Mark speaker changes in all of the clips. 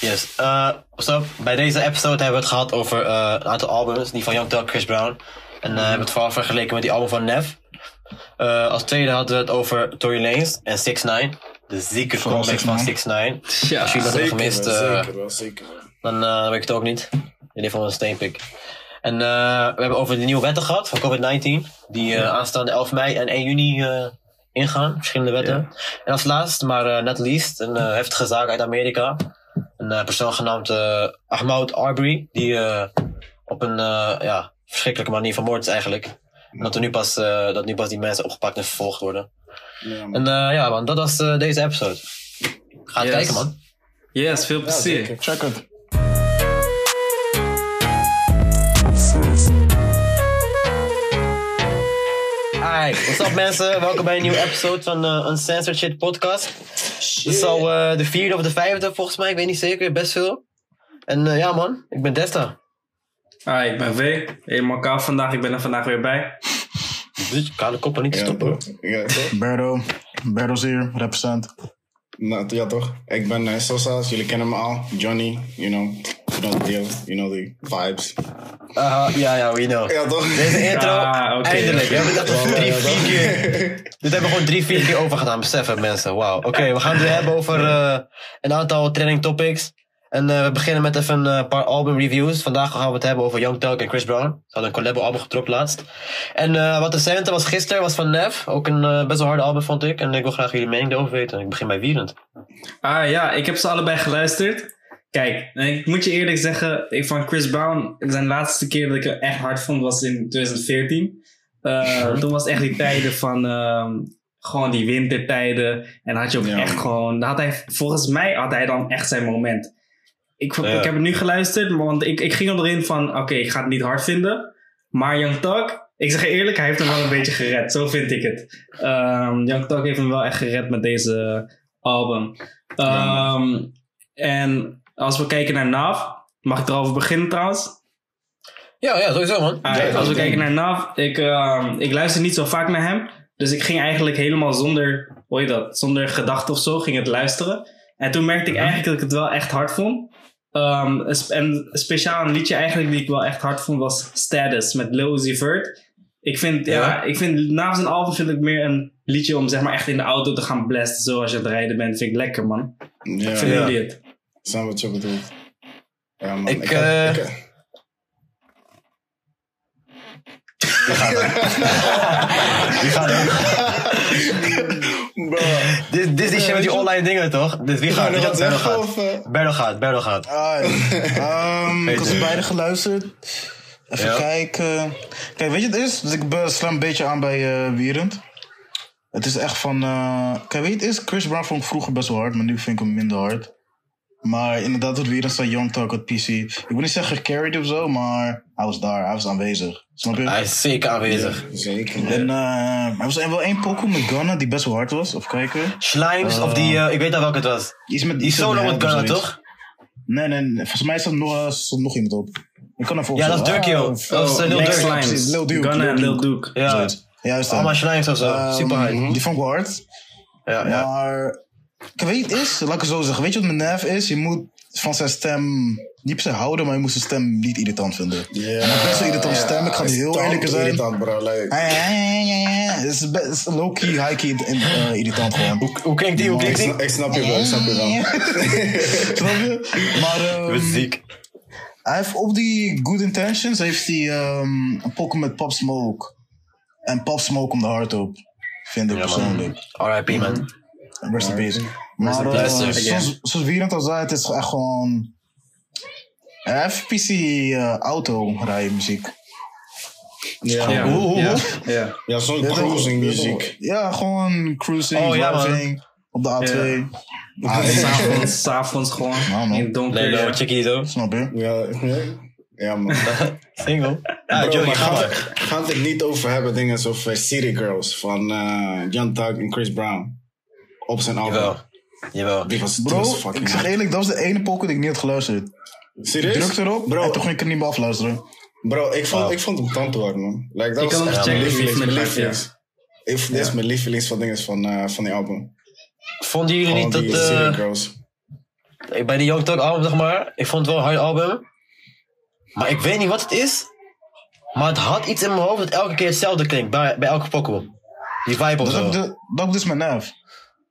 Speaker 1: Yes. Uh, what's up? Bij deze episode hebben we het gehad over uh, een aantal albums. Die van Young Thug, Chris Brown. En uh, hebben we het vooral vergeleken met die album van Nev. Uh, als tweede hadden we het over Tory Lanez en 6 9 De zieke comeback van 6 9
Speaker 2: Ja,
Speaker 1: Als jullie dat hebben
Speaker 3: Zeker,
Speaker 1: gemist,
Speaker 3: wel,
Speaker 1: uh,
Speaker 3: zeker, wel, zeker. wel.
Speaker 1: dan uh, weet ik het ook niet. In ieder geval een steenpik. En uh, we hebben over de nieuwe wetten gehad van COVID-19. Die uh, aanstaande 11 mei en 1 juni uh, ingaan. Verschillende wetten. En als laatst, maar uh, net least, een uh, heftige zaak uit Amerika. Een uh, persoon genaamd uh, Ahmaud Arbery. Die uh, op een uh, ja, verschrikkelijke manier vermoord is eigenlijk. En dat, er nu pas, uh, dat nu pas die mensen opgepakt en vervolgd worden.
Speaker 3: Ja, man.
Speaker 1: En uh, ja man, dat was uh, deze episode. Ga het
Speaker 2: Yes.
Speaker 1: kijken man.
Speaker 2: Yes, veel plezier.
Speaker 4: Check het.
Speaker 1: Hi, what's up mensen? Welkom bij een nieuwe episode van uh, Uncensored Shit podcast. Dit is al uh, de vierde of de vijfde volgens mij, ik weet niet zeker, best veel. En uh, ja man, ik ben Desta.
Speaker 2: Hi, ik ben V. Helemaal kaal vandaag. Ik ben er vandaag weer bij.
Speaker 1: Dus kale koppen niet te
Speaker 3: Ja,
Speaker 1: stoppen.
Speaker 3: Ja, toch?
Speaker 4: Berdo. Berdo's hier, represent.
Speaker 3: Nou, ja, toch? Ik ben uh, Sosa, jullie kennen me al. Johnny, you know. You know the deal. You know the vibes.
Speaker 1: Uh, ja, ja, we know.
Speaker 3: Ja, toch?
Speaker 1: Deze intro,
Speaker 2: Ah, oké.
Speaker 1: eindelijk. We hebben
Speaker 3: Ja,
Speaker 1: drie,
Speaker 3: ja,
Speaker 1: vier keer. Dit hebben we gewoon drie, vier keer over gedaan, beseffen mensen. Wauw. Oké, we gaan het weer hebben over uh, een aantal trending topics. En uh, we beginnen met even een paar album reviews. Vandaag gaan we het hebben over Young Thug en Chris Brown. Ze hadden een collab album gedropt laatst. En uh, wat recente was gisteren, was van Nev. Ook een uh, best wel harde album vond ik. En ik wil graag jullie mening erover weten. Ik begin bij Wierend.
Speaker 2: Ah ja, ik heb ze allebei geluisterd. Kijk, ik moet je eerlijk zeggen, ik van Chris Brown, zijn laatste keer dat ik hem echt hard vond was in 2014. Uh, toen was het echt die tijden van ehm, gewoon die wintertijden. En dan had je ook
Speaker 3: Ja.
Speaker 2: echt gewoon, had hij, volgens mij had hij dan echt zijn moment. Ik, ik heb het nu geluisterd, want ik, ik ging erin van, oké, ik ga het niet hard vinden. Maar Young Thug, ik zeg je eerlijk, hij heeft hem wel een beetje gered. Zo vind ik het. Ehm Young Thug heeft hem wel echt gered met deze album. Ehm, en als we kijken naar Nav, mag ik erover beginnen trouwens?
Speaker 1: Ja, ja, sowieso man.
Speaker 2: Ah, als we kijken naar Nav, ik, ehm, ik luister niet zo vaak naar hem. Dus ik ging eigenlijk helemaal zonder, hoe heet dat, zonder gedachte of zo, ging het luisteren. En toen merkte ik eigenlijk dat ik het wel echt hard vond. Ehm, een spe- en speciaal een liedje eigenlijk die ik wel echt hard vond was Status met Lil Uzi Vert. Ik vind, ja.
Speaker 1: Ja.
Speaker 2: ik vind na zijn album vind ik meer een liedje om zeg maar echt in de auto te gaan blasten. Zo als je aan het rijden bent, vind ik lekker man.
Speaker 3: Ja,
Speaker 2: Vinden
Speaker 1: Ja.
Speaker 2: jullie het?
Speaker 3: Ik snap wat je bedoelt. Ja, man.
Speaker 1: Ik,
Speaker 3: heb-
Speaker 1: eh,
Speaker 3: ik heb-
Speaker 1: Wie gaat er?
Speaker 3: Bro,
Speaker 1: Dit, dit is die shit met die online dingen toch? Dus wie
Speaker 3: ga
Speaker 1: gaat?
Speaker 3: je nog
Speaker 1: gaat?
Speaker 3: wat
Speaker 1: Berdo
Speaker 3: zeggen?
Speaker 1: gaat.
Speaker 3: Of?
Speaker 1: Berdo gaat, Berdo gaat.
Speaker 4: Ah, um, ik had ze
Speaker 1: Peter.
Speaker 4: beide geluisterd. Even
Speaker 1: Ja.
Speaker 4: kijken. Kijk, weet je het is? Dus ik sla een beetje aan bij eh Wierend. Het is echt van... eh, kijk, weet je het is? Chris Brown vond ik vroeger best wel hard, maar nu vind ik hem minder hard. Maar inderdaad, wat Wierend zei, Young Talk, het PC. Ik wil niet zeggen gecarried of zo, maar hij was daar, hij was aanwezig. Snap je?
Speaker 1: Hij is zeker aanwezig.
Speaker 3: Zeker.
Speaker 4: En eh, er was wel één pokoe met Gunna die best wel hard was. Of kijken.
Speaker 1: Slimes, of die, uh, ik weet al welke het was.
Speaker 4: Iets met
Speaker 1: Die
Speaker 4: iets
Speaker 1: solo
Speaker 4: met
Speaker 1: Gunna, toch?
Speaker 4: Nee, nee, nee. Volgens mij staat nog, eh, stond nog iemand op. Ik kan even
Speaker 1: Ja, dat is. Durkio.
Speaker 4: Ah,
Speaker 1: Dat was uh, Lil
Speaker 2: Next
Speaker 1: Durk.
Speaker 2: Slimes.
Speaker 4: precies, Lil Duke,
Speaker 2: Gunna en Lil
Speaker 4: Duke.
Speaker 1: Ja.
Speaker 4: Juist.
Speaker 1: allemaal Slimes of zo.
Speaker 4: Ehm,
Speaker 1: Super hard.
Speaker 4: Die vond ik wel hard.
Speaker 1: Ja, ja.
Speaker 4: Ik weet is, laat ik het zo zeggen. Weet je wat mijn nerf is? Je moet van zijn stem niet per se houden, maar je moet zijn stem niet irritant vinden.
Speaker 3: Ja.
Speaker 4: En ik ben zo'n irritant stem, ik ga heel eerlijk zijn.
Speaker 3: irritant, bro. Like,
Speaker 4: Ja, ja, ja, ja, ja. Het is, be- het is low-key, high-key uh, irritant gewoon.
Speaker 1: Hoe, hoe klinkt die? Hoe
Speaker 3: ik,
Speaker 1: klinkt die?
Speaker 3: snap, ik snap je wel, ik snap je wel.
Speaker 4: Snap je? Maar
Speaker 1: bent
Speaker 4: ehm,
Speaker 1: ziek.
Speaker 4: hij heeft op die Good Intentions heeft hij ehm, een pokken met Pop Smoke. En Pop Smoke om de hart op. Vind ik
Speaker 1: Ja,
Speaker 4: persoonlijk.
Speaker 1: R.I.P. man.
Speaker 4: Rest in peace. Maar eh,
Speaker 1: again.
Speaker 4: zoals, zoals Wierend al zei, het is echt gewoon... Hij heeft PC eh, auto rijden muziek.
Speaker 3: Ja,
Speaker 2: Ja,
Speaker 1: oeh,
Speaker 2: ja,
Speaker 1: oeh.
Speaker 2: ja.
Speaker 3: ja zo'n cruising muziek.
Speaker 4: Ja, gewoon cruising,
Speaker 1: Oh, ja,
Speaker 4: driving, op de A2. Ah,
Speaker 2: S'avonds, s'avonds gewoon.
Speaker 4: Nou, man.
Speaker 2: in het donker.
Speaker 1: Lelo,
Speaker 2: ja.
Speaker 4: Snap je?
Speaker 3: Ja, ja man.
Speaker 1: Single. Ja,
Speaker 3: Bro,
Speaker 1: Johnny, ga
Speaker 3: het niet over hebben, dingen zoals eh, City Girls van eh Young Thug en Chris Brown. Op zijn album.
Speaker 1: Jawel. Jawel.
Speaker 3: Die was,
Speaker 4: Bro,
Speaker 3: was fucking
Speaker 4: ik zeg eerlijk, dat was de ene poker die ik niet had geluisterd.
Speaker 3: Serieus?
Speaker 4: Druk erop
Speaker 3: Bro,
Speaker 4: en toen ging ik er niet meer afluisteren.
Speaker 3: bro ik, vond,
Speaker 1: Wow.
Speaker 3: ik vond hem hard, man. Like, dat
Speaker 2: Ik
Speaker 3: was echt mijn lievelings. Mijn lievelings. Dit is mijn lievelings van dingen van, eh, van die album.
Speaker 1: Vonden jullie
Speaker 3: Gewoon
Speaker 1: niet dat... eh,
Speaker 3: Girls.
Speaker 1: ik- bij die Young Thug album, zeg maar, ik vond het wel een hard album. Maar ik weet niet wat het is. Maar het had iets in mijn hoofd dat elke keer hetzelfde klinkt bij, bij elke pokoe. Die vibe of
Speaker 4: Dat is
Speaker 1: zo.
Speaker 4: ook, de, dat is dus met Nev.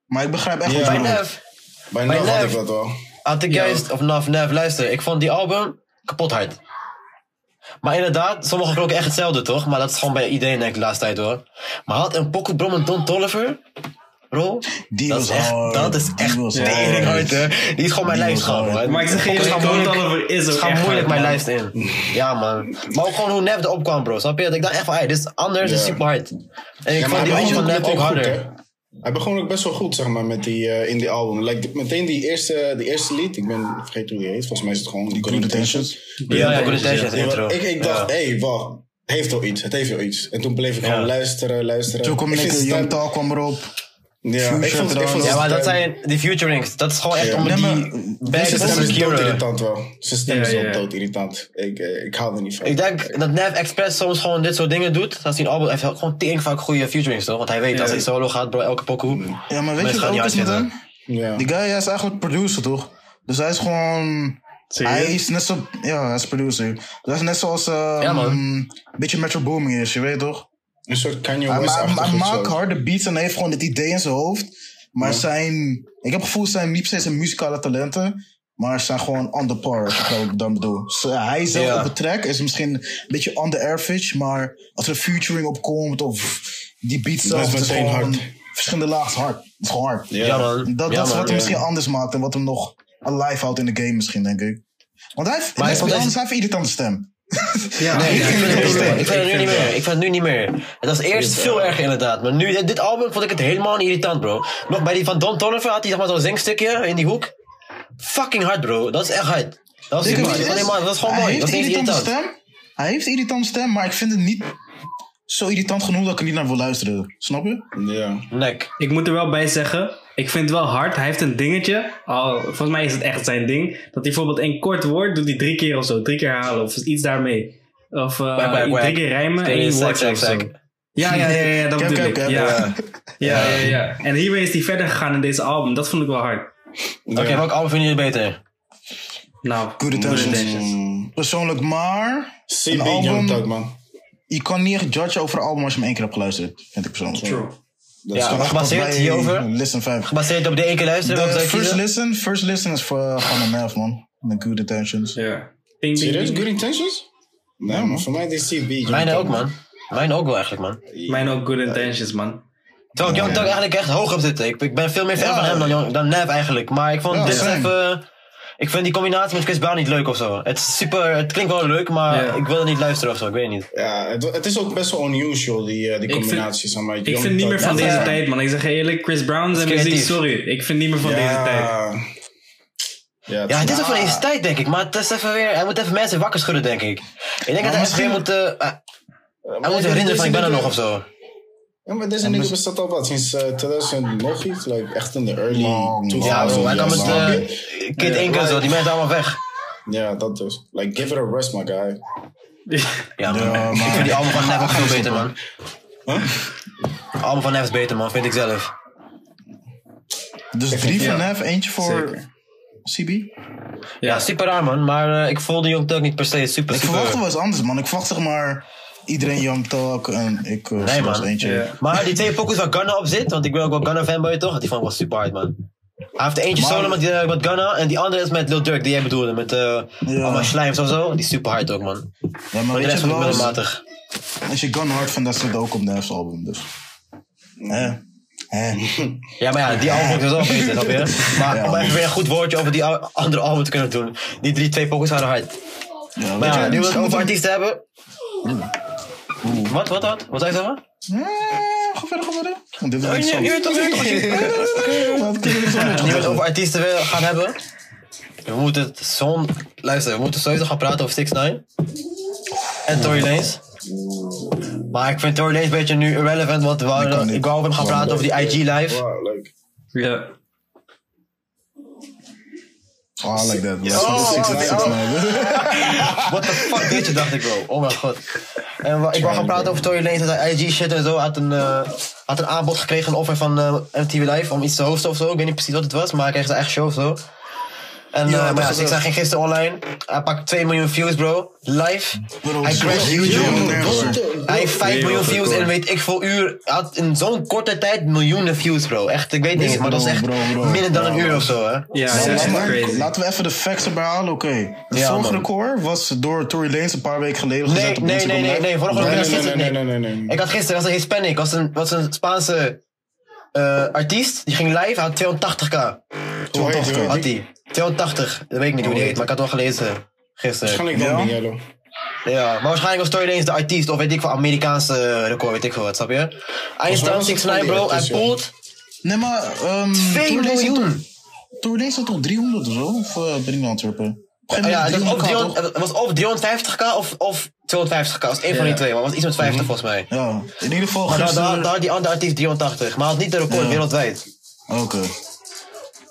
Speaker 4: Maar ik begrijp echt
Speaker 3: Ja.
Speaker 4: wat je
Speaker 1: Bij
Speaker 4: bedoelt.
Speaker 1: Nev,
Speaker 3: Bij
Speaker 1: Bij
Speaker 3: Nev had ik dat wel.
Speaker 1: had ik juist, of Nav, Nev, luister, ik vond die album kapot hard. Maar inderdaad, sommigen klonken echt hetzelfde, toch? Maar dat is gewoon bij iedereen, denk ik, de laatste tijd, hoor. Maar had een pokoe brom met Don Tolliver, bro,
Speaker 4: Die
Speaker 1: dat
Speaker 4: was
Speaker 1: is echt,
Speaker 4: hard.
Speaker 1: dat is
Speaker 4: Die
Speaker 1: echt tering
Speaker 4: hard.
Speaker 1: hè. Die is gewoon mijn lijst man.
Speaker 2: Maar ik zeg je
Speaker 1: Het gaat
Speaker 2: Don Toliver is
Speaker 1: Het
Speaker 2: ook
Speaker 1: gaat
Speaker 2: echt
Speaker 1: moeilijk
Speaker 2: hard,
Speaker 1: mijn lijst in. Ja, man. Maar ook gewoon hoe Nev erop kwam, bro. Snap je? Dat ik dacht echt van, hey, dit is anders, dit is super hard. En ik vond die album van Nev ook harder.
Speaker 3: Hij begon ook best wel goed, zeg maar, met die, eh, in die album. Like, meteen die eerste, die eerste lied, ik ben vergeten hoe die heet. Volgens mij is het gewoon die
Speaker 4: Good Intentions.
Speaker 1: Ja, ja, Good Intentions intro.
Speaker 3: Ik, ik dacht,
Speaker 1: Ja.
Speaker 3: hé, hey, wacht. Het heeft wel iets, het heeft wel iets. En toen bleef ik gewoon luisteren, luisteren.
Speaker 4: Communique,
Speaker 3: zijn
Speaker 4: Young Talk kwam erop.
Speaker 3: Ja, ik
Speaker 4: Future
Speaker 3: vond, ik
Speaker 4: eraan.
Speaker 3: vond
Speaker 1: Ja, maar dat zijn die futurings. Dat is gewoon echt om
Speaker 4: Nee,
Speaker 1: die bad
Speaker 3: Zijn stem is irritant wel. Zijn stem
Speaker 2: Ja,
Speaker 3: is
Speaker 2: ja,
Speaker 3: wel
Speaker 2: ja.
Speaker 3: dood irritant. Ik, eh, ik hou er niet van.
Speaker 1: Ik denk dat Nev Express soms gewoon dit soort dingen doet. Dat hij een album heeft gewoon tering vaak goede featurings, toch? Want hij weet,
Speaker 2: Ja.
Speaker 1: als hij solo gaat, bro, elke pokoe.
Speaker 4: Ja, maar weet je wat ook is met hem? Die guy hij is eigenlijk producer, toch? Dus hij is gewoon... Hij is net zo... Ja, hij is producer. Dus hij is net zoals... eh,
Speaker 1: Ja, man.
Speaker 4: Een beetje Metro Booming is, je weet toch?
Speaker 3: Een soort Kanye
Speaker 4: Hij,
Speaker 3: West
Speaker 4: hij, hij maakt harde beats en hij heeft gewoon het idee in zijn hoofd. Maar zijn... Ik heb het gevoel, zijn niet per se zijn muzikale talenten. Maar ze zijn gewoon on the par, als ik dat dan bedoel. Hij zelf
Speaker 1: Ja.
Speaker 4: op de track is misschien een beetje on the average. Maar als er een featuring op komt of die beat zelf...
Speaker 3: is
Speaker 4: het is
Speaker 3: meteen
Speaker 4: gewoon
Speaker 3: hard.
Speaker 4: Verschillende lagen hard. Het is gewoon hard.
Speaker 3: Ja.
Speaker 1: Ja.
Speaker 4: Dat,
Speaker 1: ja,
Speaker 4: dat is wat hem misschien anders maakt en wat hem nog alive houdt in de game misschien, denk ik. Want hij heeft,
Speaker 1: Maar
Speaker 4: maar
Speaker 1: ik vond
Speaker 4: anders, hij heeft een irritante stem.
Speaker 2: Ja,
Speaker 1: Nee, ik vind het
Speaker 2: ik
Speaker 1: nu-
Speaker 2: vind
Speaker 1: ik vind het nu niet meer. Ik vind het nu niet meer. Het was eerst veel erger inderdaad. Maar nu, dit album vond ik het helemaal niet irritant, bro. Nog bij die van Don Toliver had hij zeg maar zo'n zingstukje in die hoek. Fucking hard, bro. Dat is echt hard. Dat was,
Speaker 4: is?
Speaker 1: helemaal, dat was gewoon
Speaker 4: hij
Speaker 1: mooi.
Speaker 4: heeft
Speaker 1: Dat
Speaker 4: irritante
Speaker 1: irritant.
Speaker 4: stem. Hij heeft een irritante stem, maar ik vind het niet zo irritant genoeg dat ik er niet naar wil luisteren. Snap je?
Speaker 3: Ja.
Speaker 1: Nek.
Speaker 2: Ik moet er wel bij zeggen, ik vind het wel hard. Hij heeft een dingetje. Al, volgens mij is het echt zijn ding. Dat hij bijvoorbeeld een kort woord doet hij drie keer of zo. Drie keer herhalen of iets daarmee. Of eh,
Speaker 1: Whack, whack, whack.
Speaker 2: drie keer rijmen en één woord of zo. Ja, ja, ja, ja, dat bedoel ik. Ja. Ja, ja, ja. En hiermee is hij verder gegaan in deze album. Dat vond ik wel hard.
Speaker 1: Oké, welk album vind je beter?
Speaker 2: Nou,
Speaker 4: Good intentions. Persoonlijk, maar
Speaker 3: CB Young
Speaker 4: album,
Speaker 3: man.
Speaker 4: je kan niet echt judgen over een album als je hem één keer hebt geluisterd. Vind ik persoonlijk.
Speaker 2: True.
Speaker 3: Dat
Speaker 1: Ja,
Speaker 3: is
Speaker 1: gebaseerd hierover?
Speaker 4: Listen 5.
Speaker 1: Gebaseerd op de één keer luisteren?
Speaker 4: De first
Speaker 1: kiezen?
Speaker 4: listen, first listen is voor gewoon een Nev, man. De Good Intentions.
Speaker 2: Ja.
Speaker 3: Serieus? Good intentions? Nee, man. Voor mij is CB. Young
Speaker 1: Mijne
Speaker 3: Thug,
Speaker 1: ook, man. Mijne ook wel eigenlijk, man.
Speaker 2: Mijn ook good intentions, man.
Speaker 1: Terwijl ik Young Thug eigenlijk echt hoog op zitten. Ik, ik ben veel meer fan
Speaker 4: Ja.
Speaker 1: van hem dan, dan Nev eigenlijk. Maar ik vond
Speaker 4: Ja,
Speaker 1: dit even... Ik vind die combinatie met Chris Brown niet leuk of zo. Het is super... Het klinkt wel leuk, maar
Speaker 2: Ja.
Speaker 1: ik wil er niet luisteren of zo. Ik weet het niet.
Speaker 3: Ja, het, het is ook best wel unusual, die, eh, die
Speaker 2: vind-
Speaker 3: combinatie. zeg maar.
Speaker 2: Ik vind niet meer van
Speaker 1: Ja,
Speaker 2: deze
Speaker 1: ja.
Speaker 2: tijd, man. Ik zeg eerlijk, Chris Brown zijn muziek, sorry. Ik vind niet meer van deze tijd.
Speaker 3: Ja,
Speaker 1: Ja, dit is
Speaker 4: Ja.
Speaker 1: ook van deze tijd, denk ik. Maar het is even weer... Hij moet even mensen wakker schudden, denk ik. Ik denk dat hij
Speaker 4: misschien-
Speaker 1: moet... eh, eh, hij moet herinneren van ik ben er nog of zo.
Speaker 3: Ja, maar deze nigga bestaat al wat, sinds eh 2000 nog iets, like echt in de early
Speaker 4: Long,
Speaker 3: 2000s.
Speaker 1: Ja, bro. Hij kan met eh? Kid Ink en zo. Die mensen allemaal weg.
Speaker 3: Ja, dat dus. Like, give it a rest, my guy.
Speaker 1: Ja, man.
Speaker 4: Ja, maar-
Speaker 1: Ik vind die album van ook veel beter, man.
Speaker 3: Huh?
Speaker 1: Album van Nev is beter, man. Vind ik zelf.
Speaker 4: Dus drie van. Nev, eentje voor. CB.
Speaker 1: Ja, super raar, man. Maar eh, ik voelde Young Thug niet per se super,
Speaker 4: Ik
Speaker 1: super...
Speaker 4: verwachtte wel eens anders, man. Ik verwacht zeg maar iedereen Young Talk en ik uh,
Speaker 1: Nee,
Speaker 4: was
Speaker 1: man.
Speaker 4: eentje.
Speaker 1: Maar die twee pokus waar Gunna op zit, want ik ben ook wel Gunna fanboy toch? Die vond ik wel super hard, man. Hij heeft eentje solo met, eh, met Gunna en die andere is met Lil Durk, die jij bedoelde. Met
Speaker 4: Ja.
Speaker 1: allemaal slijms of zo. Die is super hard ook, man.
Speaker 4: Ja, maar
Speaker 1: de rest ik
Speaker 4: wel, eens,
Speaker 1: middelmatig.
Speaker 4: als je Gun hard vindt, dat zit ook op Nev's album, dus. Hè?
Speaker 1: Ja, maar ja, die album ik dus ook beter, snap je? Maar
Speaker 4: Ja.
Speaker 1: om even weer een goed woordje over die andere album te kunnen doen. Die drie, twee pokus waren hard.
Speaker 4: Ja,
Speaker 1: Maar ja,
Speaker 4: je,
Speaker 1: nu we het
Speaker 4: misschien
Speaker 1: over
Speaker 4: moeten-
Speaker 1: artiesten hebben. Wat, wat, wat? Wat zei je zeggen?
Speaker 4: Ja, ga verder, ga verder. Want dit is echt zo.
Speaker 1: je weet toch,
Speaker 4: niet
Speaker 1: Nu we het over artiesten willen gaan hebben. We moeten het zo'n... Luister, we moeten sowieso gaan praten over 6 9 En Tory Lanez. Maar ik vind Tory Lanez een beetje nu irrelevant, want we
Speaker 4: niet.
Speaker 1: ik wou over hem gaan praten over die IG live.
Speaker 3: Wow, like,
Speaker 2: Ja.
Speaker 4: Oh, I like that. Six-
Speaker 1: Oh,
Speaker 4: six-
Speaker 1: oh,
Speaker 4: six-
Speaker 1: oh. What the fuck deed je, dacht ik bro. Oh mijn god. En ik wou gaan praten over Tory Lanez, dat hij IG shit en zo. Had een, eh, had een aanbod gekregen, een offer van eh, MTV Live om iets te hosten of zo. Ik weet niet precies wat het was, maar hij kreeg zijn eigen show of zo. En
Speaker 4: Ja,
Speaker 1: eh, maar ja, ik zag geen gisteren online. Hij pakt 2 miljoen views, bro. Live.
Speaker 4: Bro,
Speaker 1: Hij crasht
Speaker 4: huge,
Speaker 1: YouTube. Hij heeft 5 miljoen views in weet ik veel uur. Hij had in zo'n korte tijd miljoenen views, bro. Echt, ik weet niet, maar dat is echt
Speaker 4: Bro,
Speaker 1: minder dan een uur of zo, hè.
Speaker 2: Ja, dat is crazy.
Speaker 4: Laten we even de facts erbij halen, oké. De
Speaker 1: Ja,
Speaker 4: vorige record was door Tory Lanez een paar weken geleden
Speaker 1: Nee,
Speaker 4: gezet op
Speaker 1: nee, nee,
Speaker 4: Instagram
Speaker 1: nee, nee. Vorige
Speaker 3: Nee,
Speaker 1: week
Speaker 3: nee,
Speaker 1: was
Speaker 3: nee,
Speaker 1: het
Speaker 3: nee, nee, nee, nee.
Speaker 1: Ik had gisteren, was een Hispanic, was een, was een Spaanse eh, artiest. Die ging live, hij had 280k.
Speaker 3: Hoe heet die?
Speaker 1: Had hij. 280, dat weet ik niet hoe die heet, maar ik had het wel gelezen gisteren.
Speaker 3: Waarschijnlijk
Speaker 4: Ja?
Speaker 3: niet, Yellow.
Speaker 1: Ja, maar waarschijnlijk was Tory Lanez de artiest, of weet ik veel, Amerikaanse record, weet ik veel wat, snap je? Eindstand
Speaker 3: was het
Speaker 1: 6
Speaker 3: van die
Speaker 1: bro, hij
Speaker 3: artiest, ja.
Speaker 1: poelt
Speaker 4: Nee, maar... ehm
Speaker 1: 2
Speaker 4: Tory Lanez had toch-
Speaker 1: miljoen.
Speaker 4: Tory Lanez had toch 300 of zo? Of uh, ben ik nou aan
Speaker 1: Ja, het was, of
Speaker 4: 300k,
Speaker 1: 300 het was of 350k of, of 250k, dat was één van die twee, maar het was iets met 50 volgens mij.
Speaker 4: Ja, in ieder geval
Speaker 1: Maar daar, daar,
Speaker 4: gisteren...
Speaker 1: daar die andere artiest 380, maar had niet de record
Speaker 4: Ja.
Speaker 1: wereldwijd.
Speaker 4: Oké.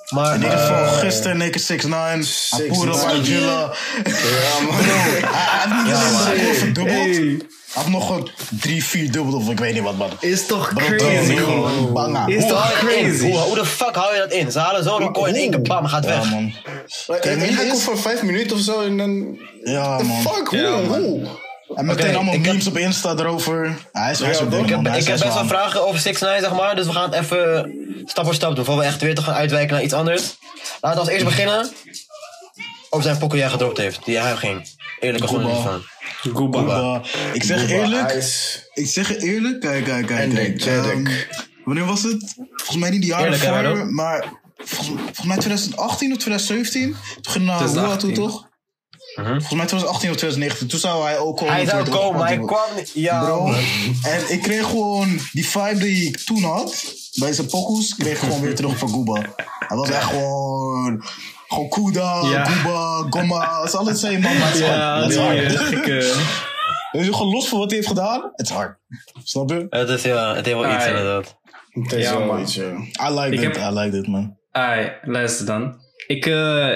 Speaker 1: Maar
Speaker 4: In ieder geval
Speaker 1: eh,
Speaker 4: gisteren Naked 6 9 Hij poerde op
Speaker 3: 6ix9ine.
Speaker 4: Angela.
Speaker 3: Ja, man.
Speaker 4: Hij heeft niet
Speaker 1: Ja,
Speaker 4: alleen
Speaker 1: man.
Speaker 4: de record verdubbeld. Heeft nog gewoon 3, 4 dubbeld of ik weet niet wat, man.
Speaker 2: is toch
Speaker 4: Bro,
Speaker 2: crazy, gewoon.
Speaker 4: Banga.
Speaker 2: Is
Speaker 1: hoe
Speaker 2: toch crazy?
Speaker 1: Hoe, hoe de fuck hou je dat in? Ze halen zo'n record in één keer, bam, gaat
Speaker 4: Ja,
Speaker 1: weg.
Speaker 4: man.
Speaker 3: En hij komt voor vijf minuten of zo en dan...
Speaker 4: Ja, man.
Speaker 3: fuck, hoe?
Speaker 2: Ja, man.
Speaker 3: hoe?
Speaker 4: En meteen allemaal
Speaker 1: heb-
Speaker 4: memes op Insta erover. Hij is, hij is
Speaker 3: Ja,
Speaker 1: Ik heb, ik best wel vragen over 6 9 zeg maar. Dus we gaan het even stap voor stap doen. Voor we echt weer te gaan uitwijken naar iets anders. Laten we als eerst beginnen. Over zijn pokken die hij gedropt heeft. Die hij ging. Eerlijk gewoon van.
Speaker 2: Gooba.
Speaker 4: Uh, ik zeg eerlijk, ik zeg eerlijk, kijk, kijk, kijk. Ehm, wanneer was het? Volgens mij niet die jaren
Speaker 1: Eerlijk,
Speaker 4: voor, maar volgens, volgens mij 2018 of 2017. Toen ging naar Rua toe,
Speaker 2: 2018.
Speaker 4: toch? Volgens mij 2018 of 2019. Toen zou hij ook komen.
Speaker 1: Hij zou komen, maar hij kwam niet. Ja,
Speaker 4: Bro,
Speaker 1: man.
Speaker 4: en ik kreeg gewoon die vibe die ik toen had, bij zijn pokoes, kreeg ik gewoon weer terug van Gooba. Hij was echt gewoon, gewoon Kuda,
Speaker 2: Ja.
Speaker 4: Gooba, Gomma, het is alles same man, maar het is
Speaker 2: Ja,
Speaker 4: hard. Het is hard.
Speaker 2: eh, gekke...
Speaker 4: Dus gewoon los van wat hij heeft gedaan, het is hard. Snap je?
Speaker 1: Het is ja, het heeft wel iets inderdaad.
Speaker 3: Het is
Speaker 2: Ja,
Speaker 3: wel
Speaker 2: man.
Speaker 3: iets, ja.
Speaker 4: I like
Speaker 2: Ik
Speaker 4: it,
Speaker 2: heb-
Speaker 4: I like it man.
Speaker 2: Ai, luister dan. Ik, eh,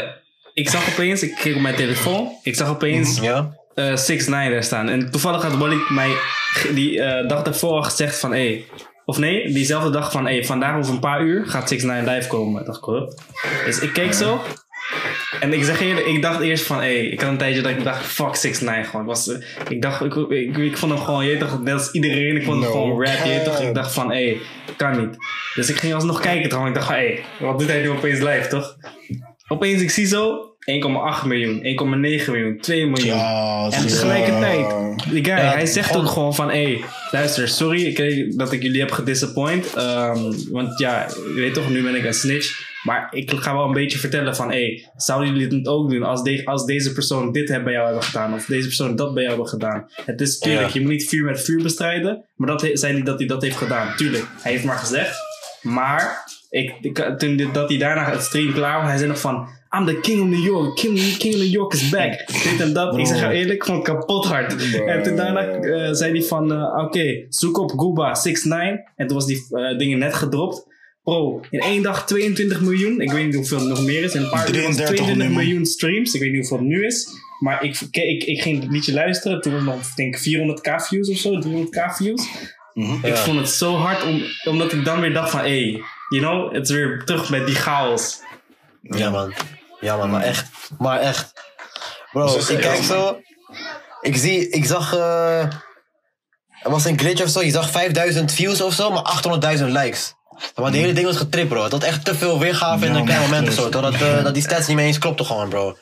Speaker 2: ik zag opeens, ik keek op mijn telefoon, ik zag opeens
Speaker 1: Ja?
Speaker 2: eh 6 9 daar staan. En toevallig had Wally mij die eh, dag daarvoor al gezegd van, hé, hey, of nee, diezelfde dag van, hé, hey, vandaag over een paar uur gaat 6 9 live komen. Ik dacht ik? Dus ik keek zo. En ik zeg eerlijk, ik dacht eerst van, hé, ik had een tijdje dat ik dacht, fuck 6 9 gewoon. Was, ik dacht, ik, ik, ik vond hem gewoon, je toch, net als iedereen, ik vond hem gewoon rap, je toch. Ik dacht van, hé, kan niet. Dus ik ging alsnog kijken trouwens. Ik dacht van, hé, wat doet hij nu opeens live, toch? Opeens, ik zie zo 1,8 miljoen, 1,9 miljoen, 2 miljoen.
Speaker 4: Ja,
Speaker 2: En tegelijkertijd, die guy,
Speaker 1: Ja,
Speaker 2: hij zegt ook gewoon van... Hé, hey, luister, sorry dat ik jullie heb gedisappoint. Ehm, want ja, je weet toch, nu ben ik een snitch. Maar ik ga wel een beetje vertellen van... Hé, hey, zouden jullie het ook doen als, de- als deze persoon dit bij jou hebben gedaan? Of deze persoon dat bij jou hebben gedaan? Het is tuurlijk,
Speaker 1: Ja.
Speaker 2: je moet niet vuur met vuur bestrijden. Maar dat he- zei hij dat hij dat heeft gedaan. Tuurlijk, hij heeft maar gezegd. Maar ik, ik- toen dit- dat hij daarna het stream klaar was, hij zei nog van... I'm the king of New York. King, king of New York is back. Dit en dat. Ik zeg jou eerlijk, het kapot hard.
Speaker 3: Bro.
Speaker 2: En toen daarna eh, zei hij van... eh, Oké, zoek op Gooba 69. En toen was die eh, dingen net gedropt. Bro, in één dag 22 miljoen. Ik weet niet hoeveel het nog meer is. In een paar uur was het
Speaker 4: 33
Speaker 2: 22
Speaker 4: nu, man.
Speaker 2: miljoen streams. Ik weet niet hoeveel het nu is. Maar ik, ik, ik, ik ging het liedje luisteren. Toen was het nog, denk ik, 400k views of zo. 300k views. Ik
Speaker 1: Ja.
Speaker 2: vond het zo hard, om, omdat ik dan weer dacht van... Hey, you know, het is weer terug met die chaos.
Speaker 1: Ja, man. Ja, man, maar echt. Maar echt. Bro,
Speaker 3: Dus
Speaker 1: ik kijk
Speaker 3: echt-
Speaker 1: zo. Ik zie, ik zag. eh er was een glitch of zo. Je zag 5000 views of zo, maar 800.000 likes. Maar die hele ding was getript, bro. Het had echt te veel weergave in een klein moment of zo. Totdat eh, dat die stats niet meer eens klopten gewoon, bro.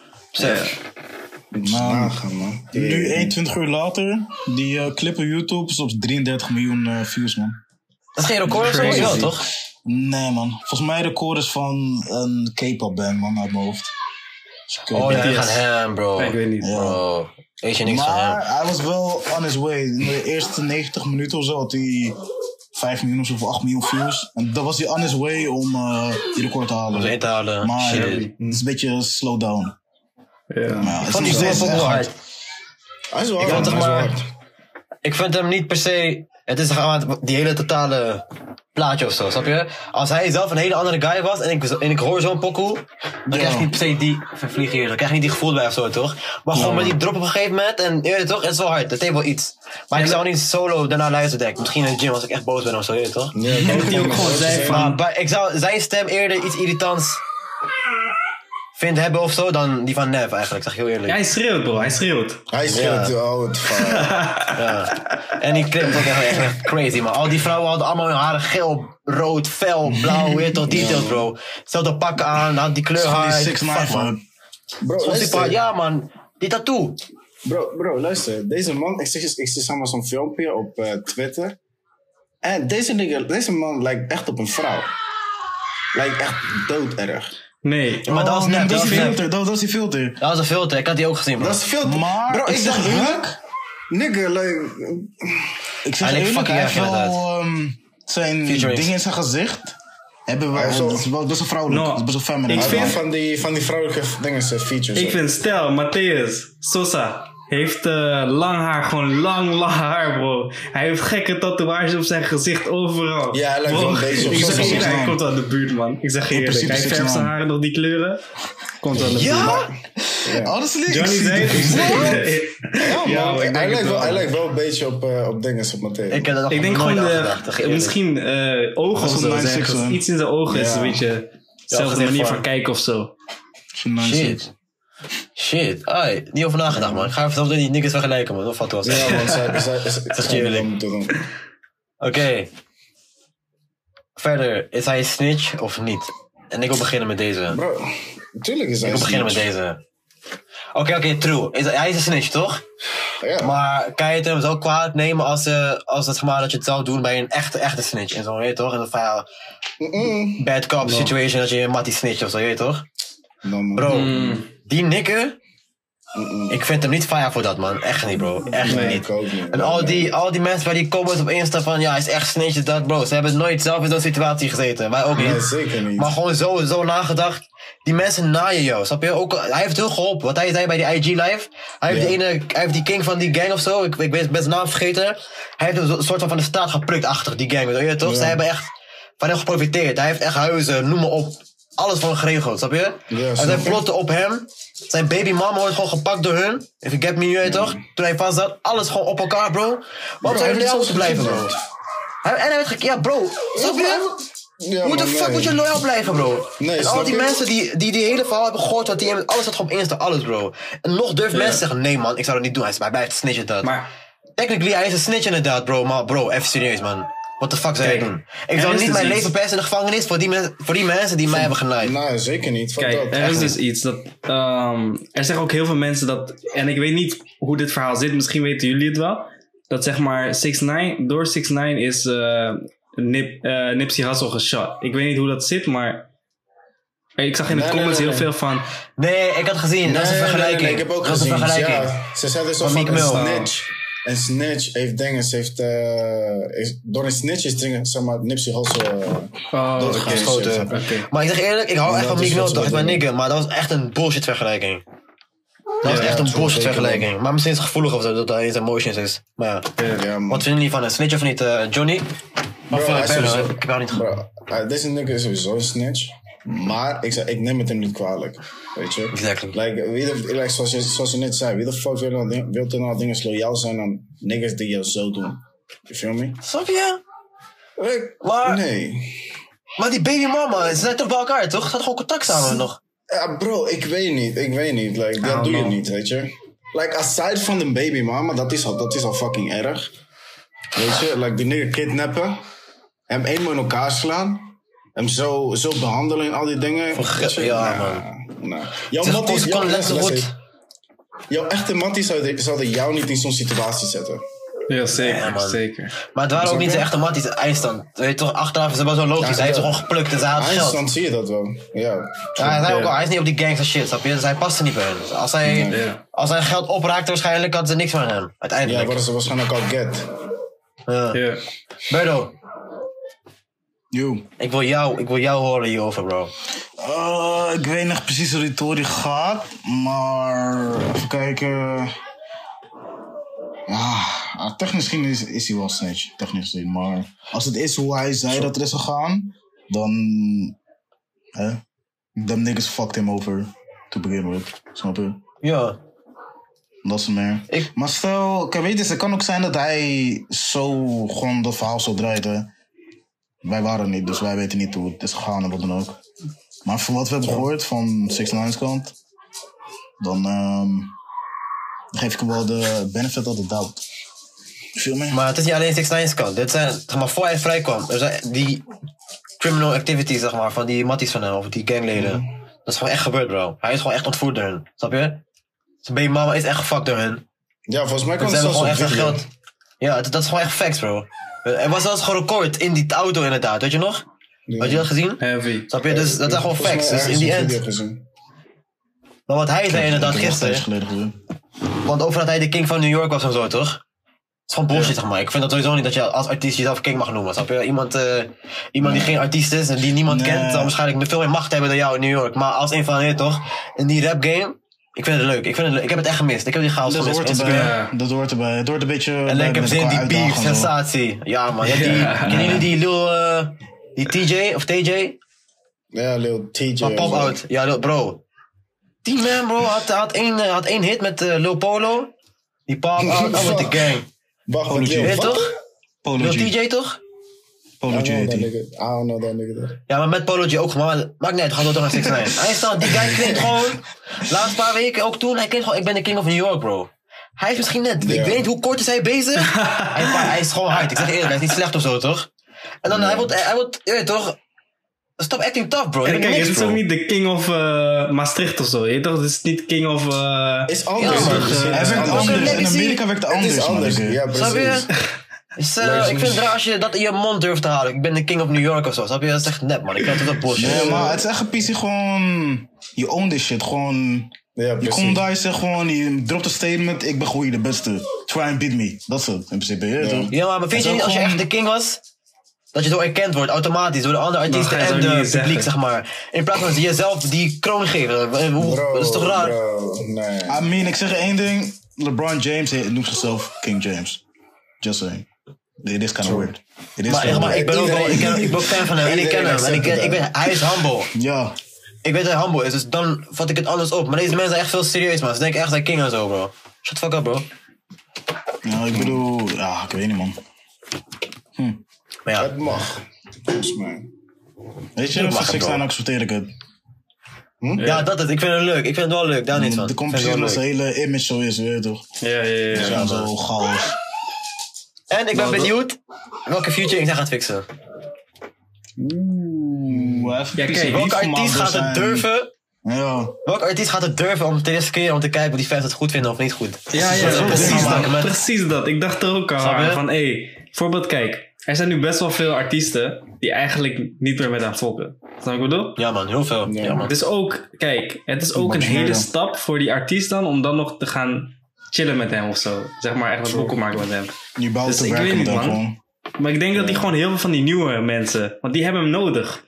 Speaker 3: Nagaan, man.
Speaker 4: Nu 21 uur later, die eh, clip op YouTube is op 33 miljoen eh, views, man.
Speaker 1: Dat is geen record of zo? Ja, toch?
Speaker 4: Nee, man. Volgens mij record is van een K-pop band, man, uit mijn hoofd. Dus
Speaker 1: Oh ja, gaat hem, bro.
Speaker 2: Ik weet niet.
Speaker 1: Bro. Weet je niks van
Speaker 4: Maar
Speaker 1: hem?
Speaker 4: hij was wel on his way. In de eerste 90 minuten of zo had hij 5 miljoen of zo, of 8 miljoen views. En dan was hij on his way om eh, die record te
Speaker 1: Om
Speaker 4: halen.
Speaker 1: te halen.
Speaker 4: Maar
Speaker 1: Shit.
Speaker 4: het is een beetje slow down.
Speaker 2: Ja.
Speaker 4: Maar ja,
Speaker 1: die
Speaker 4: steeds
Speaker 1: hard.
Speaker 4: hard.
Speaker 3: Hij is wel
Speaker 1: Ik
Speaker 3: hard.
Speaker 1: Ik vind hem niet per se. Het is gewoon die hele totale plaatje of zo, snap je? Als hij zelf een hele andere guy was en ik, en ik hoor zo'n pokoe, dan krijg ik niet per se die. Vervlieg hier, dan krijg je niet die gevoel bij of zo, toch? Maar gewoon met die drop op een gegeven moment en je het toch, het is wel hard, het heeft wel iets. Maar ik zou niet solo daarna luisteren, denk ik. Misschien in de gym als ik echt boos ben of zo, je toch?
Speaker 3: Ja, ik
Speaker 2: dat hij ook gewoon zei van-
Speaker 1: Maar ik zou zijn stem eerder iets irritants vind hebben of zo dan die van Nev eigenlijk, zeg ik heel eerlijk.
Speaker 2: Ja, hij schreeuwt, bro. Hij schreeuwt.
Speaker 3: Hij schreeuwt
Speaker 1: Ja.
Speaker 3: al het.
Speaker 1: Ja. En die clip ook echt, echt crazy, man. Al die vrouwen hadden allemaal hun haren geel, rood, fel, blauw, weer tot details, bro. Zelfde pakken aan, had die kleur haar.
Speaker 4: Die 6
Speaker 1: Fuck, man.
Speaker 3: Bro, luister.
Speaker 1: ja, man. Die tattoo.
Speaker 3: Bro, bro, luister. Deze man, ik zie, ik zie samen zo'n filmpje op eh, Twitter. En deze, nigga, deze man lijkt echt op een vrouw. Lijkt echt dooderg.
Speaker 2: Nee.
Speaker 1: Maar dat was
Speaker 4: Oh, nee,
Speaker 1: net,
Speaker 4: dat
Speaker 1: was
Speaker 4: die filter. Dat, dat is die filter.
Speaker 1: Dat was een filter, ik had die ook gezien, bro.
Speaker 3: Dat is te...
Speaker 4: Maar,
Speaker 3: bro,
Speaker 4: ik
Speaker 3: ik
Speaker 4: zeg
Speaker 3: dacht
Speaker 4: eerlijk-
Speaker 3: eerlijk... Nigga, like...
Speaker 4: Ik zeg eerlijk,
Speaker 1: fucking
Speaker 4: hij wel ehm, zijn
Speaker 1: Featuring.
Speaker 4: dingen in zijn gezicht. Hebben we,
Speaker 3: heeft zo-
Speaker 4: dat is wel best wel vrouwelijk.
Speaker 2: No,
Speaker 4: dat is best wel feminine.
Speaker 2: ik
Speaker 3: Hij
Speaker 2: vind-
Speaker 3: van die, van die vrouwelijke dingen, zijn features.
Speaker 2: Ik vind, stel, Matthäus, Sosa, heeft eh, lang haar, gewoon lang, lang haar, bro. Hij heeft gekke tatoeages op zijn gezicht overal.
Speaker 3: Ja, hij lijkt wel een beetje op
Speaker 2: Ik zeg eerlijk, hij komt uit de buurt, man. Ik zeg je eerlijk, hij verft zijn haren nog die kleuren. Komt uit de buurt.
Speaker 1: Ja?
Speaker 4: Honestly, ik
Speaker 2: Johnny
Speaker 4: zie
Speaker 2: ik
Speaker 3: Ja,
Speaker 2: Ja,
Speaker 3: man,
Speaker 2: ik denk
Speaker 3: hij, lijkt wel,
Speaker 2: wel.
Speaker 3: hij lijkt wel een beetje op, eh op dingen, op Matthäus.
Speaker 1: Ik
Speaker 2: Ik denk gewoon,
Speaker 1: aan
Speaker 2: de, misschien eh, ogen of zo.
Speaker 4: een
Speaker 2: zijn
Speaker 4: 9-6
Speaker 2: ges-
Speaker 4: hoor.
Speaker 2: Iets in zijn ogen is
Speaker 3: Ja.
Speaker 2: een beetje dezelfde
Speaker 1: gezicht
Speaker 2: manier
Speaker 1: van-
Speaker 2: kijken of zo.
Speaker 1: Shit. Shit. Ai, niet over nagedacht, man. Ik ga even zelf die niggas vergelijken, man. Wat valt was.
Speaker 3: Ja, man, zij, zij, zij,
Speaker 1: is eerlijk. Oké. Verder, is hij een snitch of niet? En ik wil beginnen met deze.
Speaker 3: Bro, natuurlijk is hij
Speaker 1: Ik wil beginnen met deze. Oké, oké, true. Is, hij is een snitch, toch?
Speaker 3: Ja.
Speaker 1: Maar kan je het hem zo kwaad nemen als, eh als het, zeg maar, dat je het zou doen bij een echte, echte snitch? En zo, weet je toch? En dan van bad cop situation, dat je een mattie snitch of zo, weet je toch?
Speaker 3: No.
Speaker 1: Bro,
Speaker 2: Mm.
Speaker 1: Die nikker,
Speaker 3: Mm-mm.
Speaker 1: ik vind hem niet fire voor dat, man. Echt niet, bro. Echt
Speaker 3: Nee,
Speaker 1: niet. En al die, al die mensen bij die comments op Insta van, ja, hij is echt is dat, bro. Ze hebben nooit zelf in zo'n situatie gezeten. Wij ook niet.
Speaker 3: Nee, zeker niet.
Speaker 1: Maar gewoon zo, zo nagedacht. Die mensen naaien jou, snap je? Ook, hij heeft heel geholpen. Wat hij zei bij die IG live. Hij heeft,
Speaker 3: Ja.
Speaker 1: die ene, hij heeft die king van die gang of zo. Ik, ik ben zijn naam vergeten. Hij heeft een soort van van de straat geplukt achter die gang. Weet je toch? Ze hebben echt van hem geprofiteerd. Hij heeft echt huizen, noem maar op. Alles hem geregeld, snap je?
Speaker 3: Ja,
Speaker 1: en plotten op hem. Zijn baby mama wordt gewoon gepakt door hun. If you get me, je weet toch? Toen hij vast zat, alles gewoon op elkaar, bro. Waarom zou je
Speaker 3: hij
Speaker 1: loyaal
Speaker 3: heeft
Speaker 1: moeten blijven,
Speaker 3: zo
Speaker 1: bro? Hij, en hij werd gek, ja, bro. Snap je?
Speaker 3: Ja,
Speaker 1: Hoe de fuck
Speaker 3: nee.
Speaker 1: moet je loyaal blijven, bro?
Speaker 3: Nee,
Speaker 1: en al die mensen die, die die hele verhaal hebben gehoord, wat die hebben, alles staat gewoon op Insta, alles, bro. En nog durft mensen zeggen, nee man, ik zou dat niet doen. Hij is hij blijft snitchen dat.
Speaker 2: Maar
Speaker 1: Technically, hij is een snitch inderdaad, bro. Maar bro, even serieus, man. What the fuck zou je
Speaker 2: Kijk,
Speaker 1: doen? Ik zou
Speaker 2: is
Speaker 1: niet mijn
Speaker 2: iets.
Speaker 1: leven persen in de gevangenis voor die, men- voor die mensen die mij hebben genaaid.
Speaker 3: Nee, zeker niet.
Speaker 2: Kijk,
Speaker 3: dat.
Speaker 2: er is dus iets dat. ehm, er zeggen ook heel veel mensen dat. En ik weet niet hoe dit verhaal zit, misschien weten jullie het wel. Dat zeg maar 6 9 door 6 9 is eh Nip, eh, Nipsey Hussle geshot. Ik weet niet hoe dat zit, maar. Ik zag in de
Speaker 3: Nee, nee,
Speaker 2: comments
Speaker 3: nee,
Speaker 2: heel veel van.
Speaker 1: Nee, ik had gezien. dat is een
Speaker 3: Nee, nee,
Speaker 1: vergelijking.
Speaker 3: nee, ik heb ook
Speaker 1: dat is
Speaker 3: gezien.
Speaker 1: een vergelijking.
Speaker 3: Ja, ze zeiden zo
Speaker 1: Van
Speaker 3: van een snitch. Een snitch heeft dingen, ze heeft, eh, is, door een snitch is dingen, zeg maar, Nipsey Hussle uh,
Speaker 2: Oh.
Speaker 1: Maar ik zeg eerlijk, ik hou echt van
Speaker 3: dat
Speaker 1: Meek Mill, is mijn
Speaker 3: bedoelen.
Speaker 1: nigger. Maar dat was echt een bullshit vergelijking. Dat was
Speaker 3: Ja,
Speaker 1: echt een bullshit vergelijking. Maar misschien is het gevoelig of zo, dat hij in zijn emotions is. Maar ja. Wat vinden jullie van een snitch of niet, eh, Johnny? Of
Speaker 3: Bro,
Speaker 1: uh, Ik heb niet
Speaker 3: Bro, eh, deze nigger is sowieso een snitch. Maar ik, ik neem het hem niet kwalijk. Weet je?
Speaker 1: Exactly.
Speaker 3: Like, wie de, like, zoals, je, zoals je net zei, wie de fuck wil, nou, wil nou dingen loyaal zijn aan niggas die je zo doen? You feel me?
Speaker 1: Snap je?
Speaker 3: Like,
Speaker 1: Maar-
Speaker 3: Nee.
Speaker 1: Maar die baby mama, ze zijn toch bij elkaar, toch? Ze hadden gewoon contact samen nog.
Speaker 3: Ja, bro, ik weet niet. Ik weet niet. Like, dat doe je niet, weet je. Like, aside van de baby mama, dat is al, dat is al fucking erg. Weet je, like, die nigger kidnappen. Hem eenmaal in elkaar slaan. Hem zo, zo behandelen en al die dingen.
Speaker 1: Ja,
Speaker 3: nah, nah. Jouw
Speaker 1: Zeg,
Speaker 3: matties, jouw, jouw echte matties zouden, zouden jou niet in zo'n situatie zetten.
Speaker 2: Ja, zeker.
Speaker 1: Ja, man.
Speaker 2: zeker.
Speaker 1: Maar het waren ook niet de echte matties, eindstand. Weet je toch, achteraf is het wel zo logisch.
Speaker 3: Ja,
Speaker 1: hij heeft ze
Speaker 3: ja.
Speaker 1: gewoon geplukt en ze had geld.
Speaker 3: Zie je dat wel. Ja.
Speaker 1: Ja, hij, zei ook
Speaker 2: Ja.
Speaker 1: al, hij is niet op die gangster shit, snap je? Dus hij paste niet bij hen. Dus als hij,
Speaker 2: Ja.
Speaker 1: als hij geld opraakte, waarschijnlijk hadden ze niks van hem.
Speaker 3: Ja,
Speaker 1: Uiteindelijk.
Speaker 3: worden ze waarschijnlijk al get.
Speaker 1: Ja.
Speaker 2: Ja.
Speaker 1: Berdo,
Speaker 4: Yo.
Speaker 1: ik wil jou, ik wil jou horen hierover, bro.
Speaker 4: Eh, ik weet nog precies hoe die Tory gaat, maar even kijken. Ja, ah, technisch gezien is, is hij wel snitch, technisch gezien. Maar als het is hoe hij zei dat het is gegaan, dan. Hè? Them niggas fucked him over to begin with. Snap je?
Speaker 1: Ja.
Speaker 4: Dat is meer.
Speaker 1: Ik-
Speaker 4: Maar stel, kijk, weet je, het kan ook zijn dat hij zo gewoon dat verhaal zo draait. Hè? Wij waren er niet, dus wij weten niet hoe het is gegaan en wat dan ook. Maar van wat we hebben gehoord van 6 9's kant, dan ehm, geef ik hem wel de benefit of the doubt. Veel meer?
Speaker 1: Maar het is niet alleen 6 9's kant. Dit zijn, zeg maar, voor hij vrijkwam, er zijn die criminal activities, zeg maar, van die matties van hem, of die gangleden. Dat is gewoon echt gebeurd, bro. Hij is gewoon echt ontvoerd door hun. Snap je? Zijn baby mama is echt gefuckt door hun.
Speaker 3: Ja, volgens mij
Speaker 1: Ze
Speaker 3: kwam het
Speaker 1: hebben
Speaker 3: zelfs
Speaker 1: gewoon echt geld. Ja, dat, dat is gewoon echt facts, bro. Er was zelfs gewoon record in die auto, inderdaad. Weet je nog? Had je dat gezien?
Speaker 2: Heavy.
Speaker 1: Snap je? Dus dat zijn gewoon facts. Dus in die end. Maar wat hij zei inderdaad gisteren. Want over dat hij de king van New York was en zo, toch? Het is gewoon bullshit, zeg maar. Ik vind dat sowieso niet dat je als artiest jezelf king mag noemen. Snap je? Iemand, eh, iemand die geen artiest is en die niemand
Speaker 4: Nee.
Speaker 1: kent, zal waarschijnlijk veel meer macht hebben dan jou in New York. Maar als een van hen, toch? In die rap game, ik vind het leuk. Ik, vind het leuk. ik heb het echt gemist. Ik heb die chaos
Speaker 4: Dat
Speaker 1: gemist
Speaker 4: hoort erbij.
Speaker 2: Ja.
Speaker 4: Dat hoort erbij. Het hoort een beetje
Speaker 1: En
Speaker 4: bij
Speaker 1: lekker
Speaker 4: met
Speaker 1: zin, die beef, sensatie. Ja, man. Ja, die, Kennen jullie die Lil, eh, die TJ of TJ?
Speaker 3: Ja, Lil TJ.
Speaker 1: Van Pop Out. Ja, bro. Die man, bro, had, had, één, eh, had één hit met eh, Lil Polo. Die Pop Out, oh, met de gang.
Speaker 3: Wacht,
Speaker 4: Polo
Speaker 3: wat
Speaker 1: Weet toch?
Speaker 4: Polo
Speaker 1: Lil
Speaker 4: G.
Speaker 1: TJ toch?
Speaker 4: Polo
Speaker 3: I nigga. I don't know that nigga.
Speaker 1: Ja, maar met Polo G ook gewoon. maar Maakt niet uit, gaat door naar 6 9 Hij staat, die guy klinkt gewoon. Laatste paar weken, ook toen, hij klinkt gewoon, ik ben de king of New York, bro. Hij is misschien net, ik weet niet hoe kort is hij bezig. hij, hij is gewoon hard, ik zeg eerlijk, hij is niet slecht of zo, toch? En dan, hij wordt, hij wordt, je weet toch? Stop acting tough, bro. Je
Speaker 2: En
Speaker 1: bent
Speaker 2: kijk,
Speaker 1: niks,
Speaker 2: het is ook niet de king of eh, Maastricht of zo. Je weet toch? Het is niet king of... eh,
Speaker 3: Is anders.
Speaker 1: Ja, man.
Speaker 4: Hij
Speaker 3: is
Speaker 4: werkt
Speaker 3: anders.
Speaker 4: In. Amerika werkt het
Speaker 3: Het
Speaker 4: anders.
Speaker 3: is anders. Ja, precies.
Speaker 1: Is, eh, ik vind het raar als je dat in je mond durft te halen. Ik ben de king of New York of zo. Snap je? Dat is echt nep, man. Ik vind dat dat bullshit.
Speaker 4: Nee, maar het is echt een PC gewoon... Je own this shit. Gewoon...
Speaker 3: Ja,
Speaker 4: Je komt daar, je zegt gewoon, je dropt een statement, ik ben gewoon de beste. Try and beat me. Dat is het, in principe.
Speaker 3: Ja.
Speaker 4: toch?
Speaker 1: Ja, maar, vind
Speaker 4: Het
Speaker 1: je niet als je echt de king was? Dat je zo erkend wordt, automatisch, door de andere artiesten
Speaker 2: zo
Speaker 1: en de publiek,
Speaker 2: zeggen.
Speaker 1: zeg maar. In plaats van jezelf die kroon geven. Eh,
Speaker 3: Bro,
Speaker 1: dat is toch raar?
Speaker 3: Bro, nee.
Speaker 4: I mean, ik zeg één ding. LeBron James noemt zichzelf King James. Just saying. It is kind of weird. It is
Speaker 1: Maar, maar
Speaker 4: weird.
Speaker 1: ik ben ook wel, ik, ken- ik ben ook fan van hem en ik ken hem. En ik, ken- ik ben, hij is humble.
Speaker 4: Ja.
Speaker 1: Ik weet dat hij humble is, dus dan vat ik het anders op. Maar deze mensen zijn echt veel serieus, man. Ze denken echt dat king en zo, bro. Shut the fuck up, bro.
Speaker 4: ja, ik bedoel, ja, ik weet niet, man.
Speaker 1: Maar ja,
Speaker 3: Het mag. Volgens mij.
Speaker 4: Weet je,
Speaker 1: mag
Speaker 4: voor
Speaker 1: het
Speaker 4: 6
Speaker 1: wel.
Speaker 4: 9 accepteer ik het.
Speaker 1: ja, dat is Ik vind het leuk. Ik vind het wel leuk. Daar niet van.
Speaker 4: De
Speaker 1: Ik vind het
Speaker 4: competitie
Speaker 1: wel
Speaker 4: als de
Speaker 1: leuk.
Speaker 4: hele image zo is, weet je toch?
Speaker 2: ja, ja, ja. ja.
Speaker 4: Ja, zo chaos.
Speaker 1: En ik ben benieuwd welke future hij gaat fixen.
Speaker 4: Oeh, even
Speaker 2: Ja, kijk,
Speaker 1: Welke artiest gaat het durven
Speaker 4: Ja.
Speaker 1: Welke artiest gaat het durven om te riskeren om te kijken of die fans het goed vinden of niet goed?
Speaker 2: Ja, ja, precies, dat.
Speaker 1: Met,
Speaker 2: precies dat. Ik dacht er ook aan van, hé, hey, bijvoorbeeld kijk, er zijn nu best wel veel artiesten die eigenlijk niet meer met hem volgen. Snap je wat ik bedoel?
Speaker 1: ja man, heel veel.
Speaker 3: Ja.
Speaker 1: Ja, man.
Speaker 2: Het is ook, kijk, het is ook een hele stap voor die artiest dan om dan nog te gaan chillen met hem of zo. Zeg maar echt wat boeken maken met hem.
Speaker 4: Je bouwt
Speaker 2: Dus
Speaker 4: te
Speaker 2: ik
Speaker 4: werken
Speaker 2: weet niet, man.
Speaker 4: gewoon.
Speaker 2: Maar ik denk dat hij gewoon heel veel van die nieuwe mensen, want die hebben hem nodig.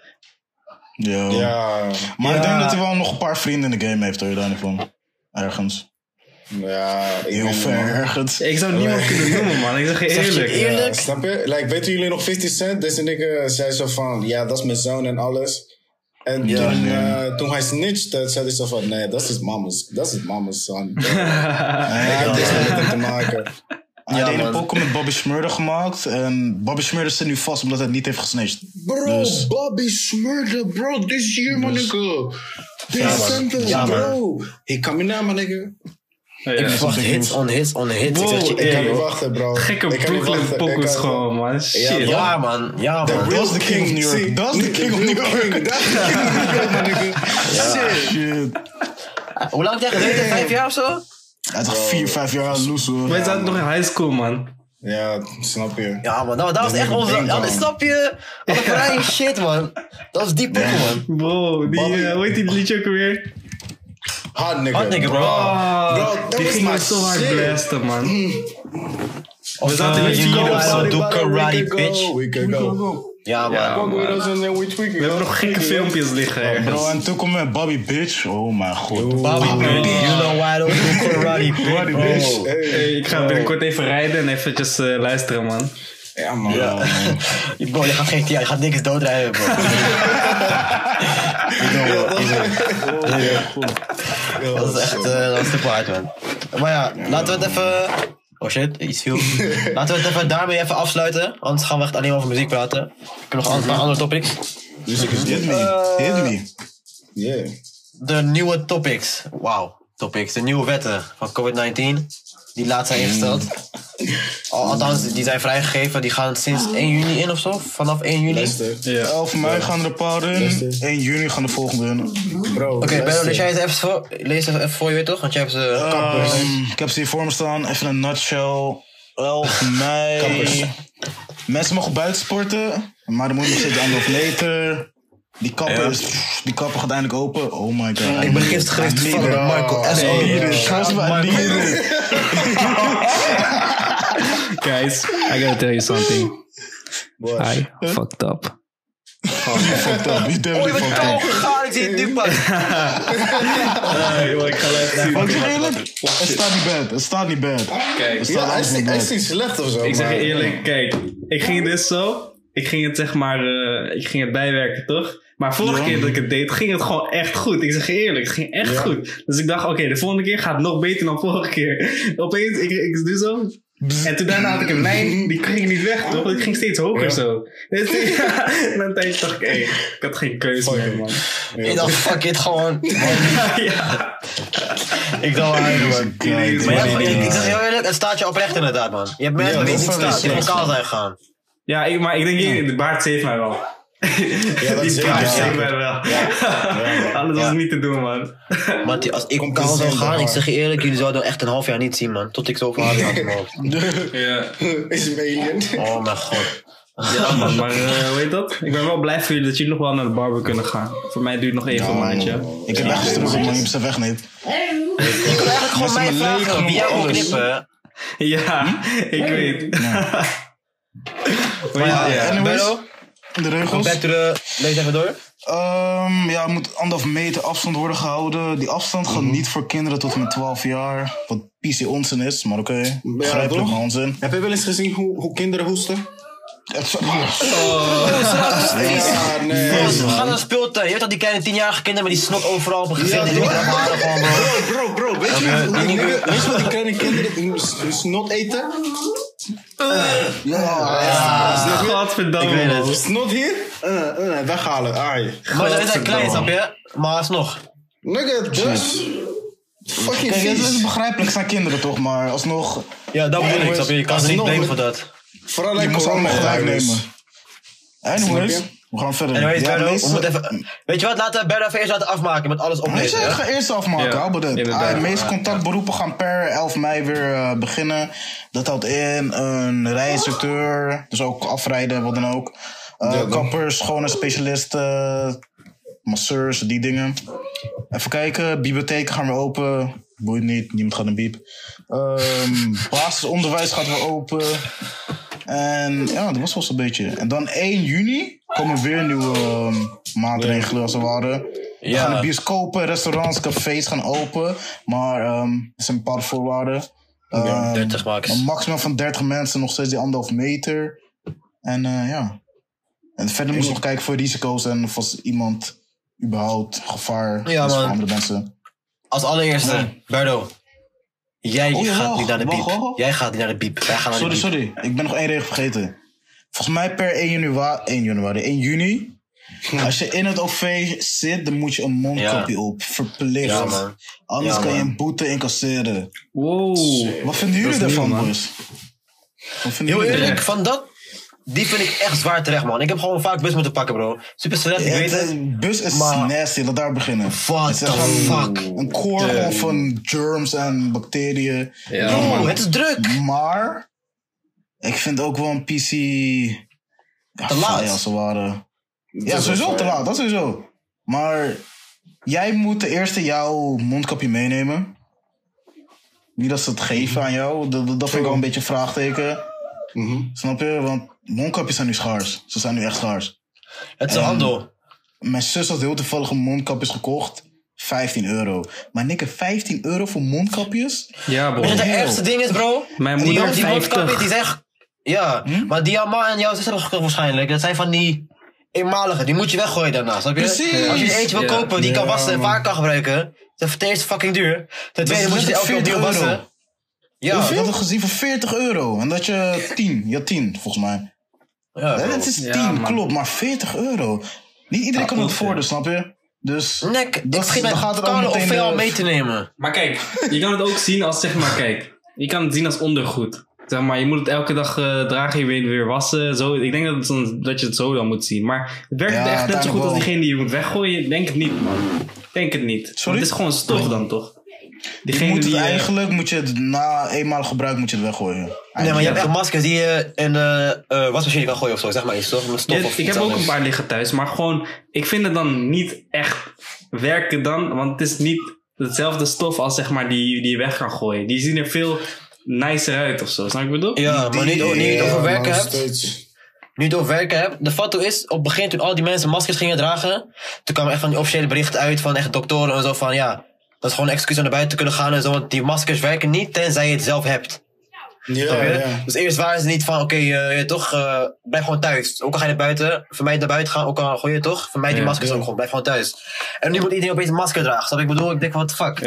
Speaker 4: Ja.
Speaker 3: Ja.
Speaker 4: Maar ik denk dat hij wel nog een paar vrienden in de game heeft, hoor je daar niet van. Ergens.
Speaker 3: Ja. ik
Speaker 4: Heel ver, ergens.
Speaker 2: Ik zou niemand
Speaker 3: Nee.
Speaker 2: kunnen noemen, man. Ik zeg je
Speaker 1: Zeg je
Speaker 2: eerlijk.
Speaker 1: eerlijk?
Speaker 3: Ja, snap je? Like, weten jullie nog 50 Cent? Deze nigga zei zo van, ja, dat is mijn zoon en alles. En
Speaker 1: Ja.
Speaker 3: toen, eh, toen hij snitchte, zei hij zo van, nee, dat is mama's, dat is mama's son.
Speaker 4: Ja,
Speaker 3: heeft niks met hem te maken.
Speaker 4: Hij
Speaker 1: Ja,
Speaker 4: deed een
Speaker 1: man.
Speaker 4: pokken met Bobby Smurder gemaakt. En Bobby Smurder zit nu vast omdat hij het niet heeft gesnitcht.
Speaker 3: Bro,
Speaker 4: Dus-
Speaker 3: Bobby Smurder, bro, this year, my nigga. This
Speaker 1: Ja, man.
Speaker 3: sentence,
Speaker 1: Ja, man.
Speaker 3: bro. He coming out, my nigga.
Speaker 2: Ja.
Speaker 1: Ik verwacht hits on hits on hits.
Speaker 2: Wow,
Speaker 1: ik zeg je
Speaker 3: Ik
Speaker 1: eerlijk,
Speaker 3: kan niet wachten, bro.
Speaker 2: Gekke Brooklyn
Speaker 3: kan-
Speaker 2: gewoon, man. Shit.
Speaker 1: Ja man, ja
Speaker 3: The
Speaker 1: man.
Speaker 3: real
Speaker 4: is the king of New York.
Speaker 3: See,
Speaker 4: Dat is de
Speaker 3: the
Speaker 4: king of New York.
Speaker 3: Dat is de king of New York, nigga. Shit.
Speaker 4: Shit.
Speaker 1: Hoe lang tegen dit? Vijf jaar of zo?
Speaker 4: Hij is toch 4, 5 jaar loose hoor.
Speaker 2: Wij zaten nog in high school, man.
Speaker 3: Ja, snap je.
Speaker 1: Ja man, dat, dat was
Speaker 3: Dat
Speaker 1: echt onze...
Speaker 3: een
Speaker 1: Ja,
Speaker 3: man.
Speaker 1: snap je? Alle vrije shit man. Dat was die pokken man.
Speaker 2: Bro, die, eh, hoe heet die liedje ook weer?
Speaker 3: Hard nigga.
Speaker 1: Hard nigga, bro.
Speaker 3: Bro, my
Speaker 2: me zo hard blasten, man.
Speaker 1: Of
Speaker 2: zaten
Speaker 1: uh,
Speaker 2: met
Speaker 1: you
Speaker 2: vier
Speaker 1: know
Speaker 2: of
Speaker 1: I
Speaker 2: zo.
Speaker 1: don't do karate
Speaker 3: We
Speaker 1: bitch.
Speaker 3: We could go.
Speaker 1: Ja
Speaker 2: Ja,
Speaker 1: man.
Speaker 3: Then we.
Speaker 2: We hebben nog gekke filmpjes liggen ergens.
Speaker 4: Bro, en toen kwam met Bobby Bitch. Oh mijn god.
Speaker 1: Bobby bitch, you know I don't do karate bitch.
Speaker 4: bitch.
Speaker 1: bro.
Speaker 3: Hey,
Speaker 2: Hey, ik ga binnenkort even rijden en eventjes eh, luisteren, man.
Speaker 3: Ja, man.
Speaker 1: Bro, je gaat geen je gaat niks doodrijden bro. Dat is echt, eh, dat is te hard man. Maar ja, laten we het even... Oh shit, iets viel. Laten we het even daarmee even afsluiten. Anders gaan we echt alleen over muziek praten. Ik heb nog een paar andere topics.
Speaker 4: Hit me. Hit me.
Speaker 3: Yeah.
Speaker 1: de nieuwe topics. Wauw, topics. De nieuwe wetten van COVID-19. Die laatst zijn ingesteld. Al- Althans, die zijn vrijgegeven. Die gaan sinds 1 juni in of zo. Vanaf 1 juni. Oké.
Speaker 2: Ja.
Speaker 4: 11 mei gaan er een paar in.
Speaker 3: Luister.
Speaker 4: 1 juni gaan de volgende in.
Speaker 3: Bro,
Speaker 1: Benno,
Speaker 3: luister.
Speaker 1: lees jij het even voor? Lees het even voor je, weet toch? Want jij hebt ze...
Speaker 3: Kappers.
Speaker 4: Ehm, ik heb ze hier voor me staan. Even een nutshell. 11 mei.
Speaker 3: Kappers.
Speaker 4: Mensen mogen buiten sporten. Maar er moet nog steeds anderhalf meter. Die kapper, is, die kapper gaat eindelijk open. Oh my god.
Speaker 1: Ik ben gisteren geweest van. Michael S.
Speaker 4: I need
Speaker 1: Michael.
Speaker 4: it.
Speaker 2: Guys, I gotta tell you something.
Speaker 3: What?
Speaker 2: I fucked up.
Speaker 4: Oh, you fucked up. You
Speaker 1: Oh,
Speaker 4: definitely
Speaker 1: je bent
Speaker 4: fucked up.
Speaker 1: Ik zie het nu pas.
Speaker 2: ik ga laten
Speaker 4: Maar eerlijk, het staat niet bad. Het staat niet bad.
Speaker 2: Kijk,
Speaker 4: Het
Speaker 3: is,
Speaker 4: niet
Speaker 3: hij is
Speaker 4: bad.
Speaker 3: niet slecht of zo.
Speaker 2: Ik zeg je
Speaker 3: maar-
Speaker 2: eerlijk, kijk, ik ging dus zo. Ik ging het zeg maar, eh, ik ging het bijwerken toch? Maar vorige
Speaker 4: Ja.
Speaker 2: keer dat ik het deed, ging het gewoon echt goed. Ik zeg je eerlijk, het ging echt
Speaker 3: Ja.
Speaker 2: goed. Dus ik dacht, oké, de volgende keer gaat het nog beter dan vorige keer. Opeens, ik, ik doe zo. En toen daarna had ik een lijn, die ging niet weg toch? Het ging steeds hoger
Speaker 3: Ja.
Speaker 2: zo. Dus, ja, en een tijdje dacht ik, hé, ik had geen keuze meer man.
Speaker 1: Ik dacht, fuck it, gewoon.
Speaker 2: ja.
Speaker 1: Ik dacht, eigenlijk.
Speaker 4: God.
Speaker 1: ja, ik, ik zeg heel eerlijk, het staat je oprecht inderdaad, man. Je hebt mensen die niet
Speaker 4: is
Speaker 1: staat. Je
Speaker 4: wel zo.
Speaker 1: kaal zijn gegaan.
Speaker 2: Ja, ik, maar ik denk, de baard saved mij wel.
Speaker 3: Ja, dat
Speaker 2: die baard
Speaker 3: zeker.
Speaker 2: mij wel. Anders was niet te doen man.
Speaker 1: Maar die- als ik
Speaker 3: Komt
Speaker 1: kaal zou gaan, ik zeg je eerlijk, jullie zouden echt een half jaar niet zien, man. Tot ik zoveel haar had mijn.
Speaker 2: Ja.
Speaker 3: is een alien.
Speaker 1: Oh mijn god.
Speaker 2: Ja, man, maar hoe heet dat? Ik ben wel blij voor jullie dat jullie nog wel naar de barber kunnen gaan. Voor mij duurt het nog even een maandje.
Speaker 4: Ik heb echt terug. Je hebt ze wegneemt.
Speaker 1: Je kon eigenlijk gewoon mij vragen wie wil
Speaker 4: alles.
Speaker 1: knippen.
Speaker 2: Ja, ik weet.
Speaker 1: Maar ja,
Speaker 4: Ja, anyways.
Speaker 1: Bello,
Speaker 4: De regels.
Speaker 1: back to the... Lees even door.
Speaker 4: Ehm, ja, er moet anderhalf meter afstand worden gehouden. Die afstand gaat niet voor kinderen tot en met 12 jaar. Wat PC onzin is, maar oké. Begrijpelijk,
Speaker 3: toch?
Speaker 4: maar onzin.
Speaker 3: Heb je wel eens gezien hoe, hoe kinderen hoesten?
Speaker 4: Het-
Speaker 3: Ja, nee.
Speaker 1: We gaan naar de speeltuin. Je weet dat die kleine tienjarige kinderen met die snot overal op een.
Speaker 3: Ja,
Speaker 1: gewoon, bro.
Speaker 3: Bro, bro, bro, weet je, wat die kleine kinderen snot eten?
Speaker 4: ja,
Speaker 2: Godverdamme.
Speaker 1: Ik weet het.
Speaker 2: man.
Speaker 3: Snot hier? Uh, uh, weghalen, ai.
Speaker 1: Maar ze zijn klein, snap je? Maar alsnog.
Speaker 3: Nigga, dus. Fucking
Speaker 4: Kijk, het is begrijpelijk, het zijn kinderen toch, maar alsnog.
Speaker 1: Ja, dat bedoel ik, snap je? Je kan ze niet voor dat.
Speaker 3: Vooral
Speaker 4: Je moet allemaal gelijk. Anyways, we gaan verder.
Speaker 1: En weet
Speaker 4: Ja,
Speaker 1: Berno,
Speaker 4: meeste-
Speaker 1: we moeten even... Weet je wat, laten we Berno even eerst laten afmaken met alles
Speaker 4: Weet
Speaker 1: oplezen.
Speaker 4: je, ik
Speaker 1: ja?
Speaker 4: ga eerst afmaken,
Speaker 2: Ja,
Speaker 4: hou. Ah, de meeste contactberoepen gaan per 11 mei weer eh, beginnen. Dat houdt in een rijinstructeur, dus ook afrijden, wat dan ook. Eh,
Speaker 3: Ja,
Speaker 4: kappers, schone specialisten, masseurs, die dingen. Even kijken, bibliotheken gaan weer open. Boeit niet, niemand gaat een biep. Ehm, basisonderwijs gaat weer open. En ja, dat was wel zo'n beetje. En dan 1 juni komen weer nieuwe ehm, maatregelen als het ware.
Speaker 1: Ja.
Speaker 4: gaan de bioscopen, restaurants, cafés gaan open. Maar ehm, er zijn bepaalde voorwaarden. Ehm,
Speaker 1: 30 max.
Speaker 4: Een maximum van 30 mensen, nog steeds die anderhalf meter. En eh, ja. En verder moest je nog kijken voor risico's en of als iemand überhaupt gevaar
Speaker 1: Ja,
Speaker 4: is voor andere mensen.
Speaker 1: Als allereerste, Berdo. Jij
Speaker 4: Oh,
Speaker 1: gaat
Speaker 4: wacht,
Speaker 1: niet naar de
Speaker 4: wacht,
Speaker 1: piep.
Speaker 4: wacht.
Speaker 1: Jij gaat niet naar de piep. Wij gaan naar
Speaker 4: Sorry,
Speaker 1: de piep.
Speaker 4: sorry. Ik ben nog één regel vergeten. Volgens mij per 1 januari, 1 januari, 1 juni. Als je in het OV zit, dan moet je een mondkapje
Speaker 1: Ja.
Speaker 4: op. Verplicht.
Speaker 1: Ja.
Speaker 4: Anders
Speaker 1: Ja,
Speaker 4: kan je een boete incasseren.
Speaker 2: Wow.
Speaker 4: Wat vinden jullie daarvan,
Speaker 2: nieuw,
Speaker 4: boys?
Speaker 1: Heel eerlijk, van dat... Die vind ik echt zwaar terecht, man. Ik heb gewoon vaak bus moeten pakken, bro. Super slecht, ik
Speaker 4: Ja,
Speaker 1: weet het.
Speaker 4: bus is
Speaker 1: Maar-
Speaker 4: nasty, laat daar beginnen.
Speaker 1: What
Speaker 4: is
Speaker 1: the fuck?
Speaker 4: Een koor van germs en bacteriën.
Speaker 2: Ja,
Speaker 1: Bro,
Speaker 2: man.
Speaker 1: het is druk.
Speaker 4: Maar, ik vind ook wel een PC...
Speaker 1: Te laat.
Speaker 4: als het ware. Ja, sowieso te laat, dat sowieso. Maar jij moet de eerste jouw mondkapje meenemen. Niet dat ze het geven aan jou. Dat, dat- dat vind ik wel een beetje een vraagteken.
Speaker 3: Mhm.
Speaker 4: Snap je? Want mondkapjes zijn nu schaars. Ze zijn nu echt schaars.
Speaker 1: Het is een handel.
Speaker 4: Mijn zus had heel toevallig een mondkapjes gekocht. 15 euro. Maar nikke, 15 euro voor mondkapjes?
Speaker 2: Ja,
Speaker 1: Weet je wat
Speaker 2: bro.
Speaker 1: het ergste ding is, bro?
Speaker 2: Mijn
Speaker 1: Die-
Speaker 2: moeder
Speaker 1: die
Speaker 2: 50.
Speaker 1: mondkapjes, die Ja,
Speaker 4: Hm?
Speaker 1: maar die Amma en jouw zus hebben gekocht waarschijnlijk. Dat zijn van die eenmalige. Die moet je weggooien daarna, snap je?
Speaker 4: Precies.
Speaker 1: Als je eentje wil
Speaker 2: Ja.
Speaker 1: kopen die kan wassen en vaak kan gebruiken. Dat is ten eerste fucking duur. Ten tweede moet je die elke keer opnieuw
Speaker 4: letterlijk 40
Speaker 1: wassen. Ja,
Speaker 4: Ik had het gezien voor 40 euro. En dat je 10. Ja, 10 volgens mij.
Speaker 1: Ja
Speaker 4: het is 10,
Speaker 2: Ja, man.
Speaker 4: klopt. Maar 40 euro. Niet iedereen kan het
Speaker 2: goed,
Speaker 4: voordelen, snap je? Dus
Speaker 1: Nek, ik
Speaker 4: dat- gaat het ook
Speaker 1: of veel
Speaker 4: eh,
Speaker 1: mee te nemen.
Speaker 2: Maar kijk, je kan het ook zien als, zeg maar, kijk. Je kan het zien als ondergoed. Zeg maar, je moet het elke dag eh, dragen, je weet weer wassen. Zo. Ik denk dat, het dan- dat je het zo dan moet zien. Maar het werkt
Speaker 4: Ja,
Speaker 2: echt net zo goed als diegene die je moet weggooien. Denk het niet, man. Denk het niet.
Speaker 4: Sorry?
Speaker 2: Het is gewoon stof dan, toch?
Speaker 4: Je moet het
Speaker 2: die... eh,
Speaker 4: eigenlijk, moet je het na eenmaal gebruik, moet je het weggooien.
Speaker 1: Nee, maar je hebt echt maskers die je in de eh, wasmachine kan gooien of zo. Zeg maar iets, toch? Stof
Speaker 2: Ja,
Speaker 1: of
Speaker 2: ik
Speaker 1: iets
Speaker 2: heb ook
Speaker 1: anders.
Speaker 2: een paar liggen thuis, maar gewoon, ik vind het dan niet echt werken dan, want het is niet hetzelfde stof als zeg maar die, die je weg kan gooien. Die zien er veel nicer uit of zo, snap je wat ik bedoel?
Speaker 1: Ja, maar niet, niet, niet
Speaker 3: Ja,
Speaker 1: over
Speaker 3: maar
Speaker 1: werken hebt. Nu het over werken hebt. De foto is, op het begin toen al die mensen maskers gingen dragen. Toen kwamen echt van die officiële berichten uit van echt doktoren en zo van ja. Dat is gewoon een excuus om naar buiten te kunnen gaan en zo. Want die maskers werken niet tenzij je het zelf hebt.
Speaker 3: Ja, ja.
Speaker 1: Dus eerst waren ze niet van oké, eh, je toch, eh, blijf gewoon thuis. Ook al ga je naar buiten, voor mij naar buiten gaan, ook al gooi je toch, voor mij die
Speaker 2: Ja.
Speaker 1: maskers ook gewoon, blijf gewoon thuis. En nu moet iedereen opeens een masker dragen. Snap? Ik bedoel, ik denk, the fuck.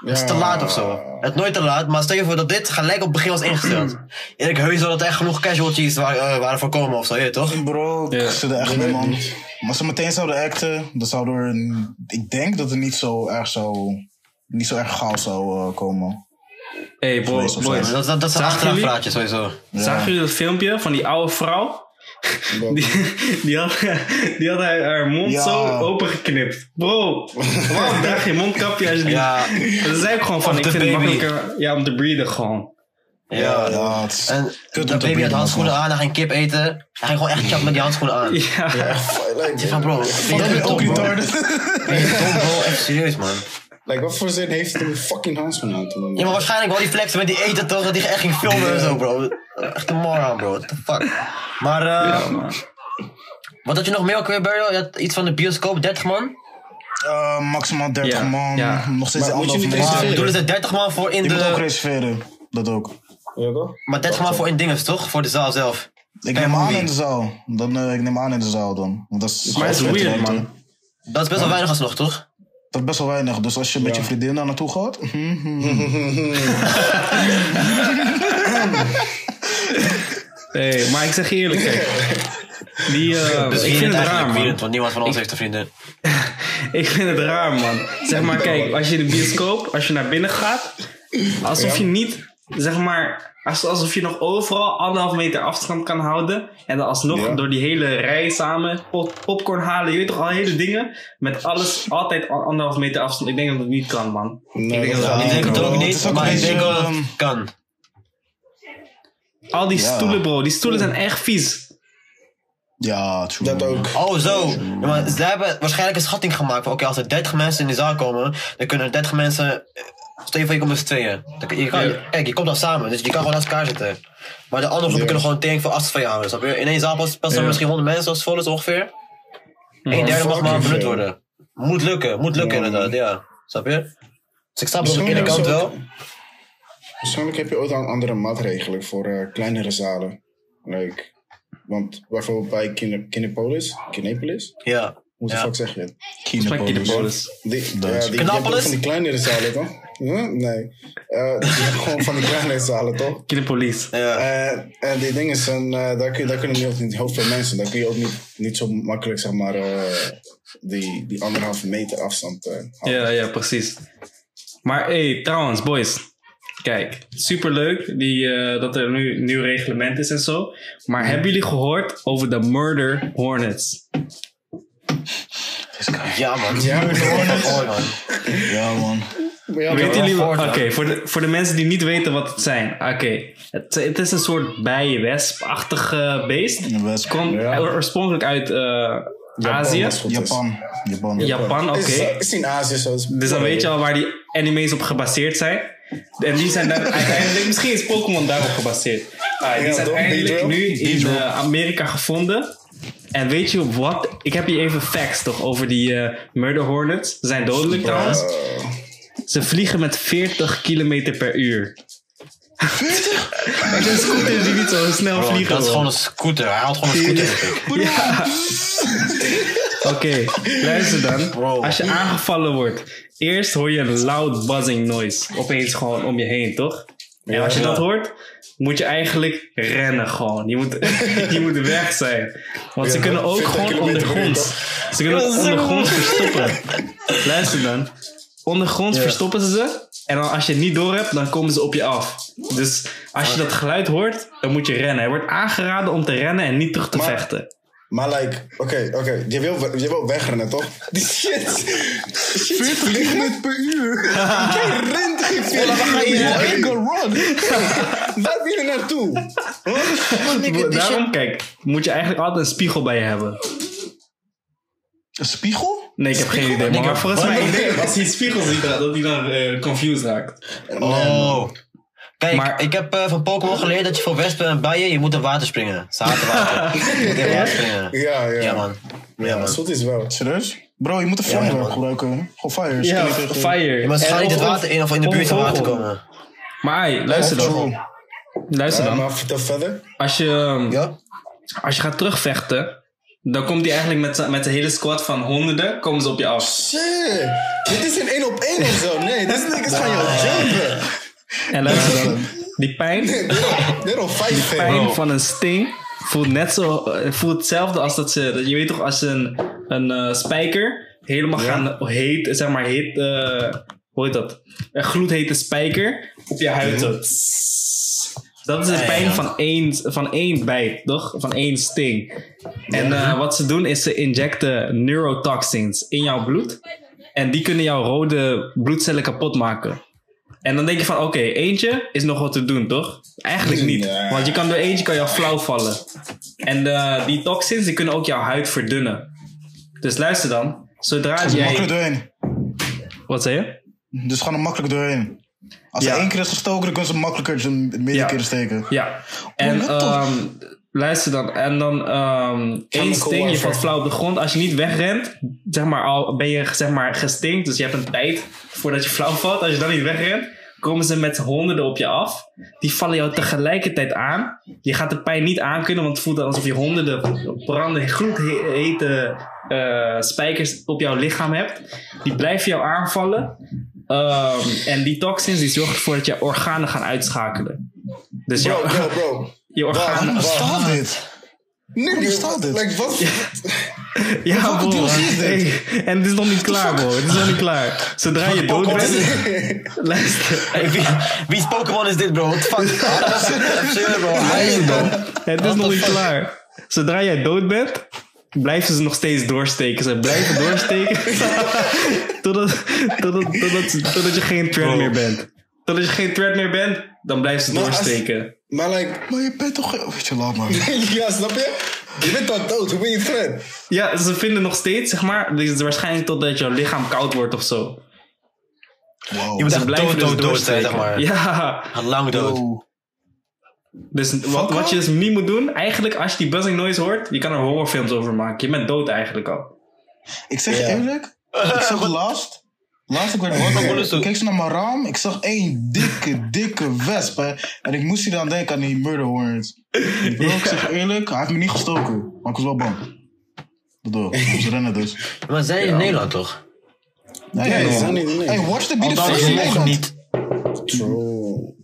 Speaker 1: Het is te laat of zo. Het is nooit te laat, maar stel je voor dat dit gelijk op het begin was ingesteld. Ik heus wel dat er echt genoeg casualties wa- eh, waren voorkomen of zo, je toch?
Speaker 4: Bro, ik zit er echt
Speaker 3: weet
Speaker 4: man.
Speaker 3: niet.
Speaker 4: Maar als ze meteen zouden acten, dan zou er... een- Ik denk dat het niet zo erg zou... Niet zo erg gauw zou eh, komen.
Speaker 2: Hey bro, boys,
Speaker 1: Dat, dat, dat is een
Speaker 2: Zagen jullie?
Speaker 1: achterafpraatje sowieso.
Speaker 2: zagen jullie dat filmpje van die oude vrouw? Die, die, had, die had haar, mond
Speaker 4: Ja.
Speaker 2: zo opengeknipt. Bro, waarom draag je mondkapje als je niet...
Speaker 1: Ja,
Speaker 2: Dat zei ik gewoon van,
Speaker 1: Of
Speaker 2: ik
Speaker 1: de
Speaker 2: vind het makkelijker ja, om te breathen gewoon.
Speaker 1: ja.
Speaker 4: Ja, is
Speaker 1: En dat baby had
Speaker 4: breeden,
Speaker 1: handschoenen
Speaker 4: man.
Speaker 1: aan, hij ging kip eten. Hij ging gewoon echt chap met die handschoenen aan.
Speaker 2: Ja.
Speaker 1: Ik zeg van bro, ben je
Speaker 4: ook retarded.
Speaker 1: Ben je dom bro? Echt serieus man.
Speaker 3: Like, wat voor zin heeft het om een fucking handschoen aan te doen?
Speaker 1: Ja maar waarschijnlijk wel die flexen met die eten toch, dat hij echt ging filmen en zo bro. Echt een moron bro, what the fuck. Maar eh,
Speaker 2: man.
Speaker 1: wat had je nog meer ook weer Barry? Je had iets van de bioscoop, 30 man?
Speaker 4: Eh, maximaal 30
Speaker 2: Ja,
Speaker 4: man.
Speaker 2: ja.
Speaker 4: Nog steeds
Speaker 3: Maar moet je
Speaker 4: anderhalf meter.
Speaker 1: Maar
Speaker 3: reserveren?
Speaker 1: bedoelen ze 30 man voor in
Speaker 4: Je moet ook
Speaker 1: de...
Speaker 4: reserveren. Dat ook.
Speaker 3: Ja, toch?
Speaker 1: Maar 30 man voor in dinges toch? Voor de zaal zelf.
Speaker 4: Ik neem aan in de zaal. Dan, eh, ik neem aan in de zaal dan. Want dat is,
Speaker 2: Maar is weird, man.
Speaker 1: Dat is best wel weinig alsnog toch?
Speaker 4: Dat is best wel weinig. Dus als je met je vriendin daar naartoe gaat.
Speaker 2: Hey, maar ik zeg je eerlijk, kijk. Die, eh,
Speaker 1: Dus
Speaker 2: ik vind het raar, man.
Speaker 1: vriend, want niemand van ons heeft een vriendin.
Speaker 2: Ik vind het raar, man. Zeg maar, kijk, als je in de bioscoop, als je naar binnen gaat, alsof je niet, zeg maar, als- alsof je nog overal anderhalf meter afstand kan houden. En dan alsnog
Speaker 3: Ja.
Speaker 2: door die hele rij samen pop- popcorn halen. Je weet toch al hele dingen? Met alles altijd al- anderhalf meter afstand. Ik denk dat het niet kan, man.
Speaker 3: Nee,
Speaker 2: ik denk dat
Speaker 3: dat
Speaker 2: dat
Speaker 1: Ik
Speaker 2: niet
Speaker 1: denk
Speaker 2: kan.
Speaker 1: het ook niet,
Speaker 4: ook
Speaker 1: maar ik denk wel dat het kan.
Speaker 2: Al die
Speaker 4: Ja.
Speaker 2: stoelen, bro. Die stoelen zijn echt vies.
Speaker 4: Ja, true.
Speaker 3: Dat ook.
Speaker 1: Oh, zo. Ja, maar ze hebben waarschijnlijk een schatting gemaakt van, oké, als er 30 mensen in de zaal komen, dan kunnen er 30 mensen, eh, stel je voor je komt met z'n tweeën. Dan, je kan. Kijk, je komt dan samen, dus je kan gewoon naast elkaar zitten. Maar de andere groepen kunnen gewoon tegen voor afstand van je houden, snap je? In één zaal passen er
Speaker 2: Ja.
Speaker 1: misschien 100 mensen als het vol is ongeveer. Een derde mag maar benut worden. Moet lukken, moet lukken
Speaker 3: Ja.
Speaker 1: inderdaad, ja. Snap je? Dus ik snap het aan de ene kant wel.
Speaker 3: Waarschijnlijk heb je ook dan andere maatregelen voor eh, kleinere zalen. Like, want bijvoorbeeld bij Kine- Kinepolis, Kinepolis,
Speaker 1: Ja.
Speaker 3: hoe de
Speaker 1: Ja.
Speaker 3: fuck zeg je het?
Speaker 2: Smaak je de polis.
Speaker 3: Die, ja, die, van die kleinere zalen, toch? Huh? Nee. Eh, die hebben gewoon van die kleinere zalen, toch?
Speaker 2: Kinepolis.
Speaker 1: Ja.
Speaker 3: Eh, en die dingen zijn, eh, daar, kun, daar kunnen niet, niet heel veel mensen. Daar kun je ook niet, niet zo makkelijk, zeg maar, eh, die, die anderhalve meter afstand eh, houden.
Speaker 2: Ja, ja, precies. Maar hey, trouwens, boys. Kijk, superleuk die, eh, dat er nu een nieuw reglement is en zo. Maar hebben jullie gehoord over de Murder Hornets?
Speaker 1: Ja, man.
Speaker 3: Ja,
Speaker 1: man.
Speaker 4: Ja, man.
Speaker 3: Ja,
Speaker 2: Weten jullie. Oké, voor, de, voor de mensen die niet weten wat het zijn. Oké, het, het is een soort bijenwesp-achtig beest.
Speaker 4: Een wesp.
Speaker 2: Komt
Speaker 3: Ja.
Speaker 2: oorspronkelijk uit eh, Azië.
Speaker 3: het is.
Speaker 4: Japan. Japan.
Speaker 2: Japan, oké.
Speaker 3: Is, is in Azië zo.
Speaker 2: Dus dan weet je al waar die anime's op gebaseerd zijn. En die zijn dan uiteindelijk, misschien is Pokémon daarop gebaseerd. Ah, die
Speaker 3: Ja,
Speaker 2: zijn uiteindelijk nu in eh, Amerika gevonden. En weet je wat? Ik heb hier even facts toch over die eh, Murder Hornets. Ze zijn dodelijk trouwens. Ze vliegen met 40 km per uur. 40? Het zijn scooters die niet zo snel
Speaker 1: Bro,
Speaker 2: vliegen.
Speaker 1: dat is gewoon een scooter. Hij haalt gewoon een scooter.
Speaker 2: Ja. Oké, luister dan.
Speaker 1: Bro.
Speaker 2: Als je aangevallen wordt, eerst hoor je een loud buzzing noise. Opeens gewoon om je heen, toch? En als je
Speaker 1: Ja.
Speaker 2: dat hoort, moet je eigenlijk rennen gewoon. Je moet, je moet weg zijn. Want ze kunnen ook
Speaker 3: 40
Speaker 2: gewoon ondergronds. Ze kunnen ondergronds verstoppen. Luister dan. Ondergronds
Speaker 1: Ja.
Speaker 2: verstoppen ze ze. En dan als je het niet door hebt, dan komen ze op je af. Dus als je dat geluid hoort, dan moet je rennen. Er wordt aangeraden om te rennen en niet terug te
Speaker 3: Maar-
Speaker 2: vechten.
Speaker 3: Maar like, oké, oké, je, wil, je wil wegrennen, toch? Die shit. shit 40 kilometer per uur. Jij rent geen 40 kilometer.
Speaker 4: Go run!
Speaker 3: Waar wil je naartoe?
Speaker 2: Daarom, kijk, moet je eigenlijk altijd een spiegel bij je hebben.
Speaker 4: Een spiegel?
Speaker 2: Nee, ik heb geen idee. Maar, maar volgens mij, als hij spiegel ziet, dat hij dan eh, confused raakt.
Speaker 1: Oh. Kijk,
Speaker 2: Maar-
Speaker 1: ik heb eh, van Pokémon geleerd dat je voor wespen en bijen, je moet in water springen. Zaterwater. je moet in water springen.
Speaker 3: Ja, ja.
Speaker 1: Ja, man.
Speaker 3: Ja, man. Zot is wel.
Speaker 4: Serieus? Bro, je moet een flammer
Speaker 1: man.
Speaker 4: gebruiken. Gewoon fire.
Speaker 2: Ja,
Speaker 4: tegen-
Speaker 2: fire.
Speaker 1: Je moet
Speaker 2: En
Speaker 1: gewoon niet het
Speaker 2: of-
Speaker 1: water in of in de
Speaker 2: of
Speaker 1: buurt van water komen.
Speaker 2: Maar hey, luister dan. Luister
Speaker 3: Ja,
Speaker 2: dan.
Speaker 3: maar vertel verder.
Speaker 2: Als je, ehm,
Speaker 1: Ja?
Speaker 2: als je gaat terugvechten, dan komt hij eigenlijk met, z'n- met een hele squad van honderden, komen ze op je af.
Speaker 3: Shit. Dit is een 1 op 1 of zo. Nee, dit is niks gaan jou jumpen.
Speaker 2: En luister dan. Die pijn,
Speaker 3: 5
Speaker 2: pijn van een sting voelt net zo, voelt hetzelfde als dat ze, dat- je weet toch, als een, een eh, spijker helemaal gaan heet, zeg maar heet, eh, hoe heet dat? Een gloedhete spijker op je huid. Dat is de
Speaker 1: ja,
Speaker 2: pijn
Speaker 1: ja.
Speaker 2: van één, van één bijt, toch? Van één sting. En eh, wat ze doen is ze injecten neurotoxins in jouw bloed. En die kunnen jouw rode bloedcellen kapot maken. En dan denk je van, oké, eentje is nog wat te doen, toch? Eigenlijk niet. Want je kan door eentje kan jou flauw vallen. En eh, die toxins die kunnen ook jouw huid verdunnen. Dus luister dan. Zodra
Speaker 4: er makkelijk
Speaker 2: jij...
Speaker 4: doorheen.
Speaker 2: Wat zei je?
Speaker 4: Dus gewoon er makkelijk doorheen. Als
Speaker 2: Ja.
Speaker 4: er één keer is gestoken, dan kunnen ze makkelijker zijn meerdere
Speaker 2: Ja.
Speaker 4: steken.
Speaker 2: Ja. En ehm, luister dan. En dan ehm één sting, je valt flauw op de grond. Als je niet wegrent, zeg maar, al ben je zeg maar gestinkt. Dus je hebt een tijd voordat je flauw valt. Als je dan niet wegrent, komen ze met honderden op je af. Die vallen jou tegelijkertijd aan. Je gaat de pijn niet aankunnen, want het voelt alsof je honderden branden, gloedhete eh spijkers op jouw lichaam hebt. Die blijven jou aanvallen. Ehm, en die toxins die zorgen ervoor dat je organen gaan uitschakelen. Dus
Speaker 3: Bro,
Speaker 2: jouw-
Speaker 3: bro, bro.
Speaker 2: je organen.
Speaker 4: Waarom
Speaker 3: Wacht.
Speaker 4: staat dit?
Speaker 3: Nee,
Speaker 4: bestaat dit?
Speaker 3: Like, wat?
Speaker 2: Ja, bro.
Speaker 4: DLC is dit?
Speaker 2: Hey, en het is nog niet klaar, bro. Het is nog niet klaar. Zodra je dood bent... Luister.
Speaker 1: Hey, wie, wie's Pokémon is dit, bro? What the fuck? Serieus, bro. Hij is het, bro.
Speaker 2: Het is nog niet klaar. Zodra jij dood bent, blijven ze nog steeds doorsteken. Ze blijven doorsteken. totdat, totdat, totdat, totdat je geen thread meer bent. Totdat je geen thread meer bent, dan blijven ze
Speaker 3: Maar als-
Speaker 2: doorsteken.
Speaker 3: Maar like,
Speaker 4: Maar je bent toch... Weet je, laat maar.
Speaker 3: ja, snap je? Je bent al dood, hoe ben je thread?
Speaker 2: Ja, ze vinden nog steeds, zeg maar, dus het is waarschijnlijk totdat jouw lichaam koud wordt of zo.
Speaker 4: Wow.
Speaker 1: Je moet echt
Speaker 2: blijven
Speaker 1: dood,
Speaker 2: dus
Speaker 1: dood, dood zijn, zeg
Speaker 2: doorsteken.
Speaker 1: maar.
Speaker 2: Ja,
Speaker 1: lang dood.
Speaker 4: Wow.
Speaker 2: Dus wat, wat je dus niet moet doen, eigenlijk als je die buzzing noise hoort, je kan er horrorfilms over maken. Je bent dood eigenlijk al.
Speaker 4: Ik zeg je eerlijk, ik zag laatst, laatst ik werd wakker, ik keek zo naar mijn raam, ik zag één dikke, dikke wesp, hè, en ik moest hier dan denken aan die murder hornets. Bro, ik zeg je eerlijk, hij heeft me niet gestoken, maar ik was wel bang. Dat door, ze rennen dus.
Speaker 1: Maar zij in Nederland, toch?
Speaker 4: Nee,
Speaker 3: Nee,
Speaker 4: nee,
Speaker 3: ze zijn
Speaker 4: Hey, watch the
Speaker 1: ze
Speaker 4: in Nederland.
Speaker 1: niet.
Speaker 3: True.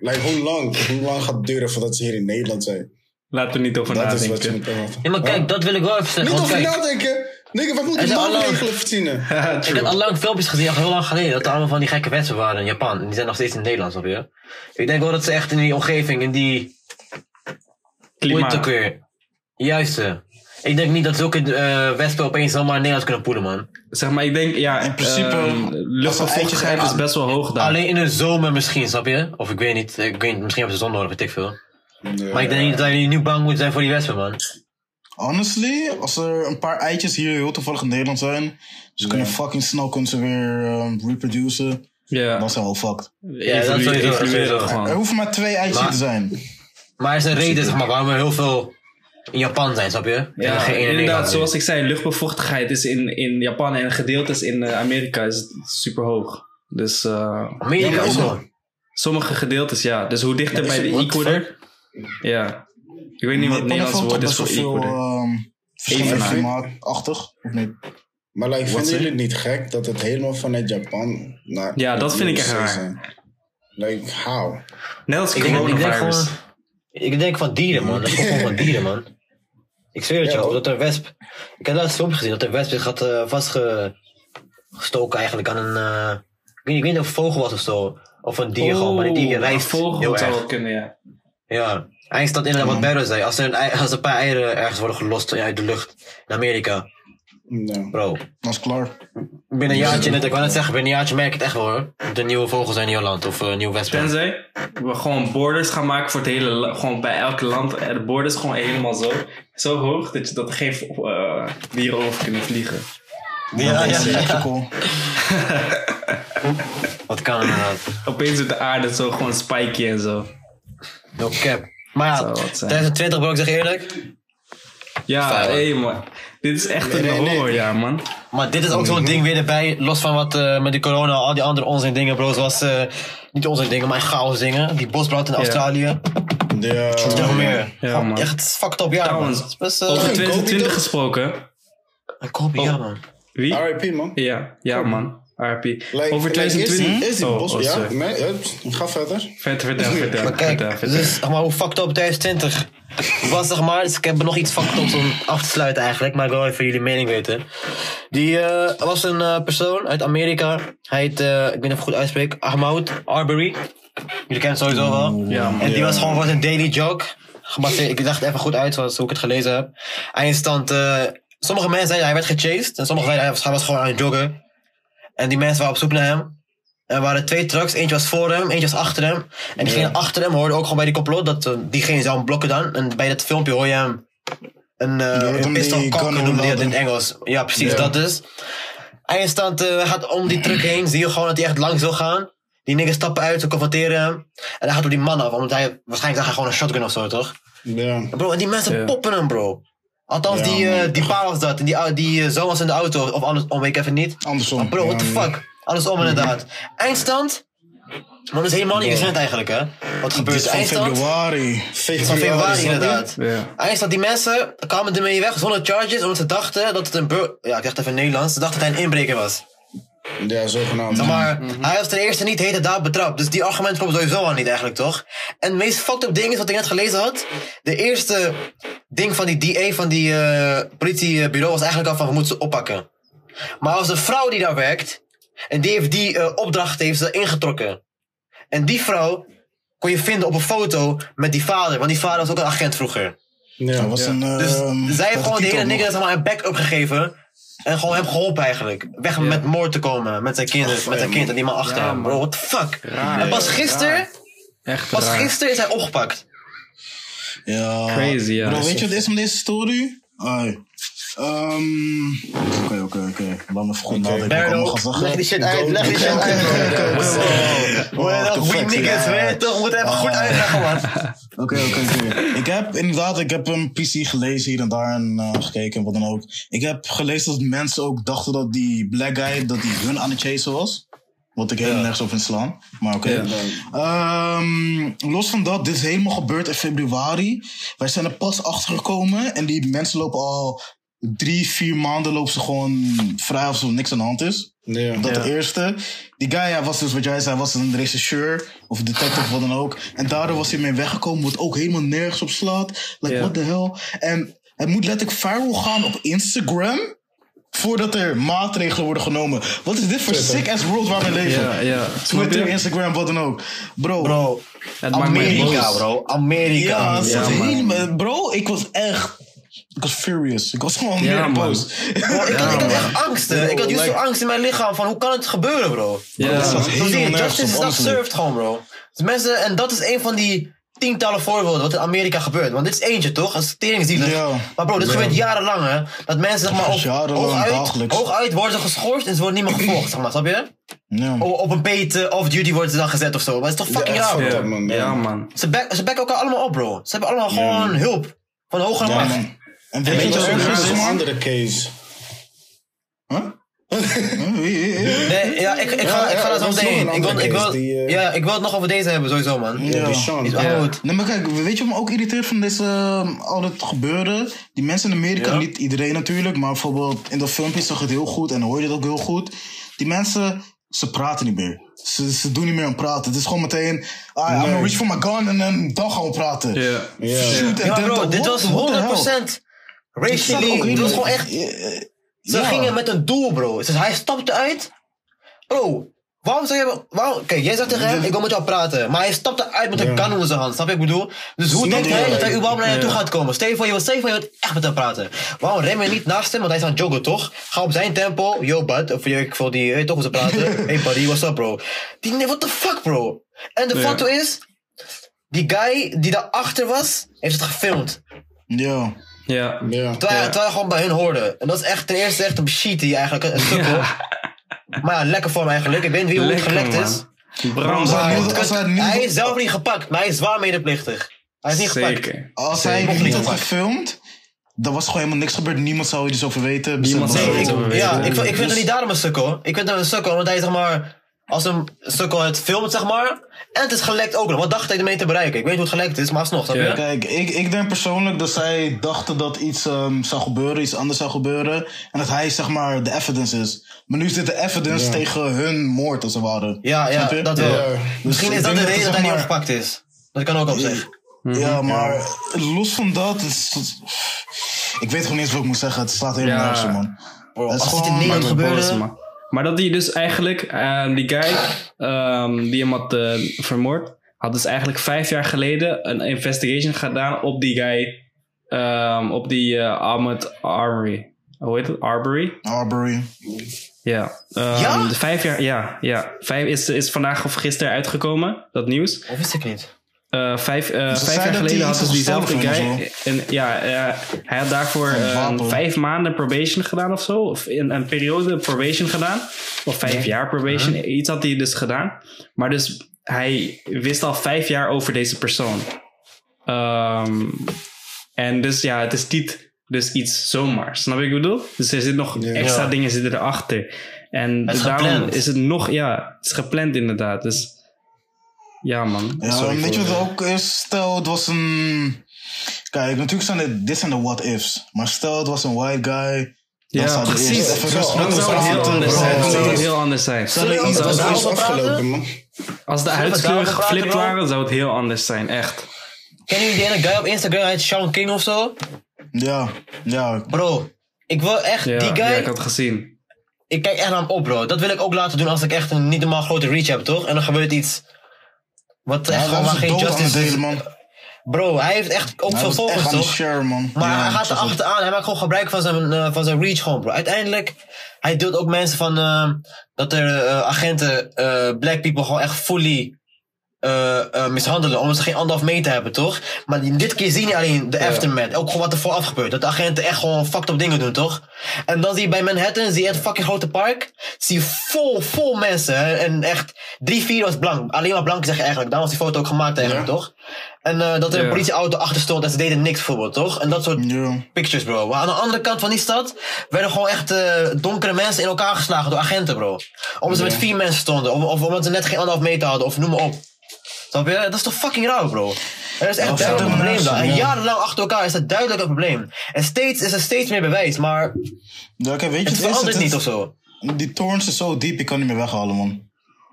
Speaker 3: Like, hoe lang? Hoe lang gaat het duren voordat ze hier in Nederland zijn?
Speaker 2: Laten we niet over
Speaker 3: Dat is wat je
Speaker 2: nadenken.
Speaker 3: moet.
Speaker 1: Ja, maar kijk, dat wil ik wel even zeggen.
Speaker 3: Niet over
Speaker 1: kijk,
Speaker 3: nadenken. Nigga, wat moeten
Speaker 1: zijn alle-
Speaker 3: maatregelen verzinnen?
Speaker 1: ik had al lang filmpjes gezien, al heel lang geleden, dat er allemaal van die gekke wespen waren in Japan. En die zijn nog steeds in Nederland, snap je? Ik denk wel dat ze echt in die omgeving, in die...
Speaker 2: Klimaat.
Speaker 1: weer? Juist. Eh. Ik denk niet dat zulke eh wespen opeens zomaar in Nederland kunnen poelen, man.
Speaker 2: Zeg maar, ik denk, ja,
Speaker 4: In principe,
Speaker 2: ehm,
Speaker 4: als er
Speaker 2: luchtvochtigheid is best wel hoog daar.
Speaker 1: Alleen in de zomer misschien, snap je? Of ik weet niet, ik weet misschien hebben ze zon nodig, weet ik veel. Maar ik denk niet dat jullie nu bang moeten zijn voor die wespen, man.
Speaker 4: Honestly, als er een paar eitjes hier heel toevallig in Nederland zijn, ze kunnen fucking snel kunnen ze weer um, reproduceren,
Speaker 2: ja,
Speaker 4: dan zijn we al fucked.
Speaker 1: Ja, dat
Speaker 2: evolueren
Speaker 1: sowieso.
Speaker 4: Er hoeven maar twee eitjes
Speaker 1: Maar-
Speaker 4: te zijn.
Speaker 1: Maar er is een reden, zeg maar, waarom er heel veel in Japan zijn, snap je? En
Speaker 2: Ja,
Speaker 1: geen
Speaker 2: inderdaad,
Speaker 1: Nederland.
Speaker 2: zoals ik zei, luchtbevochtigheid is in, in Japan en gedeeltes in eh, Amerika is het super hoog. Dus eh,
Speaker 1: Amerika
Speaker 4: Ja,
Speaker 1: ook
Speaker 4: maar-
Speaker 1: wel.
Speaker 2: sommige gedeeltes, ja. Dus hoe dichter bij de equator. Ja. Ik weet niet wat het Nederlandse woord is voor equator.
Speaker 4: ehm, verschillende
Speaker 2: Evenaar.
Speaker 4: klimaatachtig, of niet?
Speaker 3: Maar like, vinden
Speaker 2: zeg
Speaker 3: jullie het niet gek dat het helemaal vanuit Japan naar...
Speaker 2: Ja, dat vind ik echt raar.
Speaker 3: zijn? Like, how?
Speaker 2: Net als
Speaker 1: Ik denk, ik denk
Speaker 2: coronavirus.
Speaker 1: Ik denk van dieren, man. Dat komt gewoon van dieren, man. Ik zweer het
Speaker 3: Ja,
Speaker 1: jou, dat een wesp... Ik heb laatst een filmpje gezien, dat een wesp zich had eh, vastgestoken eigenlijk aan een... eh, ik, weet, niet- ik weet niet of het een vogel was of zo. Of een dier gewoon, maar die dier
Speaker 2: Oh,
Speaker 1: rijst
Speaker 2: een vogel
Speaker 1: heel
Speaker 2: zou
Speaker 1: erg.
Speaker 2: kunnen, ja.
Speaker 1: Ja. Eigenlijk is dat inderdaad wat Barrow zei. Als er, een, ei- als er een paar eieren ergens worden gelost uit de lucht in Amerika.
Speaker 3: No.
Speaker 1: Bro,
Speaker 4: Dat is klaar.
Speaker 1: Binnen een jaartje, net, ik wou net zeggen, binnen een jaartje merk je het echt wel hoor. De nieuwe vogels zijn in jouw land of uh, nieuwe wespen.
Speaker 2: Tenzij we gewoon borders gaan maken voor het hele Gewoon bij elk land. En de borders gewoon helemaal zo. Zo hoog dat, je, dat er geen eh, dieren over kunnen vliegen.
Speaker 1: Ja, ja,
Speaker 4: Dat is
Speaker 1: ja.
Speaker 4: echt cool.
Speaker 1: Wat kan inderdaad.
Speaker 2: Opeens wordt de aarde zo gewoon spiky en zo.
Speaker 1: No cap. Maar ja,
Speaker 2: wat zijn.
Speaker 1: 2020 bro, ik zeg eerlijk.
Speaker 2: Ja, hé man. Dit is echt een
Speaker 3: Nee, nee, nee.
Speaker 2: horrorjaar, man.
Speaker 1: Maar dit is ook zo'n ding weer erbij. Los van wat eh, met die corona, al die andere onzin dingen bro. Zoals, eh, niet onzin dingen, maar chaos dingen. Die bosbrand in Australië.
Speaker 3: Ja.
Speaker 1: Nog meer.
Speaker 2: Ja, man.
Speaker 1: Echt fucked up jaar man.
Speaker 2: Trouwens,
Speaker 1: best, eh,
Speaker 2: Over
Speaker 3: Kobe
Speaker 2: 2020
Speaker 3: toch?
Speaker 2: gesproken.
Speaker 1: Kobe, ja man.
Speaker 2: Wie?
Speaker 3: R.I.P. man.
Speaker 2: Ja, ja man. RP.
Speaker 3: Like,
Speaker 2: Over
Speaker 3: like, is die,
Speaker 2: 2020.
Speaker 3: is die
Speaker 2: Oh,
Speaker 3: bos?
Speaker 2: oh,
Speaker 3: ja, nee, ga verder.
Speaker 2: Vertel, vertel, vertel.
Speaker 1: Maar kijk,
Speaker 2: vertel, vertel.
Speaker 1: dus, zeg maar, hoe fucked up 2020 was, zeg maar. Dus ik heb nog iets ups om af te sluiten eigenlijk. Maar ik wil even jullie mening weten. Die eh, was een eh, persoon uit Amerika. Hij heet, eh, ik weet niet of ik goed uitspreek, Ahmaud Arbery. Jullie kennen het sowieso wel.
Speaker 2: Ja.
Speaker 1: En die was gewoon voor zijn daily. Gebaseerd, ik dacht even goed uit, zoals hoe ik het gelezen heb. Eindstand, sommige mensen zeiden hij werd gechased. En sommigen zeiden hij was, hij was gewoon aan het joggen. En die mensen waren op zoek naar hem. En er waren twee trucks. Eentje was voor hem, eentje was achter hem. En diegene achter hem hoorde ook gewoon bij die complot dat eh, diegene zou hem blokken dan. En bij dat filmpje hoor je hem een, eh
Speaker 4: hoort
Speaker 1: een pistol
Speaker 4: die
Speaker 1: noemde hij dat in. Engels. Ja, precies,
Speaker 3: Ja.
Speaker 1: dat dus. Eindstand eh, gaat om die truck heen. Zie je gewoon dat hij echt langs wil gaan. Die niggas stappen uit, ze confronteren hem. En hij gaat op die man af, omdat hij waarschijnlijk zag hij gewoon een shotgun of zo, toch?
Speaker 3: Ja.
Speaker 1: Bro, en die mensen
Speaker 2: Ja.
Speaker 1: poppen hem, bro. Althans,
Speaker 3: Ja,
Speaker 1: die, die pa was dat. En die, die zoon was in de auto. Of andersom, weet ik even niet.
Speaker 4: Andersom.
Speaker 1: Maar bro, what the
Speaker 4: Ja, Mhm.
Speaker 1: fuck? Andersom inderdaad. Eindstand? Maar dat is helemaal niet recent eigenlijk, hè? Wat gebeurt?
Speaker 4: van
Speaker 1: Eindstand?
Speaker 4: februari.
Speaker 1: Van februari inderdaad.
Speaker 2: Ja.
Speaker 1: Eindstand, die mensen kwamen ermee weg zonder charges. Omdat ze dachten dat het een bur... Ja, ik dacht even Nederlands. Ze dachten dat hij een inbreker was.
Speaker 3: Ja, zogenaamd.
Speaker 1: Zeg maar, hij was ten eerste niet hete daad betrapt. Dus die argument klopt sowieso al niet eigenlijk, toch? En het meest fucked up ding is wat ik net gelezen had. De eerste ding van die DA van die eh, politiebureau was eigenlijk al van we moeten ze oppakken. Maar als een vrouw die daar werkt. En die heeft die eh, opdracht heeft ze ingetrokken. En die vrouw kon je vinden op een foto met die vader. Want die vader was ook een agent vroeger.
Speaker 3: Ja,
Speaker 4: Dat was een...
Speaker 1: Dus zij heeft gewoon de hele nigger zeg maar, een backup gegeven. En gewoon hem geholpen eigenlijk. Weg met moord te komen. Met zijn kinderen. met zijn kind en die man achter
Speaker 2: Ja,
Speaker 1: hem. Bro, what the fuck?
Speaker 2: Raar.
Speaker 1: en pas gisteren,
Speaker 2: Echt
Speaker 1: pas gisteren is hij opgepakt.
Speaker 4: Ja.
Speaker 2: Crazy, ja.
Speaker 4: Bro, weet je wat is met deze story? Ai. Ehm, Oké, oké, oké. Laat me even goed nadenken. wat ik
Speaker 1: leg die shit uit, leg die shit uit. we niggas,
Speaker 4: ja.
Speaker 1: weet je toch? We moeten even goed
Speaker 4: Ah.
Speaker 1: uitleggen, man.
Speaker 4: Oké, oké, oké. Ik heb inderdaad, ik heb een PC gelezen hier en daar en eh, gekeken en wat dan ook. Ik heb gelezen dat mensen ook dachten dat die black guy, dat die hun aan het chasen was. Wat ik helemaal nergens op in slaan. Maar oké. Ehm, los van dat, dit is helemaal gebeurd in februari. Wij zijn er pas achter gekomen en die mensen lopen al drie, vier maanden lopen ze gewoon vrij alsof er niks aan de hand is.
Speaker 3: Ja.
Speaker 4: Dat de eerste. Die guy ja, was dus wat jij zei, was een regisseur of detective of wat dan ook. En daardoor was hij mee weggekomen, wat ook helemaal nergens op slaat. Like,
Speaker 2: Ja.
Speaker 4: what the hell? En het moet letterlijk viral gaan op Instagram. Voordat er maatregelen worden genomen. Wat is dit voor sick ass world waar we leven?
Speaker 2: Ja, ja.
Speaker 4: Twitter? Instagram, wat dan ook. Bro,
Speaker 1: Bro, Amerika, bro. Amerika.
Speaker 4: ja,
Speaker 2: Ja,
Speaker 4: helemaal- bro, ik was echt. Ik was furious. Ik was gewoon
Speaker 2: Ja,
Speaker 4: meer boos.
Speaker 1: Bro, ik, had, ik had
Speaker 2: man.
Speaker 1: echt angst, hè. Ik had juist zo angst in mijn lichaam van hoe kan het gebeuren, bro?
Speaker 2: Ja.
Speaker 4: dat
Speaker 1: je,
Speaker 4: helemaal
Speaker 1: justice is not served gewoon, bro. Dus mensen, en dat is een van die tientallen voorbeelden wat in Amerika gebeurt. Want dit is eentje, toch? Dat is teringzielig.
Speaker 4: Ja.
Speaker 1: Maar bro, dit gebeurt jarenlang, hè. Dat mensen, zeg maar, op, hooguit, hooguit worden ze geschorst en ze worden niet meer gevolgd, zeg maar, snap je?
Speaker 4: Ja.
Speaker 1: O- op een beet of duty worden ze dan gezet of zo. Maar het is toch fucking
Speaker 3: Ja,
Speaker 1: raar,
Speaker 3: man.
Speaker 2: ja, man.
Speaker 1: Ze, back, ze backen elkaar allemaal op, bro. Ze hebben allemaal gewoon hulp. Van hoger
Speaker 4: Ja,
Speaker 1: macht.
Speaker 4: En
Speaker 1: weet
Speaker 4: weet
Speaker 1: je wat
Speaker 4: is,
Speaker 3: een andere case.
Speaker 4: Huh?
Speaker 1: Nee, ja, ik, ik ga,
Speaker 3: Ja,
Speaker 1: ik ga
Speaker 3: ja,
Speaker 1: daar zo meteen Ik wil, ik, wil,
Speaker 3: case die, eh,
Speaker 1: ja, ik wil het nog over deze hebben, sowieso, man.
Speaker 4: Ja.
Speaker 3: Die Sean.
Speaker 1: Is
Speaker 2: Ja.
Speaker 1: oud.
Speaker 4: Nee, maar kijk, weet je wat me ook irriteert van deze, ehm, al het gebeuren? Die mensen in Amerika,
Speaker 1: Ja.
Speaker 4: niet iedereen natuurlijk, maar bijvoorbeeld in dat filmpje zag het heel goed en hoorde je het ook heel goed. Die mensen, ze praten niet meer. Ze, ze doen niet meer aan praten. Het is gewoon meteen, ah, I'm gonna reach for my gun en dan, dan gaan we praten.
Speaker 2: Ja.
Speaker 3: Ja.
Speaker 4: Shoot, en
Speaker 1: bro, dit was
Speaker 4: what the hell?
Speaker 1: 100%
Speaker 4: Ook
Speaker 1: racially. Dit was gewoon echt.
Speaker 4: eh,
Speaker 1: Ze
Speaker 4: ja.
Speaker 1: gingen met een doel, bro. Dus hij stapte uit. Bro, waarom zou je. Waarom, kijk, jij zegt tegen hem: ik wil met jou praten. Maar hij stapte uit met een kan in zijn hand. Snap je wat ik bedoel? Dus hoe denkt hij dat hij überhaupt naar je toe gaat komen? Stel je voor, je je wilt echt met hem praten. Waarom rem je niet naast hem? Want hij is aan het joggen, toch? Ga op zijn tempo. Yo, bud. Of je, ik voel die, weet toch hoe ze praten. hey, buddy, what's up, bro? Die, nee, what the fuck, bro? En de foto is. Die guy die daarachter was, heeft het gefilmd.
Speaker 4: Ja.
Speaker 2: Ja.
Speaker 3: Ja.
Speaker 1: Terwijl,
Speaker 2: Ja.
Speaker 1: terwijl je gewoon bij hun hoorde. En dat is echt ten eerste echt een shit die eigenlijk een sukkel. Maar ja, lekker voor hem eigenlijk. Ik weet niet wie hoe het gelekt
Speaker 2: man.
Speaker 1: is.
Speaker 2: Bram,
Speaker 4: Als hij
Speaker 1: Maar
Speaker 4: niet-
Speaker 1: het
Speaker 4: als
Speaker 1: kunt-
Speaker 4: hij niet-
Speaker 1: hij is zelf niet gepakt, maar hij is zwaar medeplichtig. Hij is niet gepakt.
Speaker 2: Zeker.
Speaker 4: Als hij
Speaker 1: Mocht
Speaker 4: niet
Speaker 1: niet
Speaker 4: had
Speaker 1: gepakt.
Speaker 4: gefilmd, dan was er gewoon helemaal niks gebeurd. Niemand zou er iets over weten.
Speaker 2: Niemand zou er
Speaker 1: ik,
Speaker 2: iets over
Speaker 1: ja,
Speaker 2: weten.
Speaker 1: ik, vind- ik vind
Speaker 4: Dus-
Speaker 1: hem niet daarom een sukkel. Ik vind hem een sukkel, want hij zeg maar... Als een sukkel het filmt, zeg maar... En het is gelekt ook nog. Wat dacht hij ermee te bereiken? Ik weet niet hoe het gelekt is, maar alsnog?
Speaker 2: Ja.
Speaker 4: Kijk, ik, ik denk persoonlijk dat zij dachten dat iets ehm, zou gebeuren, iets anders zou gebeuren. En dat hij zeg maar de evidence is. Maar nu is dit de evidence
Speaker 3: Ja.
Speaker 4: tegen hun moord als het ware.
Speaker 1: Ja, ja, dat wel.
Speaker 3: Ja.
Speaker 1: Misschien
Speaker 4: Dus
Speaker 1: is dat de reden
Speaker 4: het,
Speaker 1: dat hij niet
Speaker 4: maar-
Speaker 1: opgepakt is. Dat kan ook op zich.
Speaker 4: Ja, maar los van dat, het is, ik weet gewoon niet eens wat ik moet zeggen. Het slaat helemaal
Speaker 2: Ja.
Speaker 4: nergens op, man.
Speaker 1: Bro,
Speaker 4: Het is
Speaker 1: als dit in Nederland gebeurde...
Speaker 2: Maar dat hij dus eigenlijk, eh, die guy ehm, die hem had eh, vermoord, had dus eigenlijk vijf jaar geleden een investigation gedaan op die guy, ehm, op die eh Ahmed Armory. Hoe heet het? Arbery?
Speaker 4: Arbery.
Speaker 2: Ja. Ehm,
Speaker 1: Ja?
Speaker 2: De vijf jaar, ja, ja. Vijf is, is vandaag of gisteren uitgekomen, dat nieuws.
Speaker 1: Of wist ik niet.
Speaker 2: Eh, vijf, eh,
Speaker 4: Ze
Speaker 2: vijf jaar geleden
Speaker 4: hij
Speaker 2: had dus
Speaker 4: iets
Speaker 2: diezelfde guy. En, ja, eh, hij had daarvoor vijf maanden probation gedaan of zo. Of een, een periode probation gedaan. Of vijf jaar probation. Iets had hij dus gedaan. Maar dus hij wist al vijf jaar over deze persoon. Ehm, en dus ja, het is niet dus iets zomaar. Snap je wat ik bedoel? Dus er zit nog
Speaker 3: Ja.
Speaker 2: extra dingen zitten erachter. En
Speaker 1: Het
Speaker 2: daarom
Speaker 1: gepland.
Speaker 2: is het nog, ja, het is gepland inderdaad. Dus ja, man.
Speaker 4: Ja, weet je wat ook is? Stel, het was een... Kijk, natuurlijk zijn dit, dit zijn de what-ifs. Maar stel, het was een white guy. Dan
Speaker 2: Ja, precies.
Speaker 4: eerst even
Speaker 3: anders
Speaker 2: zou het heel anders zijn. Dan zou heel anders zijn.
Speaker 3: Dat
Speaker 4: als
Speaker 2: de huidskleuren geflipt waren, zou het heel anders zijn. Echt.
Speaker 1: Kennen jullie die ene guy op Instagram, hij heet Sean King of zo?
Speaker 4: Ja, ja.
Speaker 1: Bro, ik wil echt,
Speaker 2: Ja,
Speaker 1: die
Speaker 2: ja,
Speaker 1: guy,
Speaker 2: ik had het gezien.
Speaker 1: ik kijk echt naar hem op bro. Dat wil ik ook laten doen als ik echt een niet normaal grote reach heb, toch? En dan gebeurt iets wat echt
Speaker 4: Hij
Speaker 1: gewoon geen justice is.
Speaker 4: delen, man.
Speaker 1: Bro, hij heeft echt ook veel
Speaker 4: echt
Speaker 1: volgers, toch?
Speaker 4: share, man.
Speaker 1: Maar
Speaker 4: Ja,
Speaker 1: hij gaat er achteraan. Hij maakt gewoon gebruik van zijn, eh, van zijn reach gewoon, bro. Uiteindelijk, hij deelt ook mensen van eh, dat er eh, agenten black people gewoon echt fully eh, mishandelen. Omdat ze geen anderhalf meter hebben, toch? Maar die- dit keer zie je alleen de aftermath. Ook gewoon wat er vooraf gebeurt. Dat de agenten echt gewoon fucked up dingen doen, toch? En dan zie je bij Manhattan, zie je het fucking grote park. Zie je vol, vol mensen. hè. En echt, drie, vier was blank. Alleen maar blank zeg je eigenlijk. Daarom was die foto ook gemaakt eigenlijk,
Speaker 3: Ja.
Speaker 1: toch? En eh, dat er een politieauto achter stond en ze deden niks bijvoorbeeld, toch? En dat soort pictures, bro. Maar aan de andere kant van die stad werden gewoon echt eh, donkere mensen in elkaar geslagen door agenten, bro. Omdat ze met vier mensen stonden, of, of omdat ze net geen anderhalf meter hadden, of noem maar op. Snap je? Dat is toch fucking raar, bro. Er is echt duidelijk een probleem daar. En
Speaker 4: ja.
Speaker 1: jarenlang achter elkaar is dat duidelijk een probleem. En steeds is er steeds meer bewijs, maar
Speaker 4: Ja, kijk, weet je,
Speaker 1: het
Speaker 4: is,
Speaker 1: verandert
Speaker 4: het
Speaker 1: niet
Speaker 4: is-
Speaker 1: of zo.
Speaker 4: Die torens is zo diep, je kan niet meer weghalen, man.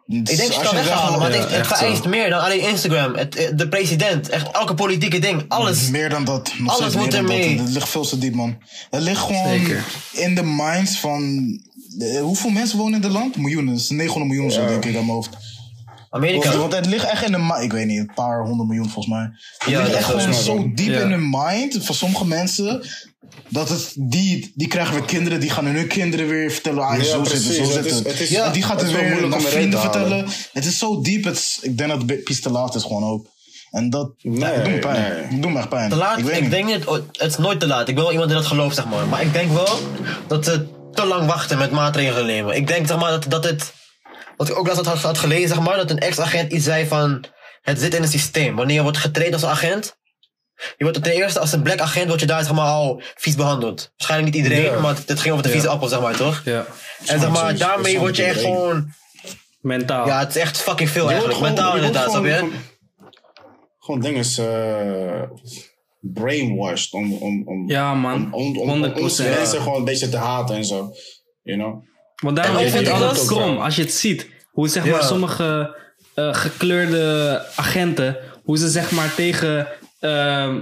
Speaker 1: Ik denk dat je het kan weghalen, maar het,
Speaker 2: ja,
Speaker 1: het
Speaker 2: echt
Speaker 1: vereist
Speaker 2: zo.
Speaker 1: meer dan alleen Instagram. Het, de president, echt elke politieke ding, alles.
Speaker 4: Meer dan dat. Nog
Speaker 1: Alles moet ermee.
Speaker 4: Het ligt veel te diep, man. Het ligt gewoon
Speaker 2: Zeker.
Speaker 4: in de minds van... eh, hoeveel mensen wonen in dit land? Miljoenen. Het is 900 miljoen zo, denk ik, aan mijn hoofd.
Speaker 1: Amerika.
Speaker 4: Want het ligt echt in de mind. Ik weet niet, een paar honderd miljoen volgens mij. Het
Speaker 1: Ja,
Speaker 4: ligt echt gewoon zo diep
Speaker 2: Ja.
Speaker 4: in de mind van sommige mensen. Dat het, die, die krijgen weer kinderen, die gaan aan hun kinderen weer vertellen. Ah,
Speaker 3: Ja,
Speaker 4: zo
Speaker 3: precies.
Speaker 4: zit het, zo
Speaker 3: Het
Speaker 4: zit
Speaker 3: is-
Speaker 4: het.
Speaker 3: het is-
Speaker 4: ja, en die gaat
Speaker 3: het
Speaker 4: er weer
Speaker 3: moeilijk
Speaker 4: naar
Speaker 3: te
Speaker 4: vrienden vertellen. Het is zo diep, het is- ik denk dat het pies te laat is gewoon ook. En dat
Speaker 3: Nee,
Speaker 4: ja, het doet me pijn.
Speaker 3: nee.
Speaker 4: Het doet me echt pijn.
Speaker 1: Te laat?
Speaker 4: Ik
Speaker 1: Ik,
Speaker 4: niet.
Speaker 1: denk niet, oh, het is nooit te laat. Ik wel iemand die dat gelooft, zeg maar. Maar ik denk wel dat ze te lang wachten met maatregelen nemen. Ik denk, zeg maar, dat, dat het... Wat ik ook laatst had, had gelezen, zeg maar, dat een ex-agent iets zei van... Het zit in het systeem. Wanneer je wordt getraind als agent... Je wordt ten eerste als een black agent, word je daar zeg maar al vies behandeld. Waarschijnlijk niet iedereen,
Speaker 3: Ja.
Speaker 1: maar het, het ging over de vieze appel, zeg maar, toch?
Speaker 2: Ja.
Speaker 1: En zeg maar, daarmee word je echt
Speaker 3: iedereen.
Speaker 1: gewoon...
Speaker 2: Mentaal.
Speaker 1: Ja, het is echt fucking veel
Speaker 3: Je wordt
Speaker 1: eigenlijk.
Speaker 3: gewoon-
Speaker 1: Mentaal inderdaad, snap
Speaker 3: gewoon-
Speaker 1: je?
Speaker 3: Gewoon, gewoon dingen is eh, brainwashed om, om, om,
Speaker 2: Ja, man.
Speaker 3: om, om, om, om
Speaker 2: 100%.
Speaker 3: onze mensen gewoon een beetje te haten en zo. You know?
Speaker 2: Want daarom
Speaker 1: ook
Speaker 2: altijd
Speaker 1: was-
Speaker 2: krom. Als je het ziet. Hoe zeg maar
Speaker 1: Ja.
Speaker 2: sommige eh, gekleurde agenten. Hoe ze zeg maar tegen... ehm,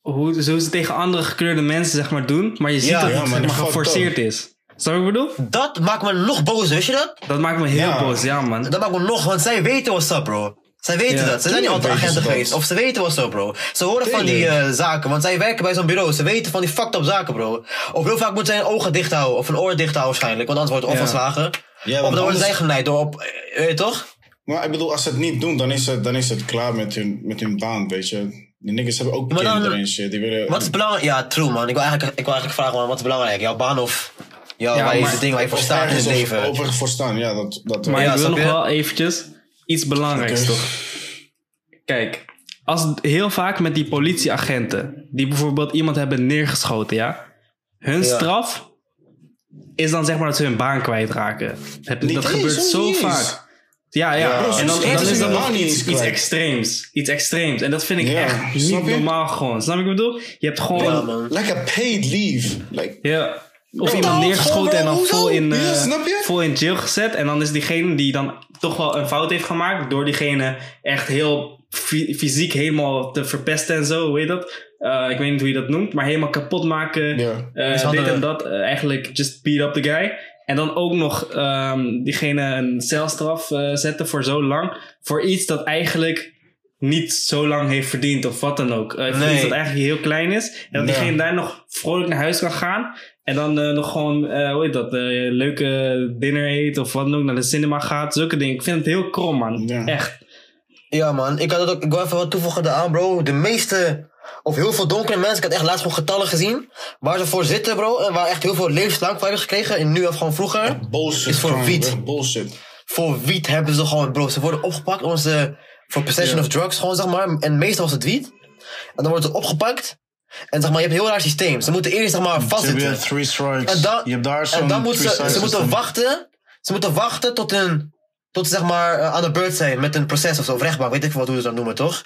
Speaker 2: hoe, hoe ze tegen andere gekleurde mensen zeg maar doen. Maar je ziet
Speaker 1: Ja,
Speaker 2: dat
Speaker 3: ja,
Speaker 2: het
Speaker 3: maar
Speaker 2: zeg geforceerd is. Snap je wat ik bedoel?
Speaker 1: Dat maakt me nog boos, weet je dat?
Speaker 2: Dat maakt me heel
Speaker 3: Ja.
Speaker 2: boos. Ja man.
Speaker 1: Dat maakt me nog, want zij weten what's up, bro. Zij weten
Speaker 2: Ja,
Speaker 1: dat. Ze zijn niet altijd agenten geweest. Of ze weten what's up, bro. Ze horen van die eh, zaken, want zij werken bij zo'n bureau. Ze weten van die fucked up zaken, bro. Of heel vaak moeten zij hun ogen dicht houden. Of een oor dicht houden waarschijnlijk, want anders wordt het
Speaker 2: Ja.
Speaker 1: opgeslagen.
Speaker 3: Ja,
Speaker 1: of dan worden zij
Speaker 3: anders-
Speaker 1: geleid door op... eh, Weet je toch?
Speaker 3: Maar ik bedoel, als ze het niet doen, dan is het, dan is het klaar met hun, met hun baan, weet je. Die niggas hebben ook kinderen en shit. Die willen,
Speaker 1: Wat is belangrijk? Ja, true, man. Ik wil eigenlijk, ik wil eigenlijk vragen, man, wat is belangrijk? Jouw baan of... Jouw,
Speaker 2: Ja,
Speaker 1: waar je dingen waar je voor staat in het leven?
Speaker 3: Over, voor staan, ja. Dat, dat,
Speaker 2: Maar
Speaker 1: Ja,
Speaker 2: ik wil nog wel eventjes iets belangrijks toch? Kijk, als heel vaak met die politieagenten, die bijvoorbeeld iemand hebben neergeschoten, ja. Hun
Speaker 1: Ja.
Speaker 2: straf is dan zeg maar dat ze hun baan kwijtraken.
Speaker 3: Niet
Speaker 2: dat gebeurt zo vaak. Ja, ja.
Speaker 3: Ja,
Speaker 2: en dan, dan
Speaker 3: is
Speaker 2: is
Speaker 3: het
Speaker 2: dat nog iets,
Speaker 3: iets
Speaker 2: extreems. Iets extreems. En dat vind ik
Speaker 3: Ja,
Speaker 2: echt niet normaal gewoon. Snap je wat ik bedoel? Je hebt gewoon...
Speaker 1: Ja,
Speaker 2: Ja.
Speaker 3: Like a paid leave. Like,
Speaker 2: Of
Speaker 3: Bro,
Speaker 2: iemand neergeschoten en dan vol in, eh,
Speaker 3: Ja,
Speaker 2: vol in jail gezet. En dan is diegene die dan toch wel een fout heeft gemaakt. Door diegene echt heel fy- fysiek helemaal te verpesten en zo. Hoe heet dat? Eh, ik weet niet hoe je dat noemt. Maar helemaal kapot maken.
Speaker 3: Ja.
Speaker 1: Mishandelen.
Speaker 2: dit en dat. Eh, eigenlijk just beat up the guy. En dan ook nog ehm, diegene een celstraf eh, zetten voor zo lang. Voor iets dat eigenlijk niet zo lang heeft verdiend of wat dan ook. Eh, voor
Speaker 1: Nee.
Speaker 2: dat eigenlijk heel klein is. En dat
Speaker 3: Ja.
Speaker 2: diegene daar nog vrolijk naar huis kan gaan. En dan eh, nog gewoon, eh, hoe heet dat, eh, leuke dinner eet of wat dan ook, naar de cinema gaat. Zulke dingen. Ik vind het heel krom, man.
Speaker 3: Ja.
Speaker 2: Echt.
Speaker 1: Ja, man. Ik, had het ook, ik wil even wat toevoegen daaraan, bro. De meeste, of heel veel donkere mensen, ik had echt laatst gewoon getallen gezien. Waar ze voor zitten, bro. En waar echt heel veel levenslang voor hebben gekregen. En nu of gewoon vroeger.
Speaker 3: bullshit.
Speaker 1: Is voor wiet.
Speaker 3: Bullshit.
Speaker 1: Voor wiet hebben ze gewoon, bro. Ze worden opgepakt omdat ze, voor possession of drugs, gewoon zeg maar. En meestal was het wiet. En dan wordt het opgepakt. En zeg maar, je hebt een heel raar systeem. Ze moeten eerst zeg maar vastzitten.
Speaker 4: three strikes.
Speaker 1: En dan,
Speaker 4: je hebt daar
Speaker 1: en dan moeten ze, ze moeten wachten. Ze moeten wachten tot een, tot ze zeg maar eh, aan de beurt zijn met een proces of zo, of rechtbank, weet ik wat hoe ze dat noemen, toch?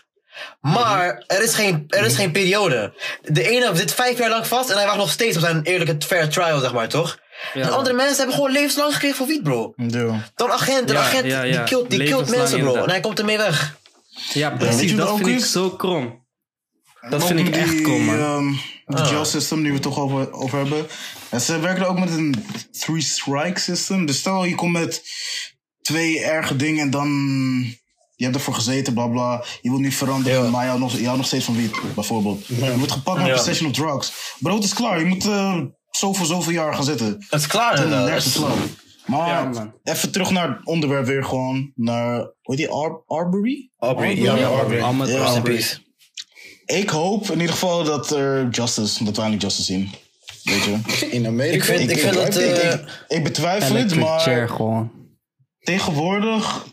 Speaker 1: Maar er is geen, er is geen periode. De ene zit vijf jaar lang vast en hij wacht nog steeds op zijn eerlijke fair trial, zeg maar, toch?
Speaker 2: Ja.
Speaker 1: En andere mensen hebben gewoon levenslang gekregen voor wiet, bro. Dan agent, een
Speaker 2: Ja,
Speaker 1: agent,
Speaker 2: ja,
Speaker 1: die
Speaker 2: ja.
Speaker 1: killt, die killt mensen, bro. En hij komt ermee weg.
Speaker 2: Ja, precies. dat vind ik
Speaker 4: is?
Speaker 2: zo krom. Dat vind ik echt
Speaker 4: die,
Speaker 2: krom, man.
Speaker 4: ehm, de
Speaker 1: Ah.
Speaker 4: jail system die we het toch over, over hebben. En ze werken ook met een three strike system. Dus stel je komt met twee erge dingen en dan... Je hebt ervoor gezeten, bla bla. Je wilt niet veranderen,
Speaker 1: Ja.
Speaker 4: maar je houdt, nog, je houdt nog steeds van wiet, bijvoorbeeld. Je wordt gepakt met
Speaker 1: Ja.
Speaker 4: possession of drugs. Bro, het is klaar. Je moet eh zoveel, zoveel jaar gaan zitten.
Speaker 1: Het is klaar,
Speaker 4: is
Speaker 1: inderdaad.
Speaker 4: nergens klaar. Maar
Speaker 2: Ja,
Speaker 4: even terug naar het onderwerp weer gewoon. Naar, hoe heet die, Ar Arbery?
Speaker 1: Ja,
Speaker 3: Ja,
Speaker 4: Ja,
Speaker 1: in
Speaker 2: Arbery.
Speaker 1: peace.
Speaker 4: Ik hoop in ieder geval dat er justice, dat we eindelijk justice zien. Weet je?
Speaker 3: In Amerika.
Speaker 1: Ik vind- ik vind dat,
Speaker 4: ik,
Speaker 1: eh,
Speaker 4: ik, ik betwijfel het, maar
Speaker 2: chair gewoon.
Speaker 4: tegenwoordig,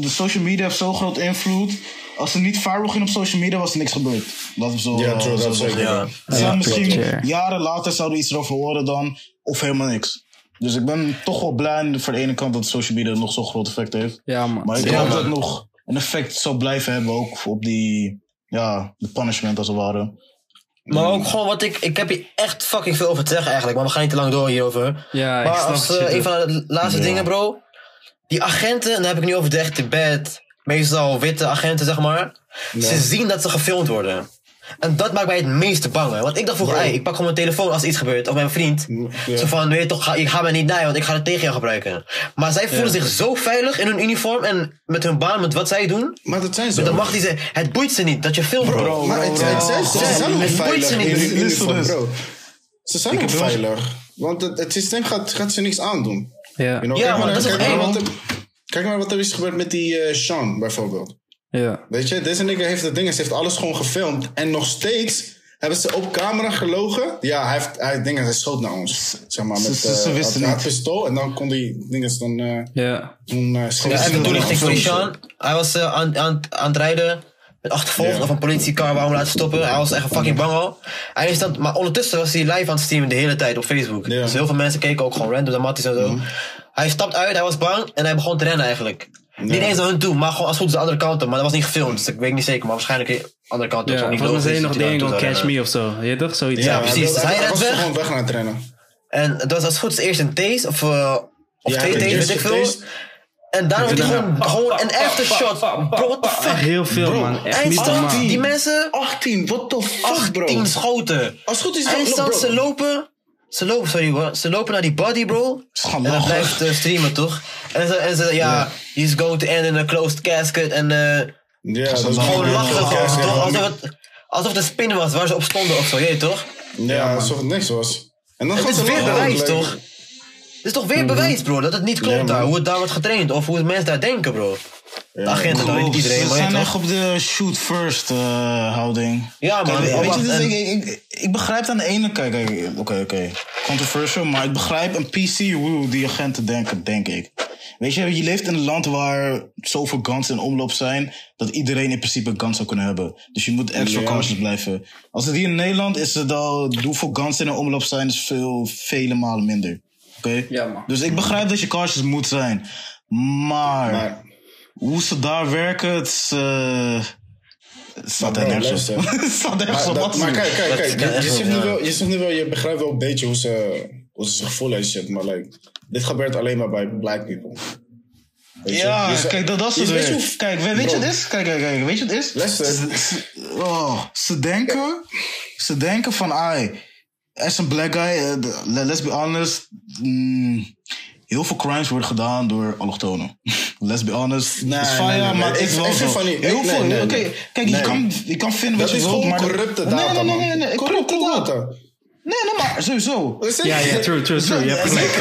Speaker 4: de social media heeft zo'n groot invloed. Als ze niet viral ging op social media, was er niks gebeurd. Laten we zo,
Speaker 3: Ja,
Speaker 4: eh,
Speaker 3: true,
Speaker 4: zo
Speaker 3: dat
Speaker 4: zeggen.
Speaker 3: zeker.
Speaker 1: Ja.
Speaker 4: Er zijn
Speaker 2: Ja,
Speaker 4: misschien jaren later zouden we iets erover horen dan, of helemaal niks. Dus ik ben toch wel blij voor de ene kant dat social media nog zo'n groot effect heeft.
Speaker 2: Ja, man.
Speaker 4: Maar ik
Speaker 1: Ja,
Speaker 4: hoop dat het nog een effect zal blijven hebben, ook op die, ja, de punishment als het ware.
Speaker 1: Maar ook gewoon wat ik... Ik heb hier echt fucking veel over te zeggen eigenlijk. Maar we gaan niet te lang door hierover.
Speaker 2: Ja, ik
Speaker 1: Maar
Speaker 2: snap
Speaker 1: als
Speaker 2: het.
Speaker 1: eh, een van de laatste
Speaker 4: Ja.
Speaker 1: dingen, bro. Die agenten, en dan heb ik nu over de echte bad, meestal witte agenten, zeg maar. Ze zien dat ze gefilmd worden. En dat maakt mij het meeste bang. hè. Want ik dacht vroeger, ik pak gewoon mijn telefoon als er iets gebeurt. Of mijn vriend.
Speaker 3: Ja.
Speaker 1: Zo van, weet je toch, ga, je gaat mij niet naaien, want ik ga het tegen jou gebruiken. Maar zij voelen zich zo veilig in hun uniform en met hun baan, met wat zij doen.
Speaker 3: Maar dat zijn ze.
Speaker 1: Met de macht die ze... Het boeit ze niet dat je filmt, bro.
Speaker 4: Bro,
Speaker 3: Maar het, het zijn, ze
Speaker 1: bro.
Speaker 3: zijn ook
Speaker 1: Het boeit
Speaker 3: veilig
Speaker 1: ze
Speaker 3: in
Speaker 1: niet.
Speaker 3: hun
Speaker 4: Listen
Speaker 3: uniform,
Speaker 4: dus.
Speaker 3: bro. Ze zijn
Speaker 4: Ik
Speaker 3: ook veilig. Want het, het systeem gaat, gaat ze niks aandoen.
Speaker 2: Ja,
Speaker 3: You know,
Speaker 1: Ja,
Speaker 3: kijk,
Speaker 1: maar
Speaker 3: maar,
Speaker 1: dat is eng,
Speaker 3: kijk maar wat er is gebeurd met die eh, Sean, bijvoorbeeld.
Speaker 2: ja.
Speaker 3: Weet je, deze nigger heeft het ding, ze heeft alles gewoon gefilmd. En nog steeds hebben ze op camera gelogen. Ja, hij heeft, hij heeft dingen, hij schoot naar ons. Zeg maar,
Speaker 4: Ze-
Speaker 3: met
Speaker 4: ze-
Speaker 3: eh,
Speaker 4: ze wisten
Speaker 3: hij had
Speaker 4: niet.
Speaker 3: pistool. En dan kon die dingen dan... eh
Speaker 2: Ja.
Speaker 3: toen, eh, schoot
Speaker 1: Ja, toelichting voor. Sean. Hij was eh, aan, aan, aan het rijden. Met achtervolgd
Speaker 3: Ja.
Speaker 1: of een politiecar hem laten stoppen. Hij was echt fucking bang al. Hij is dat, maar ondertussen was hij live aan het streamen de hele tijd op Facebook.
Speaker 3: Ja.
Speaker 1: Dus heel veel mensen keken ook gewoon random naar Matties en zo. Hij stapt uit, hij was bang en hij begon te rennen eigenlijk. Niet eens naar hun toe, maar gewoon als het goed is de andere kant op. Maar dat was niet gefilmd, dus ik weet niet zeker. Maar waarschijnlijk de andere kant op.
Speaker 2: Ja,
Speaker 1: niet
Speaker 2: volgens mij nog
Speaker 1: dat
Speaker 2: dingen van Catch Me of zo. Je toch? Zoiets.
Speaker 1: Ja,
Speaker 2: Ja,
Speaker 1: precies.
Speaker 3: hij-
Speaker 1: Dus hij
Speaker 3: hij
Speaker 1: rent weg.
Speaker 3: gewoon weg naar het rennen.
Speaker 1: En het was als het goed is eerst een tase of... eh, Of
Speaker 3: Ja,
Speaker 1: twee takes, weet ik veel.
Speaker 3: taste.
Speaker 1: En daarna wordt hij gewoon, gewoon een aftershot. Bro, what the
Speaker 2: Echt
Speaker 1: fuck?
Speaker 2: heel veel,
Speaker 3: Bro,
Speaker 2: man. Echt niet
Speaker 1: Eindstand,
Speaker 2: normaal.
Speaker 1: die mensen,
Speaker 3: 18, what the fuck, bro?
Speaker 1: 18 schoten.
Speaker 3: Als het goed is,
Speaker 1: Eindstand, ze lopen, ze lopen, sorry hoor, ze lopen naar die body, bro.
Speaker 4: gewoon
Speaker 1: En
Speaker 4: lachen.
Speaker 1: blijft eh, streamen, toch? En ze, en ze ja, he's going to end in a closed casket. En eh
Speaker 3: Ja, dat is
Speaker 4: Gewoon
Speaker 1: lachen,
Speaker 4: ja,
Speaker 1: alsof, het, alsof het een spin was waar ze op stonden of zo, je toch?
Speaker 3: Ja, alsof het niks was. En dan
Speaker 1: Het is weer bewijs,
Speaker 3: like-
Speaker 1: toch? Het is toch weer bewijs, bro, dat het niet klopt daar, hoe het daar wordt getraind of hoe mensen daar denken, bro. De weet iedereen, maar je
Speaker 4: zijn
Speaker 1: toch?
Speaker 4: op de shoot first eh, houding.
Speaker 1: Ja, man.
Speaker 4: Kijk, weet, je, dus ik, ik, ik begrijp het aan de ene kant. Kijk, oké, oké. Controversial, maar ik begrijp een PC hoe die agenten denken, denk ik. Weet je, je leeft in een land waar zoveel guns in omloop zijn, dat iedereen in principe een gun zou kunnen hebben. Dus je moet extra
Speaker 3: Ja.
Speaker 4: cautious blijven. Als het hier in Nederland is het al, hoeveel guns in omloop zijn, is veel, vele malen minder. Oké?
Speaker 2: Ja, man.
Speaker 4: Dus ik begrijp dat je cautious moet zijn. Maar,
Speaker 3: Maar,
Speaker 4: hoe ze daar werken, het is, eh, het staat er nergens op. Het staat nergens
Speaker 3: maar,
Speaker 4: op
Speaker 3: maar kijk, kijk, kijk. Je, je, zegt nu wel, je zegt nu wel, je begrijpt wel een beetje hoe ze, hoe ze zich voelen en shit. Maar like, dit gebeurt alleen maar bij black people. Weet je?
Speaker 4: Ja,
Speaker 3: Je ze-
Speaker 4: kijk, dat, dat is
Speaker 3: je
Speaker 4: het
Speaker 3: weet hoe-
Speaker 4: Kijk, weet, weet je wat het is? Kijk, kijk, kijk, weet je wat het is? Ze, oh, ze denken, ze denken van, ai, as een black guy, eh, let's be honest, mm, heel veel crimes worden gedaan door allochtonen. let's be honest.
Speaker 3: Nee,
Speaker 4: is fire,
Speaker 3: nee, nee.
Speaker 4: maar
Speaker 3: Ik-
Speaker 4: is
Speaker 3: vind van niet.
Speaker 4: Heel veel,
Speaker 3: nee, nee,
Speaker 4: oké, kijk, je, kan, je kan vinden wat
Speaker 3: Dat
Speaker 4: je
Speaker 3: is
Speaker 4: wilt,
Speaker 3: gewoon
Speaker 4: maar...
Speaker 3: corrupte
Speaker 4: nee,
Speaker 3: data,
Speaker 4: nee, nee,
Speaker 3: man.
Speaker 4: nee, nee, nee,
Speaker 3: Corrupte data.
Speaker 4: Nee, nee, maar sowieso.
Speaker 2: Ja, ja, true, true, true. Je hebt gelijk.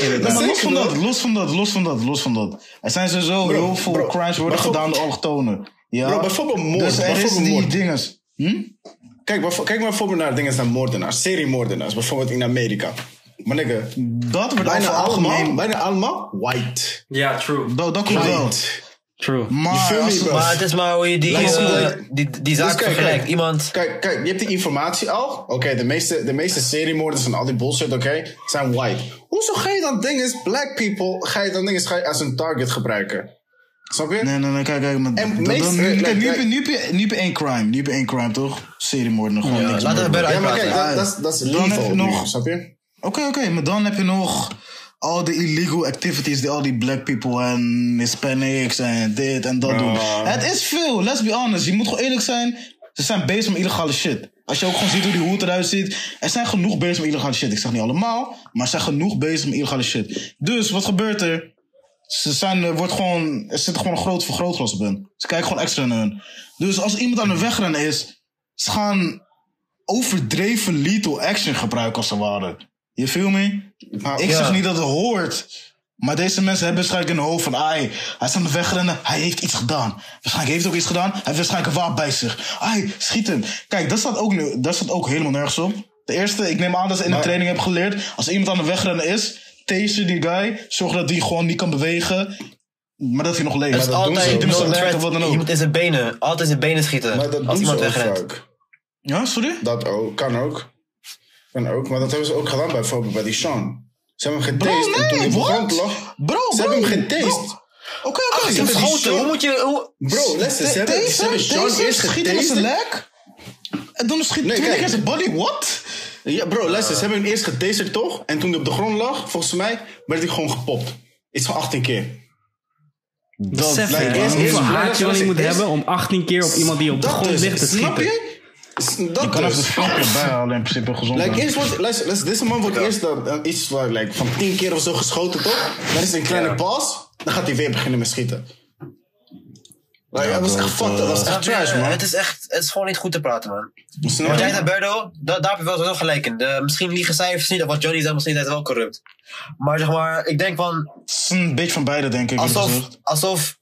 Speaker 2: Inderdaad.
Speaker 4: maar los van dat, los van dat, los van dat, los van dat. Er zijn sowieso
Speaker 3: Bro,
Speaker 4: heel veel
Speaker 3: bro,
Speaker 4: crimes worden gedaan door allochtonen. Ja?
Speaker 3: Bro, bijvoorbeeld moord,
Speaker 4: Dus er is
Speaker 3: bijvoorbeeld
Speaker 4: die
Speaker 3: moord.
Speaker 4: dinges. Hm?
Speaker 3: Kijk, kijk maar bijvoorbeeld naar dingen naar moordenaars, seriemoordenaars, bijvoorbeeld in Amerika. Maar nigga,
Speaker 4: Dat wordt
Speaker 3: bijna allemaal, bijna allemaal white.
Speaker 2: Ja, true.
Speaker 4: Dat, dat klopt wel.
Speaker 2: True.
Speaker 4: Maar
Speaker 3: feel me,
Speaker 4: als
Speaker 3: bro?
Speaker 1: Maar het is maar hoe je die,
Speaker 3: Like, like-
Speaker 1: die, die zaak
Speaker 3: Dus kijk,
Speaker 1: vergelijkt.
Speaker 3: kijk.
Speaker 1: Iemand,
Speaker 3: Kijk, kijk, je hebt die informatie al. Oké, de, meeste, de meeste seriemoorders en al die bullshit, oké, zijn white. Hoezo ga je dan dingen, black people, ga je dan dingen ga je als een target gebruiken? Snap je?
Speaker 4: Nee, nee, nee, kijk, kijk. Maar,
Speaker 3: En
Speaker 4: dat-
Speaker 3: meest-
Speaker 4: dat- nu, kijk, nu, heb je-
Speaker 3: like-
Speaker 4: nu, nu heb je één crime. Nu heb je één crime, toch? Seriemoorden, gewoon
Speaker 1: Ja,
Speaker 4: niks
Speaker 1: laten we verder
Speaker 3: Ja, maar kijk, dat, dat, is- dat is
Speaker 4: Dan je nog-
Speaker 3: nu, snap je?
Speaker 4: Oké, oké, maar dan heb je nog al de illegal activities die al die black people en Hispanics en dit en dat doen. Het is veel, let's be honest. Je moet gewoon eerlijk zijn. Ze zijn bezig met illegale shit. Als je ook gewoon ziet hoe die hoed eruit ziet. Er zijn genoeg bezig met illegale shit. Ik zeg niet allemaal, maar er zijn genoeg bezig met illegale shit. Dus wat gebeurt er? Ze zijn, er wordt gewoon, er zit gewoon een groot vergrootglas op hun. Ze kijken gewoon extra naar hun. Dus als iemand aan de wegrennen is, ze gaan overdreven lethal action gebruiken als ze waren. Je feel me?
Speaker 3: Maar-
Speaker 4: Ik
Speaker 1: Ja.
Speaker 4: zeg niet dat het hoort. Maar deze mensen hebben waarschijnlijk in hun hoofd van... Ai, hij is aan de wegrennen, hij heeft iets gedaan. Waarschijnlijk heeft hij ook iets gedaan, hij heeft waarschijnlijk een wapen bij zich. Ai, schiet hem. Kijk, dat staat ook, nu, dat staat ook helemaal nergens op. De eerste, ik neem aan dat ze in de
Speaker 3: Maar-
Speaker 4: training hebben geleerd... als iemand aan de wegrennen is, taser die guy... zorg dat hij gewoon niet kan bewegen... maar dat hij nog leeft.
Speaker 1: het is
Speaker 3: dat doen ze
Speaker 1: altijd.
Speaker 4: Doen ze
Speaker 1: no
Speaker 4: wat dan ook.
Speaker 1: Je moet in zijn benen, altijd in zijn benen schieten.
Speaker 3: Maar dat
Speaker 1: als
Speaker 3: doen ze
Speaker 1: iemand
Speaker 3: ook
Speaker 1: wegrent.
Speaker 3: vaak.
Speaker 4: Ja, sorry?
Speaker 3: Dat ook, kan ook. Kan ook, maar dat hebben ze ook gedaan bijvoorbeeld bij die Sean. Ze hebben hem en toen hij de
Speaker 4: nee,
Speaker 3: lag.
Speaker 4: Bro,
Speaker 3: Ze
Speaker 4: bro,
Speaker 3: hebben hem
Speaker 4: bro.
Speaker 3: getast.
Speaker 4: Oké, oké.
Speaker 1: Ze
Speaker 4: ze hebben
Speaker 1: schoten, hoe moet je... Hoe...
Speaker 3: Bro, luister, ze hebben, ze hebben Sean eerst
Speaker 4: schieten met zijn
Speaker 3: getast.
Speaker 4: lek. En dan schiet
Speaker 3: Nee,
Speaker 4: twee
Speaker 3: kijk.
Speaker 4: keer zijn body, what?
Speaker 3: Ja, bro, luister, ze hebben hem eerst getaserd toch? En toen hij op de grond lag, volgens mij, werd hij gewoon gepopt. Iets van 18 keer.
Speaker 1: Besef,
Speaker 3: like,
Speaker 1: hè.
Speaker 3: eerst-
Speaker 2: Hoeveel haat je wel niet moet hebben om 18 keer op iemand die op de
Speaker 3: Dat
Speaker 2: grond ligt te
Speaker 3: snap
Speaker 2: schieten.
Speaker 3: je? Dat
Speaker 4: Je kan even
Speaker 3: dus.
Speaker 4: het bijhalen in principe gezond.
Speaker 3: Like, eerst wordt, luister, luister, deze man wordt eerst dan, dan iets van, like, van 10 keer of zo geschoten, toch? Dan is het een kleine pas, dan gaat hij weer beginnen met schieten. Like, dat was echt fucked, dat was echt trash, man.
Speaker 1: Het is echt, het is gewoon niet goed te praten, man. Wat
Speaker 3: je?
Speaker 1: jij zei, Berdo, da- daar heb je wel zo gelijk in. De, misschien liegen cijfers niet, of wat Johnny zei, misschien zijn ze wel corrupt. Maar zeg maar, ik denk van,
Speaker 4: Het is een beetje van beide, denk ik.
Speaker 1: alsof, alsof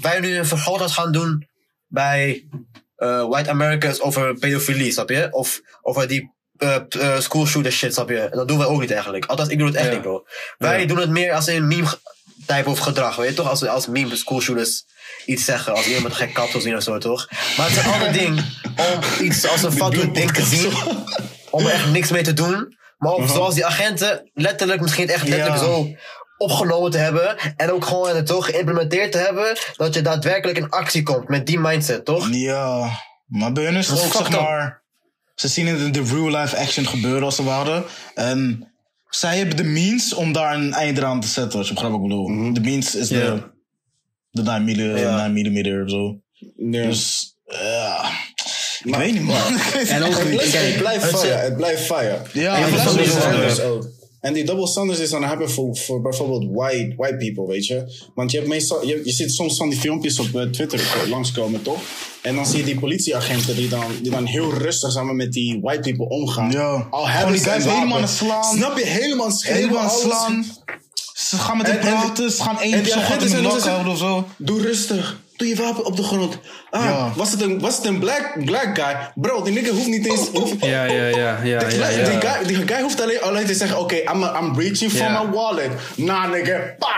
Speaker 1: wij nu een vergrootglas gaan doen bij eh, White Americans over pedofilie, snap je? Of over die eh, eh, school shooter shit, snap je? Dat doen wij ook niet eigenlijk. Althans, ik doe het echt
Speaker 2: Ja.
Speaker 1: niet, bro. Wij doen het meer als een meme type of gedrag, weet je toch? Als, als meme school shooters iets zeggen, als iemand gek kapsel zien of zo, toch? Maar het is een ander ding om iets als een fout ding te zien, om er echt niks mee te doen. Maar ook zoals die agenten letterlijk, misschien echt letterlijk
Speaker 4: Ja.
Speaker 1: zo opgenomen te hebben. En ook gewoon het toch geïmplementeerd te hebben. Dat je daadwerkelijk in actie komt met die mindset, toch?
Speaker 4: Ja, maar bij hun is het
Speaker 1: Dat is
Speaker 4: ook, zeg maar... Ze zien het in de real life action gebeuren als ze waren. En zij hebben de means om daar een eind aan te zetten, als je begrijpt wat ik bedoel. De means is
Speaker 2: Ja.
Speaker 4: de, de 9 mm,
Speaker 1: Ja.
Speaker 4: 9 mm of zo.
Speaker 3: Ja.
Speaker 4: Dus, ja. ik
Speaker 3: Maar-
Speaker 4: weet niet, man.
Speaker 2: En ook,
Speaker 3: Listen, het
Speaker 2: kijk,
Speaker 3: blijft
Speaker 1: het
Speaker 3: fire.
Speaker 1: is-
Speaker 3: Het blijft fire.
Speaker 4: Ja, fire.
Speaker 3: standards ook. En die double standards is dan hebben voor, voor bijvoorbeeld white, white people, weet je. Want je, hebt meestal, je, je ziet soms van die filmpjes op eh, Twitter langskomen, toch? En dan zie je die politieagenten die dan, die dan heel rustig samen met die white people omgaan.
Speaker 4: Ja.
Speaker 3: Al hebben
Speaker 4: die
Speaker 3: ze
Speaker 4: guys
Speaker 3: een
Speaker 4: helemaal het slaan.
Speaker 3: Snap je? Helemaal schreeuwen,
Speaker 4: Helemaal slaan. Ze gaan met hem
Speaker 3: En- en-
Speaker 4: praten, ze gaan één persoon houden of zo.
Speaker 3: Doe rustig. Doe je wapen op de grond. Ah,
Speaker 4: Ja.
Speaker 3: was, het een, was het een black, black guy? Bro, die nigga hoeft niet eens... hoeft-
Speaker 2: ja, ja, ja, ja, ja,
Speaker 3: Die,
Speaker 2: ja.
Speaker 3: die, guy, die guy hoeft alleen, alleen te zeggen: Oké, I'm, I'm reaching for
Speaker 2: Ja.
Speaker 3: my wallet. Nah, nigga, pa!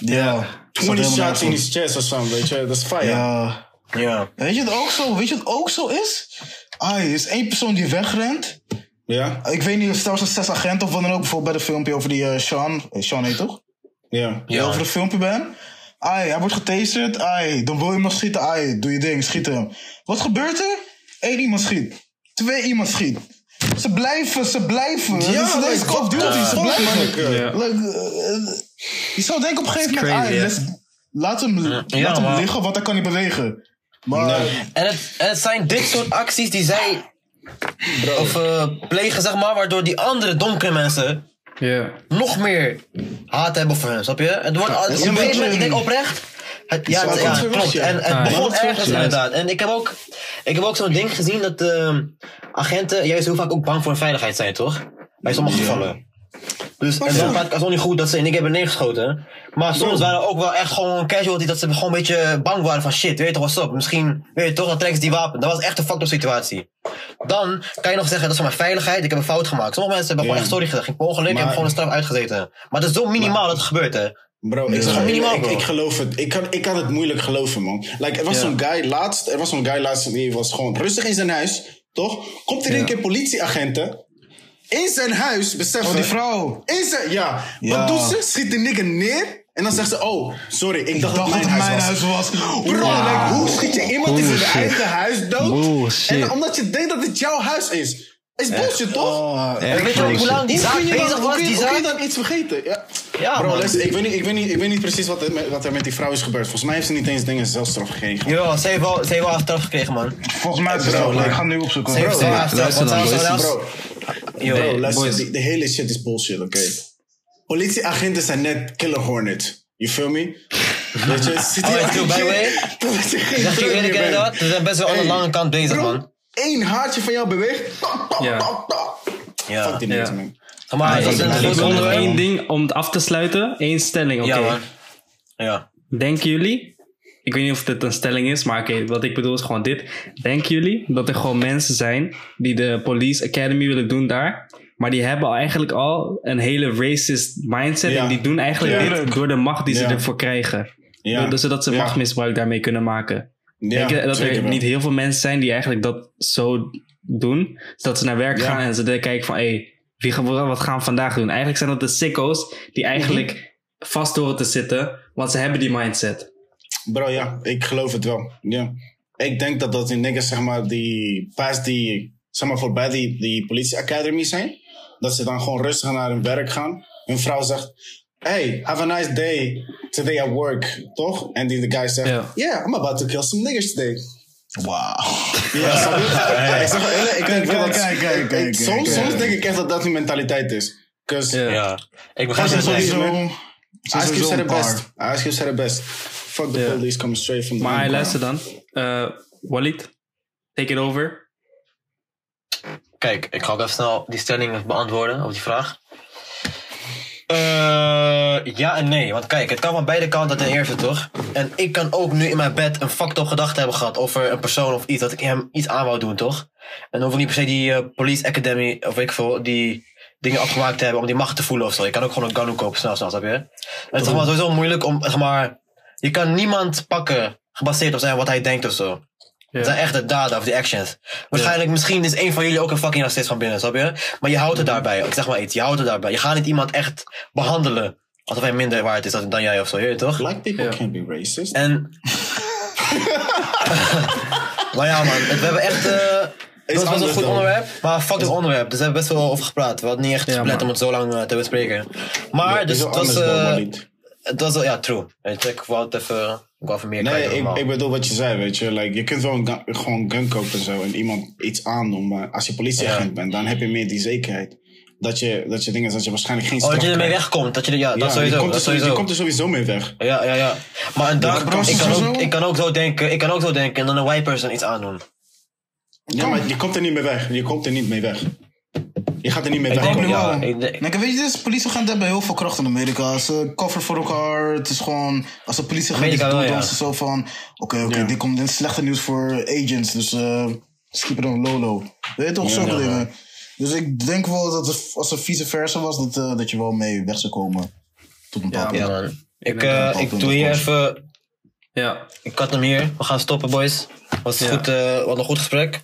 Speaker 4: Ja.
Speaker 3: 20
Speaker 4: Staat
Speaker 3: shots in his chest of something, weet je? Dat is fire.
Speaker 4: Ja.
Speaker 1: Ja.
Speaker 4: Weet je het ook zo? Weet je wat ook zo is? Ah, er is één persoon die wegrent.
Speaker 3: Ja?
Speaker 4: Ik weet niet, stel ze zes agenten of wat dan ook. Bijvoorbeeld bij de filmpje over die eh, Sean. Eh, Sean heet toch?
Speaker 3: Ja.
Speaker 4: Die over het filmpje ben. Ai, hij wordt getaserd. Ai, dan wil je hem nog schieten. Ai, doe je ding, schiet hem. Wat gebeurt er? Eén iemand schiet. Twee iemand schiet. Ze blijven, ze blijven.
Speaker 3: Ja,
Speaker 4: Dit is deze
Speaker 3: like,
Speaker 4: Call of Duty,
Speaker 3: what
Speaker 4: ze blijven.
Speaker 2: Ja.
Speaker 4: Like, eh, je zou denken op een gegeven moment,
Speaker 2: crazy,
Speaker 4: ai, laat hem, laat hem liggen, want hij kan niet bewegen. Maar
Speaker 3: Nee.
Speaker 1: En het, en het zijn dit soort acties die zij of, eh, plegen, zeg maar, waardoor die andere donkere mensen
Speaker 2: Ja.
Speaker 1: nog meer haat hebben voor hen, snap je? Het wordt, op een gegeven moment, ik denk oprecht. Het, ja, het- ja, klopt. En het
Speaker 2: Ah, ja.
Speaker 1: begon ergens inderdaad. En ik heb ook, ik heb ook zo'n ding gezien dat ehm, agenten juist heel vaak ook bang voor hun veiligheid zijn, toch? Bij sommige gevallen. Dus en dan praat ik alsnog niet goed dat ze in ik hebben neergeschoten. Maar soms waren er ook wel echt gewoon casualty dat ze gewoon een beetje bang waren van shit, weet je toch, what's up? Misschien, weet je toch, dan trekken ze die wapen. Dat was echt een fucked up situatie. Dan kan je nog zeggen, dat is mijn veiligheid, ik heb een fout gemaakt. Sommige mensen hebben gewoon
Speaker 3: Ja.
Speaker 1: echt sorry gezegd, geen per ongeluk,
Speaker 3: Maar-
Speaker 1: hebben gewoon een straf uitgezeten. Maar het is zo minimaal dat het gebeurt, hè.
Speaker 3: Bro, ik,
Speaker 1: minimaal,
Speaker 3: ik, ik geloof het. Ik kan, ik kan het moeilijk geloven, man. Like, er was
Speaker 2: Ja.
Speaker 3: zo'n guy laatst, er was zo'n guy laatst, die was gewoon rustig in zijn huis, toch? Komt er een
Speaker 2: Ja.
Speaker 3: keer politieagenten in zijn huis, beseffen.
Speaker 4: Oh, die vrouw.
Speaker 3: In zijn, ja.
Speaker 4: Ja.
Speaker 3: Wat doet ze? Schiet de nigger neer. En dan zegt ze, oh, sorry, ik,
Speaker 4: ik
Speaker 3: dacht, dat
Speaker 4: dat
Speaker 3: mijn
Speaker 4: het
Speaker 3: huis
Speaker 4: mijn
Speaker 3: was.
Speaker 4: huis was.
Speaker 3: Bro, like, hoe schiet je iemand in zijn eigen huis dood?
Speaker 2: Bullshit.
Speaker 3: En omdat je denkt dat het jouw huis is. Is bullshit, toch?
Speaker 4: Oh,
Speaker 2: Echt
Speaker 1: weet je ook hoe lang die
Speaker 3: Hoe
Speaker 1: zaak
Speaker 3: kun je dan-
Speaker 1: bezig
Speaker 3: hoe
Speaker 1: was,
Speaker 3: kun je-
Speaker 1: die
Speaker 3: hoe kun je
Speaker 1: zaak?
Speaker 3: dan iets vergeten? Ja.
Speaker 1: Ja,
Speaker 3: Bro, luister, ik weet, niet, ik, weet niet, ik weet niet precies wat er, met, wat er met die vrouw is gebeurd. Volgens mij heeft ze niet eens dingen zelfstraf gekregen.
Speaker 1: Ja, ze heeft wel, ze heeft wel straf gekregen, man.
Speaker 4: Volgens mij is het
Speaker 3: Bro,
Speaker 4: zo. Ik ga hem nu opzoeken.
Speaker 1: Ze heeft
Speaker 3: Bro,
Speaker 1: wel
Speaker 2: luister dan,
Speaker 1: zelfs- zelfs-
Speaker 3: Bro,
Speaker 1: Yo,
Speaker 3: luister, die- de hele shit is bullshit, oké? Politieagenten zijn net killer hornet. You feel me? Weet je, zit
Speaker 1: Oh,
Speaker 3: hier
Speaker 1: by way, Zeg je eerlijk inderdaad, ze zijn best wel aan de lange kant bezig,
Speaker 3: Bro,
Speaker 1: man.
Speaker 3: één haartje van jou beweegt.
Speaker 2: Ja.
Speaker 3: Fuck die niks, man.
Speaker 1: Maar is
Speaker 2: nog één ding om het af te sluiten. Eén stelling, oké.
Speaker 1: Ja, man. Ja.
Speaker 2: Denken jullie, ik weet niet of dit een stelling is, maar oké, wat ik bedoel is gewoon dit. Denken jullie dat er gewoon mensen zijn die de Police Academy willen doen daar, maar die hebben eigenlijk al een hele racist mindset
Speaker 3: Ja.
Speaker 2: en die doen eigenlijk dit door de macht die ze ervoor krijgen. Dus zodat ze
Speaker 3: Ja.
Speaker 2: machtsmisbruik daarmee kunnen maken.
Speaker 3: Ja,
Speaker 2: Denk je dat er
Speaker 3: wel.
Speaker 2: niet heel veel mensen zijn die eigenlijk dat zo doen? Zodat ze naar werk gaan en ze kijken van, hé, hey, wie gaan wat gaan we vandaag doen? Eigenlijk zijn dat de sicko's die eigenlijk
Speaker 3: Mhm.
Speaker 2: vast horen te zitten, want ze hebben die mindset.
Speaker 3: Bro, ja, ik geloof het wel. Ja. Ik denk dat dat die niggas, zeg maar, die pas die, zeg maar, voorbij die, die politie academy zijn, dat ze dan gewoon rustig naar hun werk gaan. Hun vrouw zegt, hey, have a nice day today at work, toch? En die de guy zegt, yeah, I'm about to kill some niggers today.
Speaker 4: Wauw.
Speaker 3: Ja, snap je? Ik zeg wel eerlijk, ik denk wel dat...
Speaker 4: kijk, kijk,
Speaker 3: ik-
Speaker 4: kijk,
Speaker 3: ik- Soms, denk ik echt dat dat hun mentaliteit is.
Speaker 2: Ja.
Speaker 1: Ja. Ik begrijp het
Speaker 4: sowieso...
Speaker 3: I
Speaker 4: Ze
Speaker 3: ask
Speaker 4: zijn
Speaker 3: you
Speaker 4: sowieso
Speaker 3: said
Speaker 4: een
Speaker 3: it best.
Speaker 4: paar.
Speaker 3: I ask you said it best. Fuck the police coming straight from the
Speaker 2: Maar luister dan. Eh Walid, take it over.
Speaker 1: Kijk, ik ga ook even snel die stelling beantwoorden, of die vraag. Eh, ja en nee. Want kijk, het kan van beide kanten ten eerste, toch? En ik kan ook nu in mijn bed een fucked up gedachte hebben gehad over een persoon of iets, dat ik hem iets aan wou doen, toch? En dan hoef ik niet per se die eh, Police Academy, of weet ik veel, die dingen afgemaakt te hebben om die macht te voelen of zo. Je kan ook gewoon een gun kopen, snel, snel, snap je? En het is sowieso moeilijk om, zeg maar, je kan niemand pakken gebaseerd op zijn wat hij denkt of zo. Het zijn echt de daden of de actions. Waarschijnlijk, misschien is een van jullie ook een fucking racist van binnen, snap je? Maar je houdt het daarbij. Ik zeg maar iets, je houdt het daarbij. Je gaat niet iemand echt behandelen alsof hij minder waard is dan jij of zo, je weet toch?
Speaker 3: Black people
Speaker 2: Ja.
Speaker 3: can't be racist.
Speaker 1: En. maar ja, man, het- we hebben echt. eh, Dat was een goed
Speaker 3: dan.
Speaker 1: onderwerp, maar fuck het onderwerp. Dus we hebben best wel over gepraat. We hadden niet echt gepland om het zo lang eh, te bespreken. Maar,
Speaker 3: Het
Speaker 1: dus
Speaker 3: is wel
Speaker 1: het was, het was wel, ja, true. Weet je, ik wou het even, ik wou even meer
Speaker 3: Nee, ik, ik bedoel wat je zei, weet je. Like, je kunt wel een gun, gewoon gun kopen en zo en iemand iets aandoen. Maar als je politieagent
Speaker 1: Ja.
Speaker 3: bent, dan heb je meer die zekerheid. Dat je, dat je dingen dat je waarschijnlijk geen
Speaker 1: Oh,
Speaker 3: straf
Speaker 1: dat je ermee wegkomt. Dat je, ja,
Speaker 3: Ja,
Speaker 1: dat sowieso.
Speaker 3: je, komt
Speaker 1: dat
Speaker 3: er sowieso,
Speaker 1: sowieso.
Speaker 3: je komt er sowieso mee weg.
Speaker 1: Ja, ja, ja. Maar een dag,
Speaker 4: bro,
Speaker 1: ik, kan ook, ik kan ook zo denken, ik kan ook zo denken en dan een white person iets aandoen.
Speaker 3: Ja, maar je komt er niet mee weg. Je komt er niet mee weg. Je gaat er niet mee
Speaker 1: Ik
Speaker 3: weg.
Speaker 1: denk,
Speaker 4: nu
Speaker 1: ja,
Speaker 4: wel.
Speaker 1: ik denk-
Speaker 4: weet je, dus, politieagenten hebben heel veel kracht in Amerika. Ze cover voor elkaar. Het is gewoon, als de
Speaker 1: Amerika
Speaker 4: doet,
Speaker 1: wel,
Speaker 4: dan is het zo van... Oké, oké,
Speaker 3: Ja.
Speaker 4: dit komt dit slechte nieuws voor agents. Dus eh keep it on low low. Weet je toch, zulke
Speaker 1: ja.
Speaker 4: dingen. Dus ik denk wel dat het, als het vice versa was, dat, eh, dat je wel mee weg zou komen. Tot een bepaald
Speaker 1: Ja. Ik, eh, ik
Speaker 4: dat
Speaker 1: doe hier even,
Speaker 2: Ja.
Speaker 1: ik kat hem hier. We gaan stoppen, boys. Was
Speaker 2: Ja.
Speaker 1: goed, eh, wat een goed gesprek.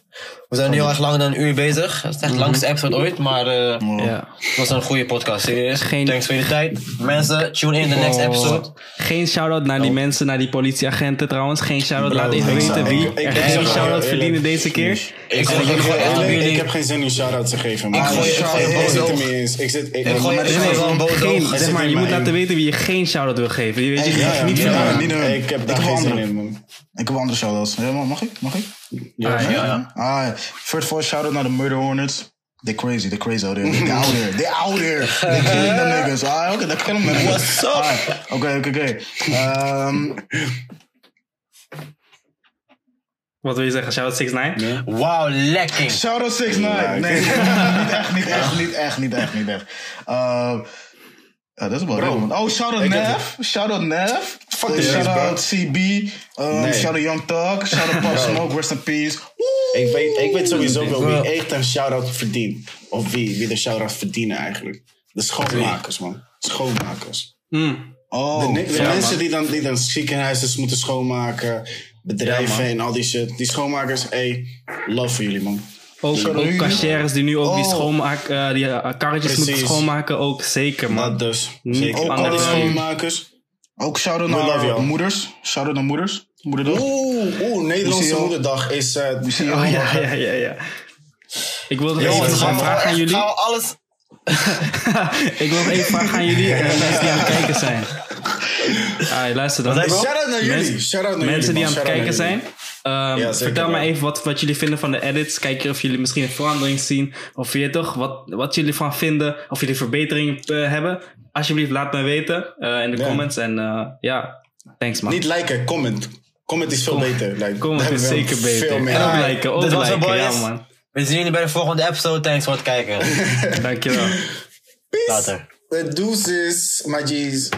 Speaker 1: We zijn nu heel erg lang dan een uur bezig. Het is echt de langste episode ooit, maar eh,
Speaker 4: ja.
Speaker 1: het was een goede podcast. Serieus.
Speaker 2: Geen-
Speaker 1: Thanks voor je tijd. Mensen, tune in de next
Speaker 2: Oh.
Speaker 1: episode.
Speaker 2: Geen shout-out naar die mensen, naar die politieagenten trouwens. Geen shout-out. Laat even weten wie
Speaker 3: ik- ik-
Speaker 2: er
Speaker 3: ik
Speaker 2: geen shout-out
Speaker 3: eerlijk-
Speaker 2: verdienen deze keer.
Speaker 1: Ik,
Speaker 3: Ik,
Speaker 1: gooi-
Speaker 3: ik,
Speaker 1: ik gooi echt op
Speaker 3: ik,
Speaker 1: jullie.
Speaker 3: ik heb geen zin om shout-out te geven. Maar
Speaker 1: Ik gooi- boos
Speaker 3: er
Speaker 1: oog.
Speaker 3: mee eens. Ik zit, ik,
Speaker 1: Ik gooi- wel een boos
Speaker 2: zeg
Speaker 3: zit
Speaker 2: maar, je moet laten weten wie je geen shout-out wil geven. Je weet je, niet
Speaker 3: ik heb daar geen zin in, man.
Speaker 4: Ik heb andere shout-outs. Ja, man, mag ik? Mag ik?
Speaker 3: Ja,
Speaker 2: Ah,
Speaker 1: Ja, ja.
Speaker 4: Ah, first of all, shout out naar de Murder Hornets. They crazy, they crazy out there. They out there, they out there. They killing them niggas. Ah, oké, dat kennen we met
Speaker 1: What's up?
Speaker 4: Ah, Oké, oké, oké. Ehm,
Speaker 2: Wat wil je zeggen? Shout-out 6 9
Speaker 1: Wauw, lekker.
Speaker 4: Shout out 6
Speaker 3: Ja,
Speaker 4: 9 Nee, niet echt, niet echt, niet echt, niet echt, niet echt. Ehm, ja, dat is wel man. Oh, shout out
Speaker 3: ik heb-
Speaker 4: Nev. Shout out Nev.
Speaker 3: Fuck
Speaker 4: Eh,
Speaker 3: the
Speaker 4: Shout
Speaker 3: shit, bro.
Speaker 4: out CB. Um,
Speaker 3: Nee.
Speaker 4: Shout out Young Thug. Shout out Pop Smoke. Rest in peace.
Speaker 3: Ik weet, ik weet sowieso wel wie echt een shout-out verdient. Of wie, wie de shout-out verdienen eigenlijk. De schoonmakers, man. Schoonmakers.
Speaker 2: Hmm.
Speaker 4: Oh,
Speaker 3: De, ni- de
Speaker 4: ja, man.
Speaker 3: mensen die dan, die dan ziekenhuizen moeten schoonmaken. Bedrijven en al die shit. Die schoonmakers, hey, love voor jullie, man.
Speaker 2: Ook,
Speaker 4: Shout-out
Speaker 2: ook cashiers die nu ook die,
Speaker 4: Oh.
Speaker 2: schoonmaak, eh, die eh, karretjes
Speaker 3: Precies.
Speaker 2: moeten schoonmaken. Ook zeker, man.
Speaker 3: Dat dus.
Speaker 2: Niet
Speaker 3: Zeker.
Speaker 4: ook
Speaker 3: al die
Speaker 2: andere-
Speaker 3: schoonmakers.
Speaker 4: Ook shout-out naar
Speaker 3: you.
Speaker 4: moeders. Shout-out naar moeders. Moederdag.
Speaker 3: Oeh, oeh, Nederlandse moederdag is... eh,
Speaker 4: Lucio.
Speaker 2: Oh ja, ja, ja, ja. Ik wilde
Speaker 3: Jongens,
Speaker 2: even een vraag aan jullie.
Speaker 1: Gaan we alles...
Speaker 2: ik wil even vragen aan jullie, mensen die aan het kijken zijn. Ah, luister dan.
Speaker 3: Shout-out naar jullie.
Speaker 2: Mensen-
Speaker 3: Shout-out naar
Speaker 2: Mensen die aan het kijken zijn. ehm,
Speaker 3: Ja,
Speaker 2: vertel
Speaker 3: wel.
Speaker 2: me even wat, wat jullie vinden van de edits. Kijk of jullie misschien een verandering zien. Of je toch, wat, wat jullie van vinden. Of jullie verbeteringen eh, hebben. Alsjeblieft, laat me weten eh, in de
Speaker 3: Ja.
Speaker 2: comments. En eh, ja, thanks man.
Speaker 3: Niet liken, comment. Comment is veel beter. Like,
Speaker 2: Comment is zeker beter.
Speaker 3: Veel meer.
Speaker 2: En ook liken, ook
Speaker 1: dit was het,
Speaker 2: liken. Ja
Speaker 1: boys.
Speaker 2: man.
Speaker 1: We zien jullie bij de volgende episode. Thanks voor het kijken.
Speaker 2: Dankjewel.
Speaker 1: Later.
Speaker 3: The deuces, my G's.